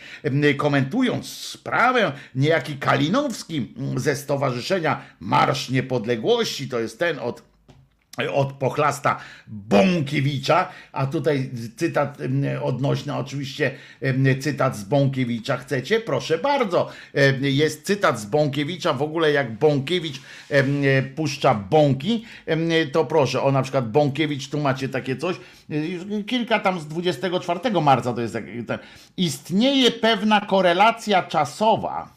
Komentując sprawę, niejaki Kalinowski mm, ze Stowarzyszenia Marsz Niepodległości, to jest ten od od pochlasta Bąkiewicza, a tutaj cytat odnośny, oczywiście cytat z Bąkiewicza chcecie? Proszę bardzo. Jest cytat z Bąkiewicza, w ogóle jak Bąkiewicz em, puszcza bąki, to proszę, o na przykład Bąkiewicz, tu macie takie coś, y, kilka tam z 24 marca to jest. Istnieje pewna korelacja czasowa,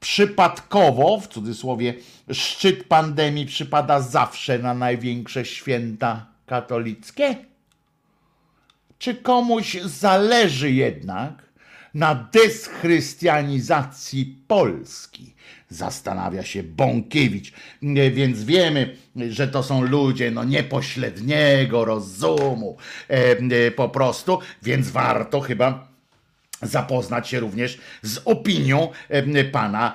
przypadkowo, w cudzysłowie, szczyt pandemii przypada zawsze na największe święta katolickie? Czy komuś zależy jednak na deschrystianizacji Polski? Zastanawia się Bąkiewicz, więc wiemy, że to są ludzie no, niepośredniego rozumu e, e, po prostu, więc warto chyba zapoznać się również z opinią pana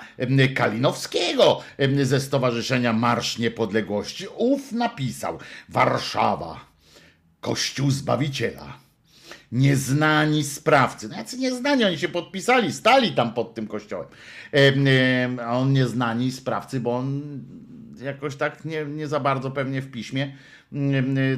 Kalinowskiego ze Stowarzyszenia Marsz Niepodległości. Ów napisał: Warszawa, Kościół Zbawiciela. Nieznani sprawcy. No jacy nieznani, oni się podpisali, stali tam pod tym kościołem. Em, em, A on nieznani sprawcy, bo on jakoś tak nie, nie za bardzo pewnie w piśmie,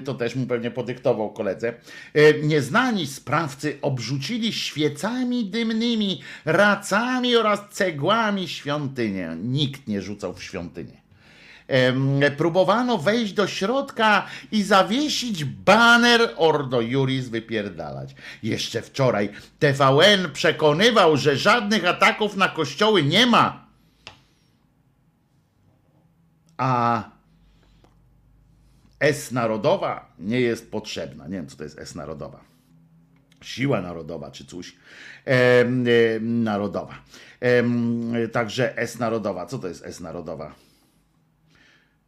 to też mu pewnie podyktował koledze. E, Nieznani sprawcy obrzucili świecami dymnymi, racami oraz cegłami świątynię. Nikt nie rzucał w świątynię. Próbowano wejść do środka i zawiesić baner Ordo Juris wypierdalać. Jeszcze wczoraj TVN przekonywał, że żadnych ataków na kościoły nie ma. A S narodowa nie jest potrzebna. Nie wiem, co to jest S narodowa. Siła narodowa czy coś em, em, narodowa. Em, Także S narodowa. Co to jest S narodowa?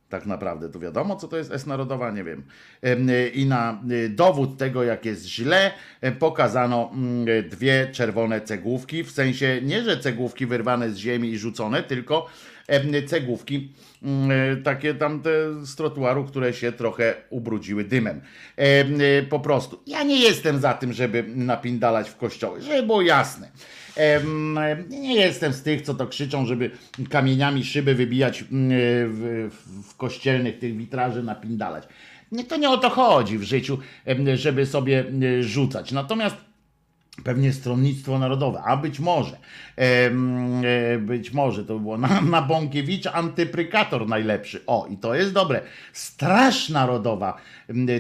Tak naprawdę to wiadomo, co to jest S narodowa, nie wiem. Em, I na y, dowód tego, jak jest źle, e, pokazano mm, dwie czerwone cegłówki. W sensie nie, że cegłówki wyrwane z ziemi i rzucone, tylko cegłówki takie tamte z trotuaru, które się trochę ubrudziły dymem. Em, y, Po prostu. Ja nie jestem za tym, żeby napindalać w kościoły, żeby było jasne. Nie jestem z tych, co to krzyczą, żeby kamieniami szyby wybijać mm, w, w, kościelnych tych witraży, napindalać. To nie o to chodzi w życiu, żeby sobie rzucać. Natomiast pewnie stronnictwo narodowe, a być może, e, być może to by było na, na Bąkiewicz antyprykator najlepszy. O, i to jest dobre. Straż Narodowa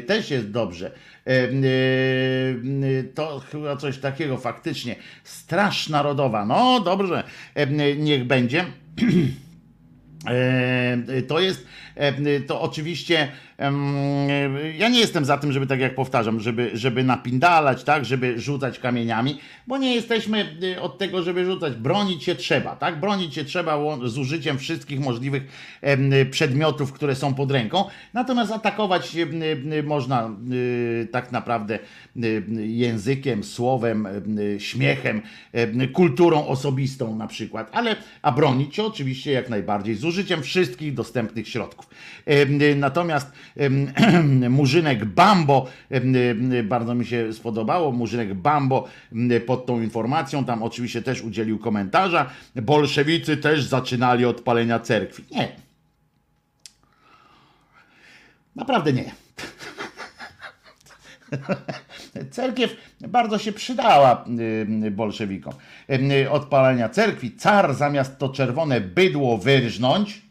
też jest dobrze. Em, e, To chyba coś takiego faktycznie. Straż Narodowa, no dobrze, em, niech będzie. E, To jest, e, to oczywiście, em, ja nie jestem za tym, żeby tak jak powtarzam, żeby, żeby napindalać, tak, żeby rzucać kamieniami, bo nie jesteśmy e, od tego, żeby rzucać. Bronić się trzeba, tak, bronić się trzeba z użyciem wszystkich możliwych przedmiotów, które są pod ręką, natomiast atakować można e, tak naprawdę em, językiem, słowem, em, śmiechem, em, kulturą osobistą na przykład, ale a bronić się oczywiście jak najbardziej z użyciem wszystkich dostępnych środków. Em, Natomiast Murzynek Bambo, em, em, bardzo mi się spodobało, Murzynek Bambo pod tą informacją, tam oczywiście też udzielił komentarza, bolszewicy też zaczynali od palenia cerkwi. Nie. Naprawdę nie. Cerkiew bardzo się przydała y, bolszewikom. Y, Odpalania cerkwi. Car zamiast to czerwone bydło wyrżnąć,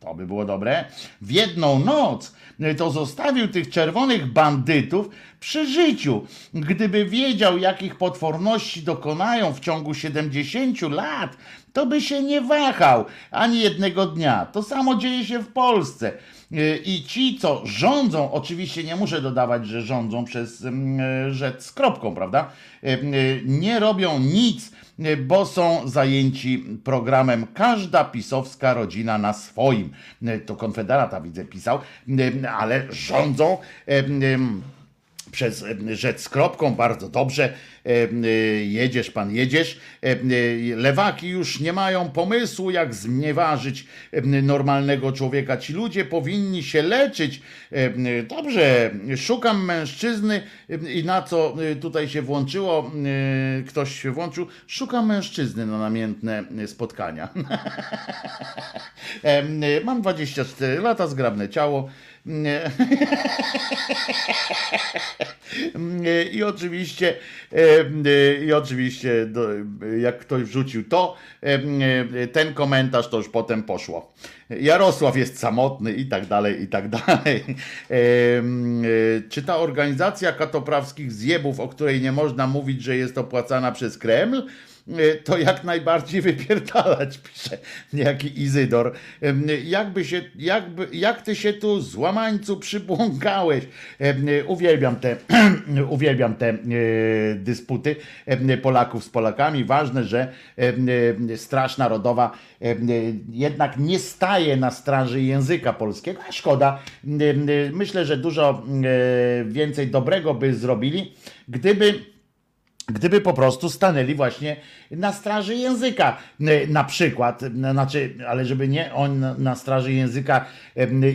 To by było dobre. W jedną noc y, to zostawił tych czerwonych bandytów przy życiu. Gdyby wiedział, jakich potworności dokonają w ciągu 70 lat, to by się nie wahał ani jednego dnia. To samo dzieje się w Polsce. Y, I ci, co rządzą, oczywiście nie muszę dodawać, że rządzą przez mm, y, rzecz z kropką, prawda? Y, Nie robią nic, bo są zajęci programem Każda pisowska rodzina na swoim. To Konfederata widzę pisał, ale rządzą. Przez e, rzecz z kropką, bardzo dobrze. E, e, Jedziesz, pan jedziesz. Lewaki już nie mają pomysłu, jak znieważyć normalnego człowieka. Ci ludzie powinni się leczyć. Dobrze, szukam mężczyzny i na co tutaj się włączyło, ktoś się włączył, szukam mężczyzny na namiętne spotkania. Mam 24 lata, zgrabne ciało. I oczywiście, i oczywiście, jak ktoś wrzucił to, ten komentarz to już potem poszło. Jarosław jest samotny i tak dalej, i tak dalej. Czy ta organizacja katoprawskich zjebów, o której nie można mówić, że jest opłacana przez Kreml, to jak najbardziej wypierdalać, pisze niejaki Izydor. Em, Jakby się, jakby, jak ty się tu złamańcu przybłąkałeś. Em, Uwielbiam te, uwielbiam te e, dysputy Polaków z Polakami. Ważne, że e, Straż Narodowa jednak nie staje na straży języka polskiego, szkoda. Myślę, że dużo e, więcej dobrego by zrobili, gdyby gdyby po prostu stanęli właśnie na straży języka. N- na przykład, znaczy, ale żeby nie on na- straży języka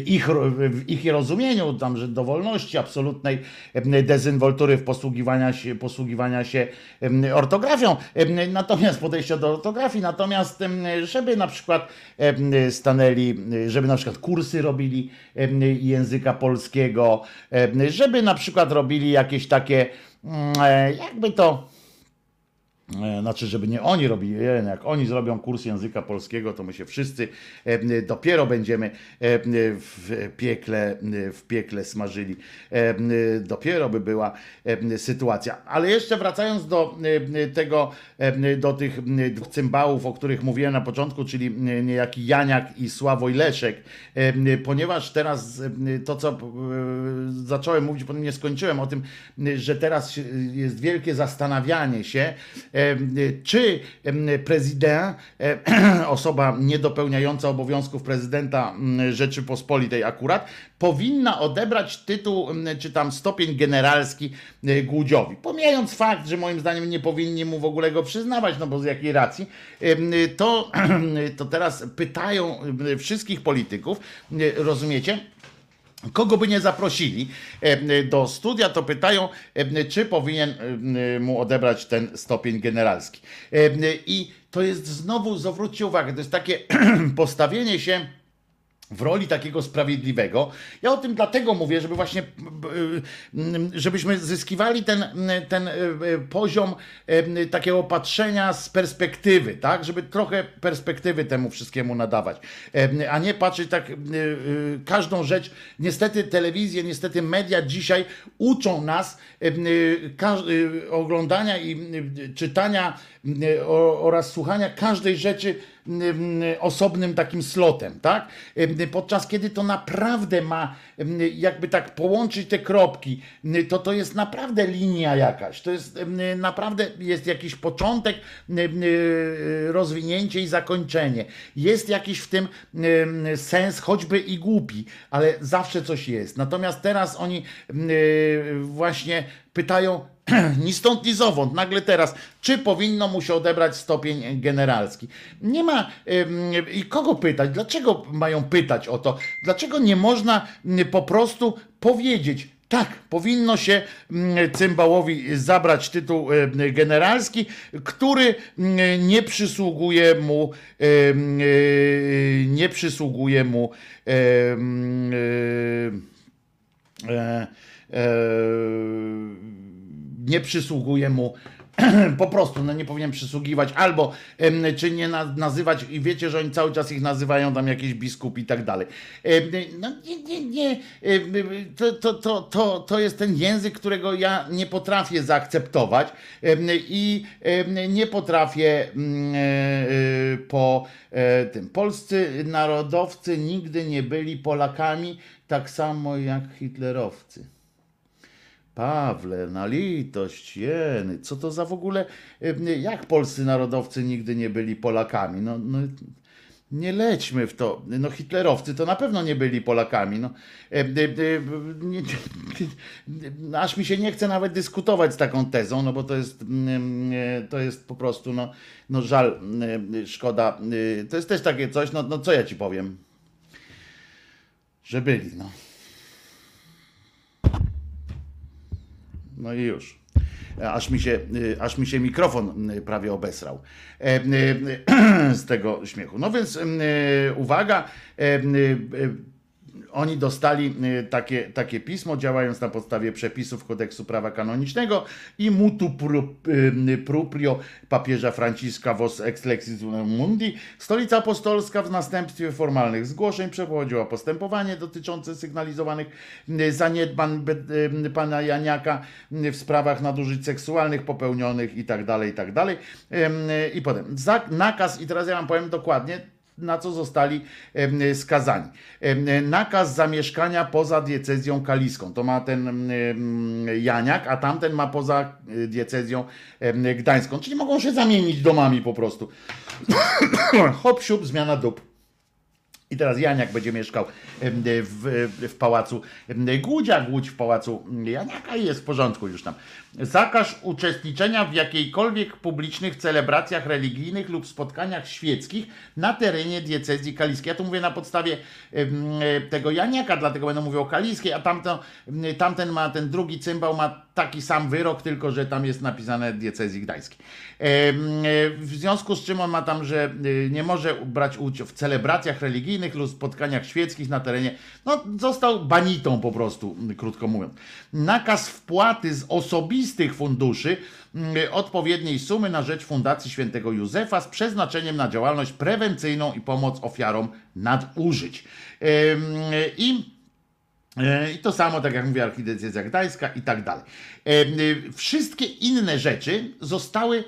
ich, w ich rozumieniu, tam, że dowolności absolutnej dezynwoltury w posługiwania się, posługiwania się ortografią, natomiast podejścia do ortografii, natomiast żeby na przykład stanęli, żeby na przykład kursy robili języka polskiego, żeby na przykład robili jakieś takie e, jakby to. E, Znaczy, żeby nie oni robili, e, jak oni zrobią kurs języka polskiego, to my się wszyscy e, dopiero będziemy w piekle, w piekle smażyli. Dopiero by była sytuacja. Ale jeszcze wracając do tego, do tych dwóch cymbałów, o których mówiłem na początku, czyli niejaki Janiak i Sławoj Leszek, ponieważ teraz to, co zacząłem mówić, potem nie skończyłem o tym, że teraz jest wielkie zastanawianie się, czy prezydent, osoba niedopełniająca obowiązków prezydenta m, Rzeczypospolitej akurat, powinna odebrać tytuł, m, czy tam stopień generalski e, Głudziowi. Pomijając fakt, że moim zdaniem nie powinni mu w ogóle go przyznawać, no bo z jakiej racji, to, to teraz pytają wszystkich polityków, rozumiecie? Kogo by nie zaprosili e, do studia, to pytają, e, czy powinien e, mu odebrać ten stopień generalski. I to jest znowu, zwróćcie uwagę, to jest takie postawienie się w roli takiego sprawiedliwego. Ja o tym dlatego mówię, żeby właśnie, żebyśmy zyskiwali ten, ten e, e, poziom e, takiego patrzenia z perspektywy, tak? Żeby trochę perspektywy temu wszystkiemu nadawać, a nie patrzeć tak każdą rzecz. Niestety telewizje, niestety media dzisiaj uczą nas oglądania i czytania oraz słuchania każdej rzeczy osobnym takim slotem, tak? Podczas kiedy to naprawdę ma jakby tak połączyć te kropki, to to jest naprawdę linia jakaś, to jest naprawdę jest jakiś początek, rozwinięcie i zakończenie. Jest jakiś w tym sens, choćby i głupi, ale zawsze coś jest. Natomiast teraz oni właśnie pytają, ni stąd, ni zowąd, nagle teraz, czy powinno mu się odebrać stopień generalski. Nie ma i kogo pytać, dlaczego mają pytać o to, dlaczego nie można po prostu powiedzieć, tak, powinno się Cymbałowi zabrać tytuł generalski, który nie przysługuje mu, y, nie przysługuje mu e, e, nie przysługuje mu po prostu no nie powinien przysługiwać, albo czy nie na, nazywać, i wiecie, że oni cały czas ich nazywają tam jakieś biskup i tak dalej. No nie, nie, nie. To, to, to, to, to jest ten język, którego ja nie potrafię zaakceptować i nie potrafię mm, e, e, po e, tym. Polscy narodowcy nigdy nie byli Polakami, tak samo jak hitlerowcy. Pawle, na litość, jeny, co to za w ogóle, em, jak polscy narodowcy nigdy nie byli Polakami? No, no, nie lećmy w to. No hitlerowcy to na pewno nie byli Polakami. No, em, em, nie, nie, aż mi się nie chce nawet dyskutować z taką tezą, no bo to jest, e, to jest po prostu, no, no żal, szkoda. E, To jest też takie coś, no, no co ja ci powiem? Że byli, no. No i już. Aż mi, się, y, aż mi się mikrofon prawie obesrał e, z tego śmiechu. No więc uwaga, e, oni dostali y, takie, takie pismo, działając na podstawie przepisów kodeksu prawa kanonicznego i mutu pro- y, proprio papieża Franciszka vos ex lexis mundi. Stolica apostolska w następstwie formalnych zgłoszeń przeprowadziła postępowanie dotyczące sygnalizowanych y, zaniedbań y, pana Janiaka y, w sprawach nadużyć seksualnych popełnionych i tak dalej, i tak y, I potem nakaz, i teraz ja wam powiem dokładnie, na co zostali skazani. Nakaz zamieszkania poza diecezją kaliską. To ma ten Janiak, a tamten ma poza y, diecezją gdańską. Czyli mogą się zamienić domami po prostu. Hop, siup, zmiana dup. I teraz Janiak będzie mieszkał w, w pałacu Głudzia, Głódź w pałacu Janiaka i jest w porządku już tam. Zakaz uczestniczenia w jakiejkolwiek publicznych celebracjach religijnych lub spotkaniach świeckich na terenie diecezji kaliskiej. Ja tu mówię na podstawie em, tego Janiaka, dlatego będę mówił o kaliskiej, a tamten, tamten ma, ten drugi cymbał ma taki sam wyrok, tylko że tam jest napisane diecezji gdańskiej. Em, W związku z czym on ma tam, że y, nie może brać udziału w celebracjach religijnych lub spotkaniach świeckich na terenie, no został banitą po prostu, krótko mówiąc. Nakaz wpłaty z osobistych funduszy y, odpowiedniej sumy na rzecz Fundacji Świętego Józefa z przeznaczeniem na działalność prewencyjną i pomoc ofiarom nadużyć. I E, I to samo, tak jak mówię, archidiecezja gdańska i tak dalej. Wszystkie inne rzeczy zostały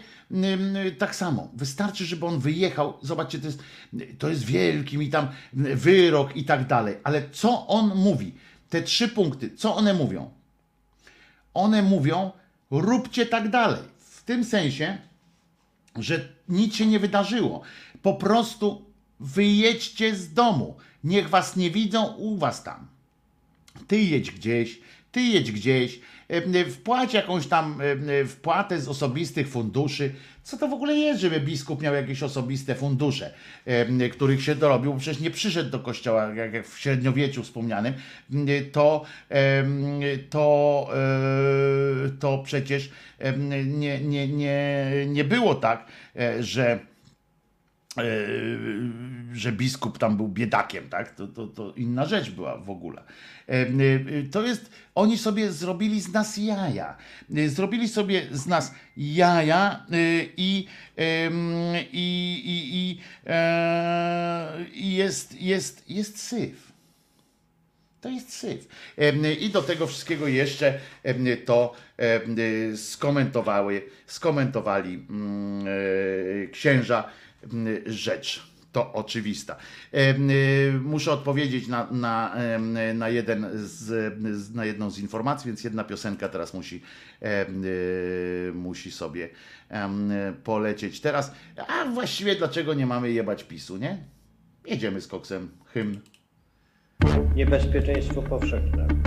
tak samo. Wystarczy, żeby on wyjechał. Zobaczcie, to jest, to jest wielki mi tam wyrok i tak dalej. Ale co on mówi? Te trzy punkty, co one mówią? One mówią, róbcie tak dalej. W tym sensie, że nic się nie wydarzyło. Po prostu wyjedźcie z domu. Niech was nie widzą u was tam ty jedź gdzieś, ty jedź gdzieś, wpłać jakąś tam wpłatę z osobistych funduszy. Co to w ogóle jest, żeby biskup miał jakieś osobiste fundusze, których się dorobił, przecież nie przyszedł do kościoła, jak w średniowieczu wspomnianym, to, to, e, to przecież nie, nie, nie, nie było tak, e, że że biskup tam był biedakiem, tak? To, to, to inna rzecz była w ogóle. E, e, To jest, oni sobie zrobili z nas jaja. E, Zrobili sobie z nas jaja e, i, i, i, i, e, jest, jest, jest syf. To jest syf. I do tego wszystkiego jeszcze to skomentowały, skomentowali mm, e, księża rzecz. To oczywista. Em, y, Muszę odpowiedzieć na, na, em, na, jeden z, na jedną z informacji, więc jedna piosenka teraz musi, musi sobie polecieć teraz. A właściwie dlaczego nie mamy jebać PiSu, nie? Jedziemy z koksem. Hymn.
niebezpieczeństwo powszechne,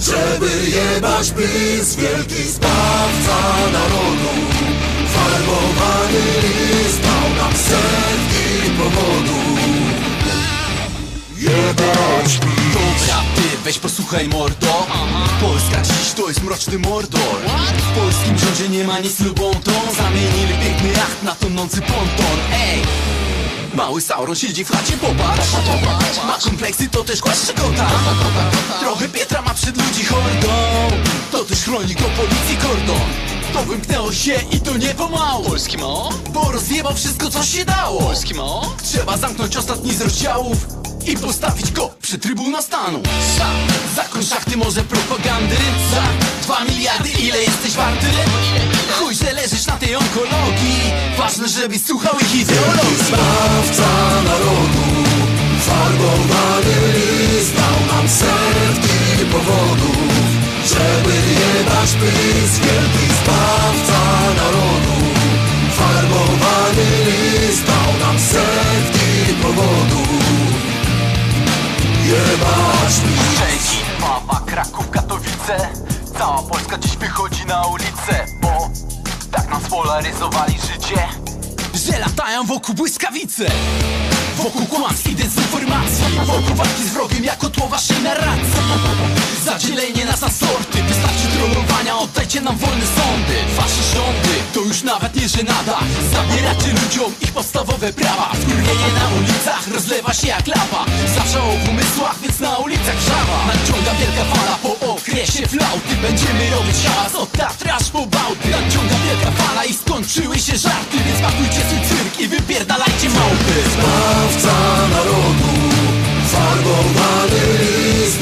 żeby jebać PiS, wielki sprawca narodu. Farbowany list dał nam setki powodów. Jebać PiS.
Dobra, ty weź posłuchaj mordo. Polska dziś to jest mroczny mordor. W polskim rządzie nie ma nic lubą tą. Zamienili piękny jacht na tonący ponton. Ej! Mały Sauron siedzi w chacie, popatrz. Ma kompleksy, to też głaszcze kota Trochę Pietra ma przed ludzi hordą. To też chroni go policji kordon To wymknęło się i to nie pomału. Polski mo? Bo rozjebał wszystko co się dało. Polski mo? Trzeba zamknąć ostatni z rozdziałów i postawić go przy trybuna stanu. Za zakon szachty może propagandy. Za dwa miliardy ile jesteś warty? Chuj, że leżysz na tej onkologii. Ważne, żebyś słuchał ich ideologii.
Zbawca narodu Farbowany list dał nam setki powodów Żeby jebać PiS Wielki zbawca narodu. Farbowany list dał nam setki powodów. Jebać PiS
Szczecin, Wawa, Kraków, Katowice. Cała Polska dziś wychodzi na ulicę Bo tak nas polaryzowali życie Że latają wokół błyskawice Wokół kłamstw i dezinformacji. Wokół walki z wrogiem jako tło waszej narracji. Zadzielenie nas na sorty. Wystarczy trollowania, oddajcie nam wolne sądy. Wasze rządy to już nawet nie żenada. Zabieracie ludziom ich podstawowe prawa. Wkurwienie na ulicach rozlewa się jak lawa Zawsze o umysłach, więc na ulicach żawa Nadciąga wielka fala po okresie flauty. Będziemy robić hałas od Tatry aż po Bałty. Nadciąga wielka fala i skończyły się żarty Więc pakujcie swój cyrk i wypierdalajcie małpy.
Zbawca narodu Farbowany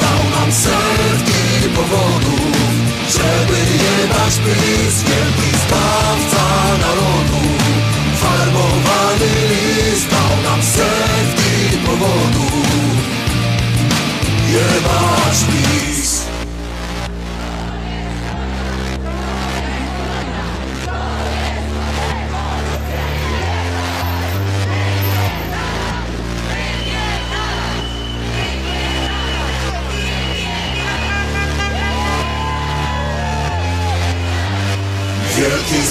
dał nam setki powodów Żeby jebać PiS Wielki zbawca narodu Farbowany list dał nam setki powodów Jebać PiS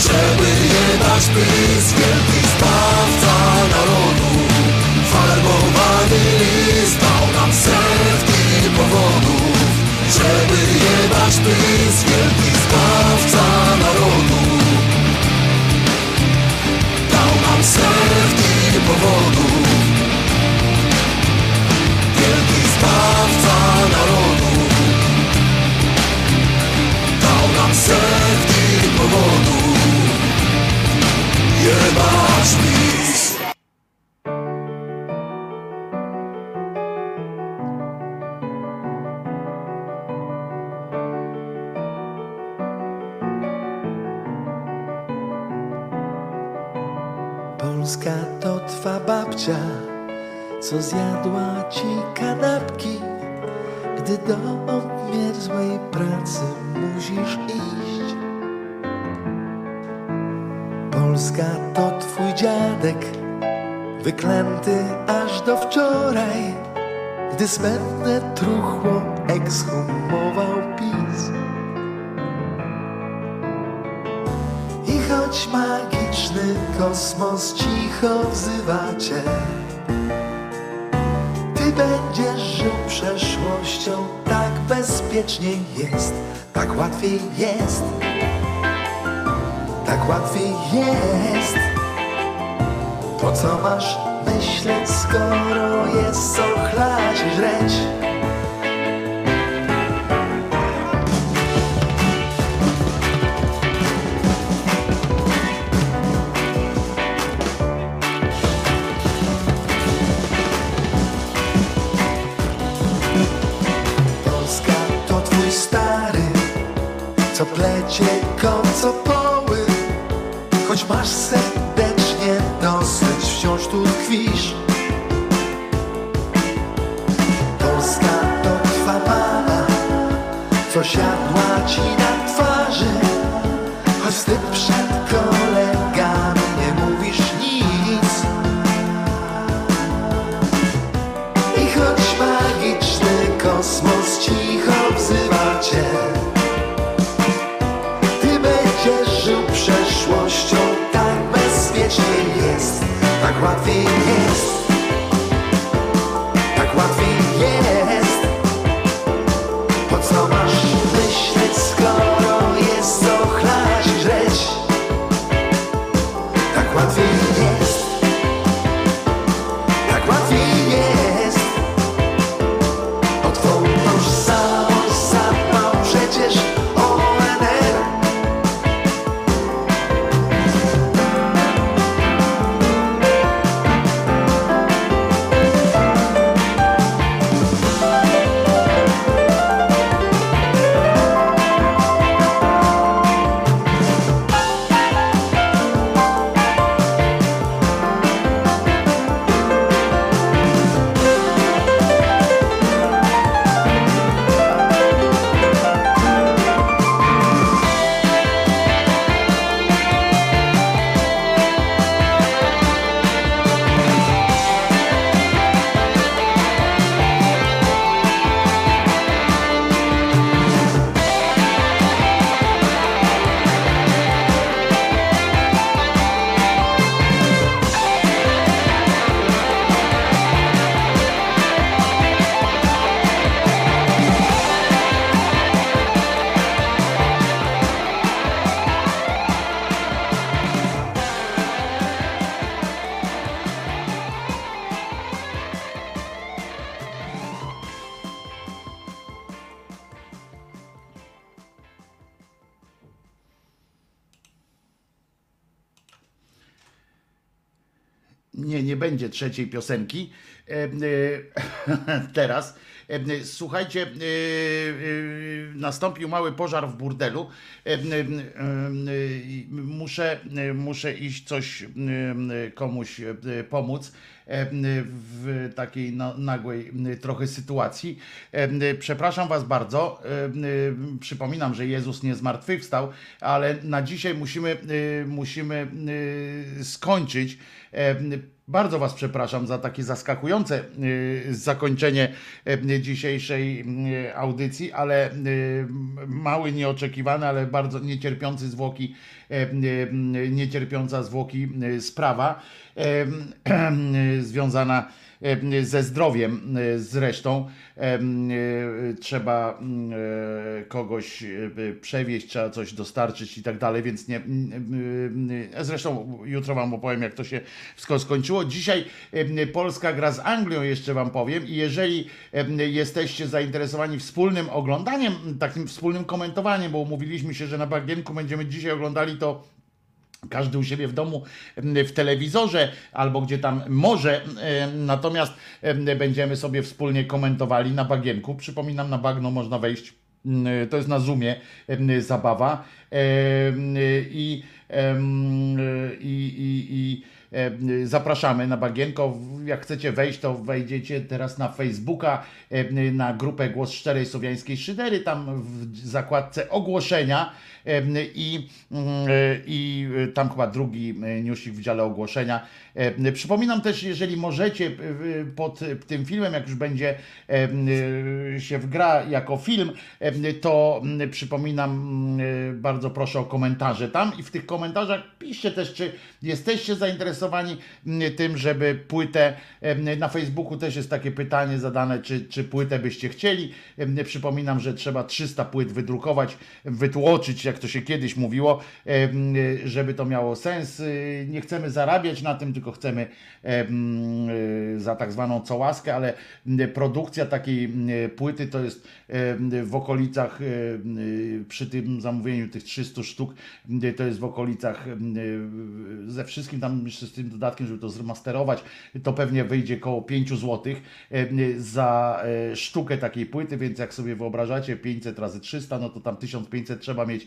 Żeby jebać PiS Wielki zbawca narodu. Farbowany list dał nam setki powodów. Żeby jebać PiS Wielki zbawca narodu. Dał nam setki powodów. Wielki zbawca narodu Nam setki powodów Jebać
Polska to twa babcia, co zjadła ci kanapki, gdy do dziadek, wyklęty aż do wczoraj, gdy zbędne truchło ekshumował PiS. I choć magiczny kosmos cicho wzywa cię Ty będziesz żył przeszłością Tak bezpiecznie jest Tak łatwiej jest Tak łatwiej jest Po co masz myśleć skoro jest co chlać żreć Polska to twój stary, co plecie kocopoły. Choć masz serdecznie dosyć, wciąż tu tkwisz. Polska to twa mama, co siadła ci na twarzy Choć ty przed Nie,
nie będzie trzeciej piosenki. E, e, teraz. E, Słuchajcie, nastąpił mały pożar w burdelu. Muszę, muszę iść coś komuś pomóc w takiej nagłej trochę sytuacji. Przepraszam Was bardzo. Przypominam, że Jezus nie zmartwychwstał, ale na dzisiaj musimy, e, musimy e, skończyć. Bardzo Was przepraszam za takie zaskakujące e, zakończenie e, dzisiejszej e, audycji, ale mały, nieoczekiwany, ale bardzo niecierpiący zwłoki, niecierpiąca zwłoki sprawa związana e, ze zdrowiem e, zresztą. E, e, Trzeba e, kogoś e, przewieźć, trzeba coś dostarczyć i tak dalej, więc nie. e, Zresztą jutro Wam opowiem, jak to się wszystko skończyło. Dzisiaj e, Polska gra z Anglią, jeszcze Wam powiem. I jeżeli e, jesteście zainteresowani wspólnym oglądaniem, takim wspólnym komentowaniem, bo umówiliśmy się, że na bagienku będziemy dzisiaj oglądali to każdy u siebie w domu m, w telewizorze albo gdzie tam może, em, natomiast em, będziemy sobie wspólnie komentowali na bagienku. Przypominam, na bagno można wejść. m, To jest na Zoomie zabawa. Em, I, em, i, i, i em, zapraszamy na bagienko. Jak chcecie wejść, to wejdziecie teraz na Facebooka, na grupę Głos Szczerej Słowiańskiej Szydery, tam w zakładce ogłoszenia i, mm, i tam chyba drugi newsik w dziale ogłoszenia. E, Przypominam też, jeżeli możecie e, pod tym filmem, jak już będzie e, się wgra jako film, e, to mm, przypominam, mm, bardzo proszę o komentarze tam i w tych komentarzach piszcie też, czy jesteście zainteresowani tym, żeby płytę, e, na Facebooku też jest takie pytanie zadane, czy, czy płytę byście chcieli. E, Przypominam, że trzeba 300 płyt wydrukować, wytłoczyć, jak to się kiedyś mówiło, żeby to miało sens. E, Nie chcemy zarabiać na tym, tylko chcemy e, za tak zwaną cołaskę, ale produkcja takiej płyty to jest w okolicach, przy tym zamówieniu tych 300 sztuk, to jest w okolicach ze wszystkim tam jeszcze z tym dodatkiem, żeby to zremasterować, to pewnie wyjdzie koło 5 zł za e, sztukę takiej płyty, więc jak sobie wyobrażacie 500 razy 300, no to tam 1500 trzeba mieć,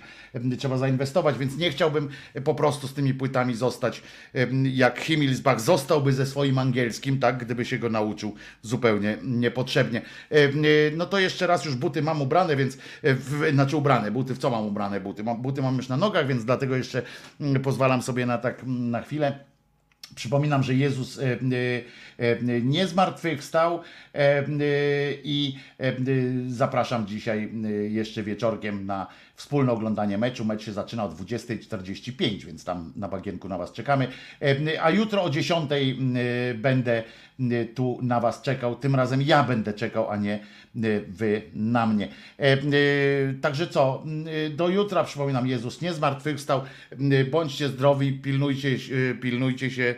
trzeba zainwestować, więc nie chciałbym po prostu z tymi płytami zostać jak Himmelsbach zostałby ze swoim angielskim, tak, gdyby się go nauczył zupełnie niepotrzebnie. E, No to jeszcze raz już buty mam ubrane, więc e, w, znaczy ubrane, buty w co mam ubrane buty? Buty mam już na nogach, więc dlatego jeszcze mm, pozwalam sobie na tak mm, na chwilę. Przypominam, że Jezus e, e, e, nie zmartwychwstał e, e, i e, e, zapraszam dzisiaj e, jeszcze wieczorkiem na wspólne oglądanie meczu. Mecz się zaczyna o 20.45, więc tam na bagienku na Was czekamy. E, A jutro o 10.00 e, będę e, tu na Was czekał. Tym razem ja będę czekał, a nie Wy na mnie. Także co, do jutra przypominam, Jezus nie zmartwychwstał. Bądźcie zdrowi, pilnujcie, pilnujcie się,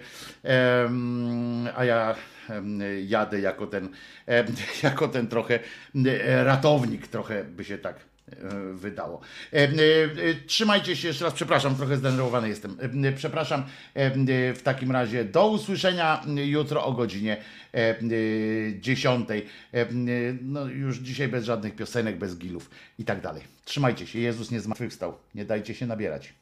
a ja jadę jako ten, jako ten trochę ratownik, trochę by się tak wydało. E, e, e, Trzymajcie się jeszcze raz, przepraszam, trochę zdenerwowany jestem. E, Przepraszam, e, e, w takim razie do usłyszenia jutro o godzinie e, e, 10. E, e, No już dzisiaj bez żadnych piosenek, bez gilów i tak dalej. Trzymajcie się, Jezus nie zmartwychwstał, nie dajcie się nabierać.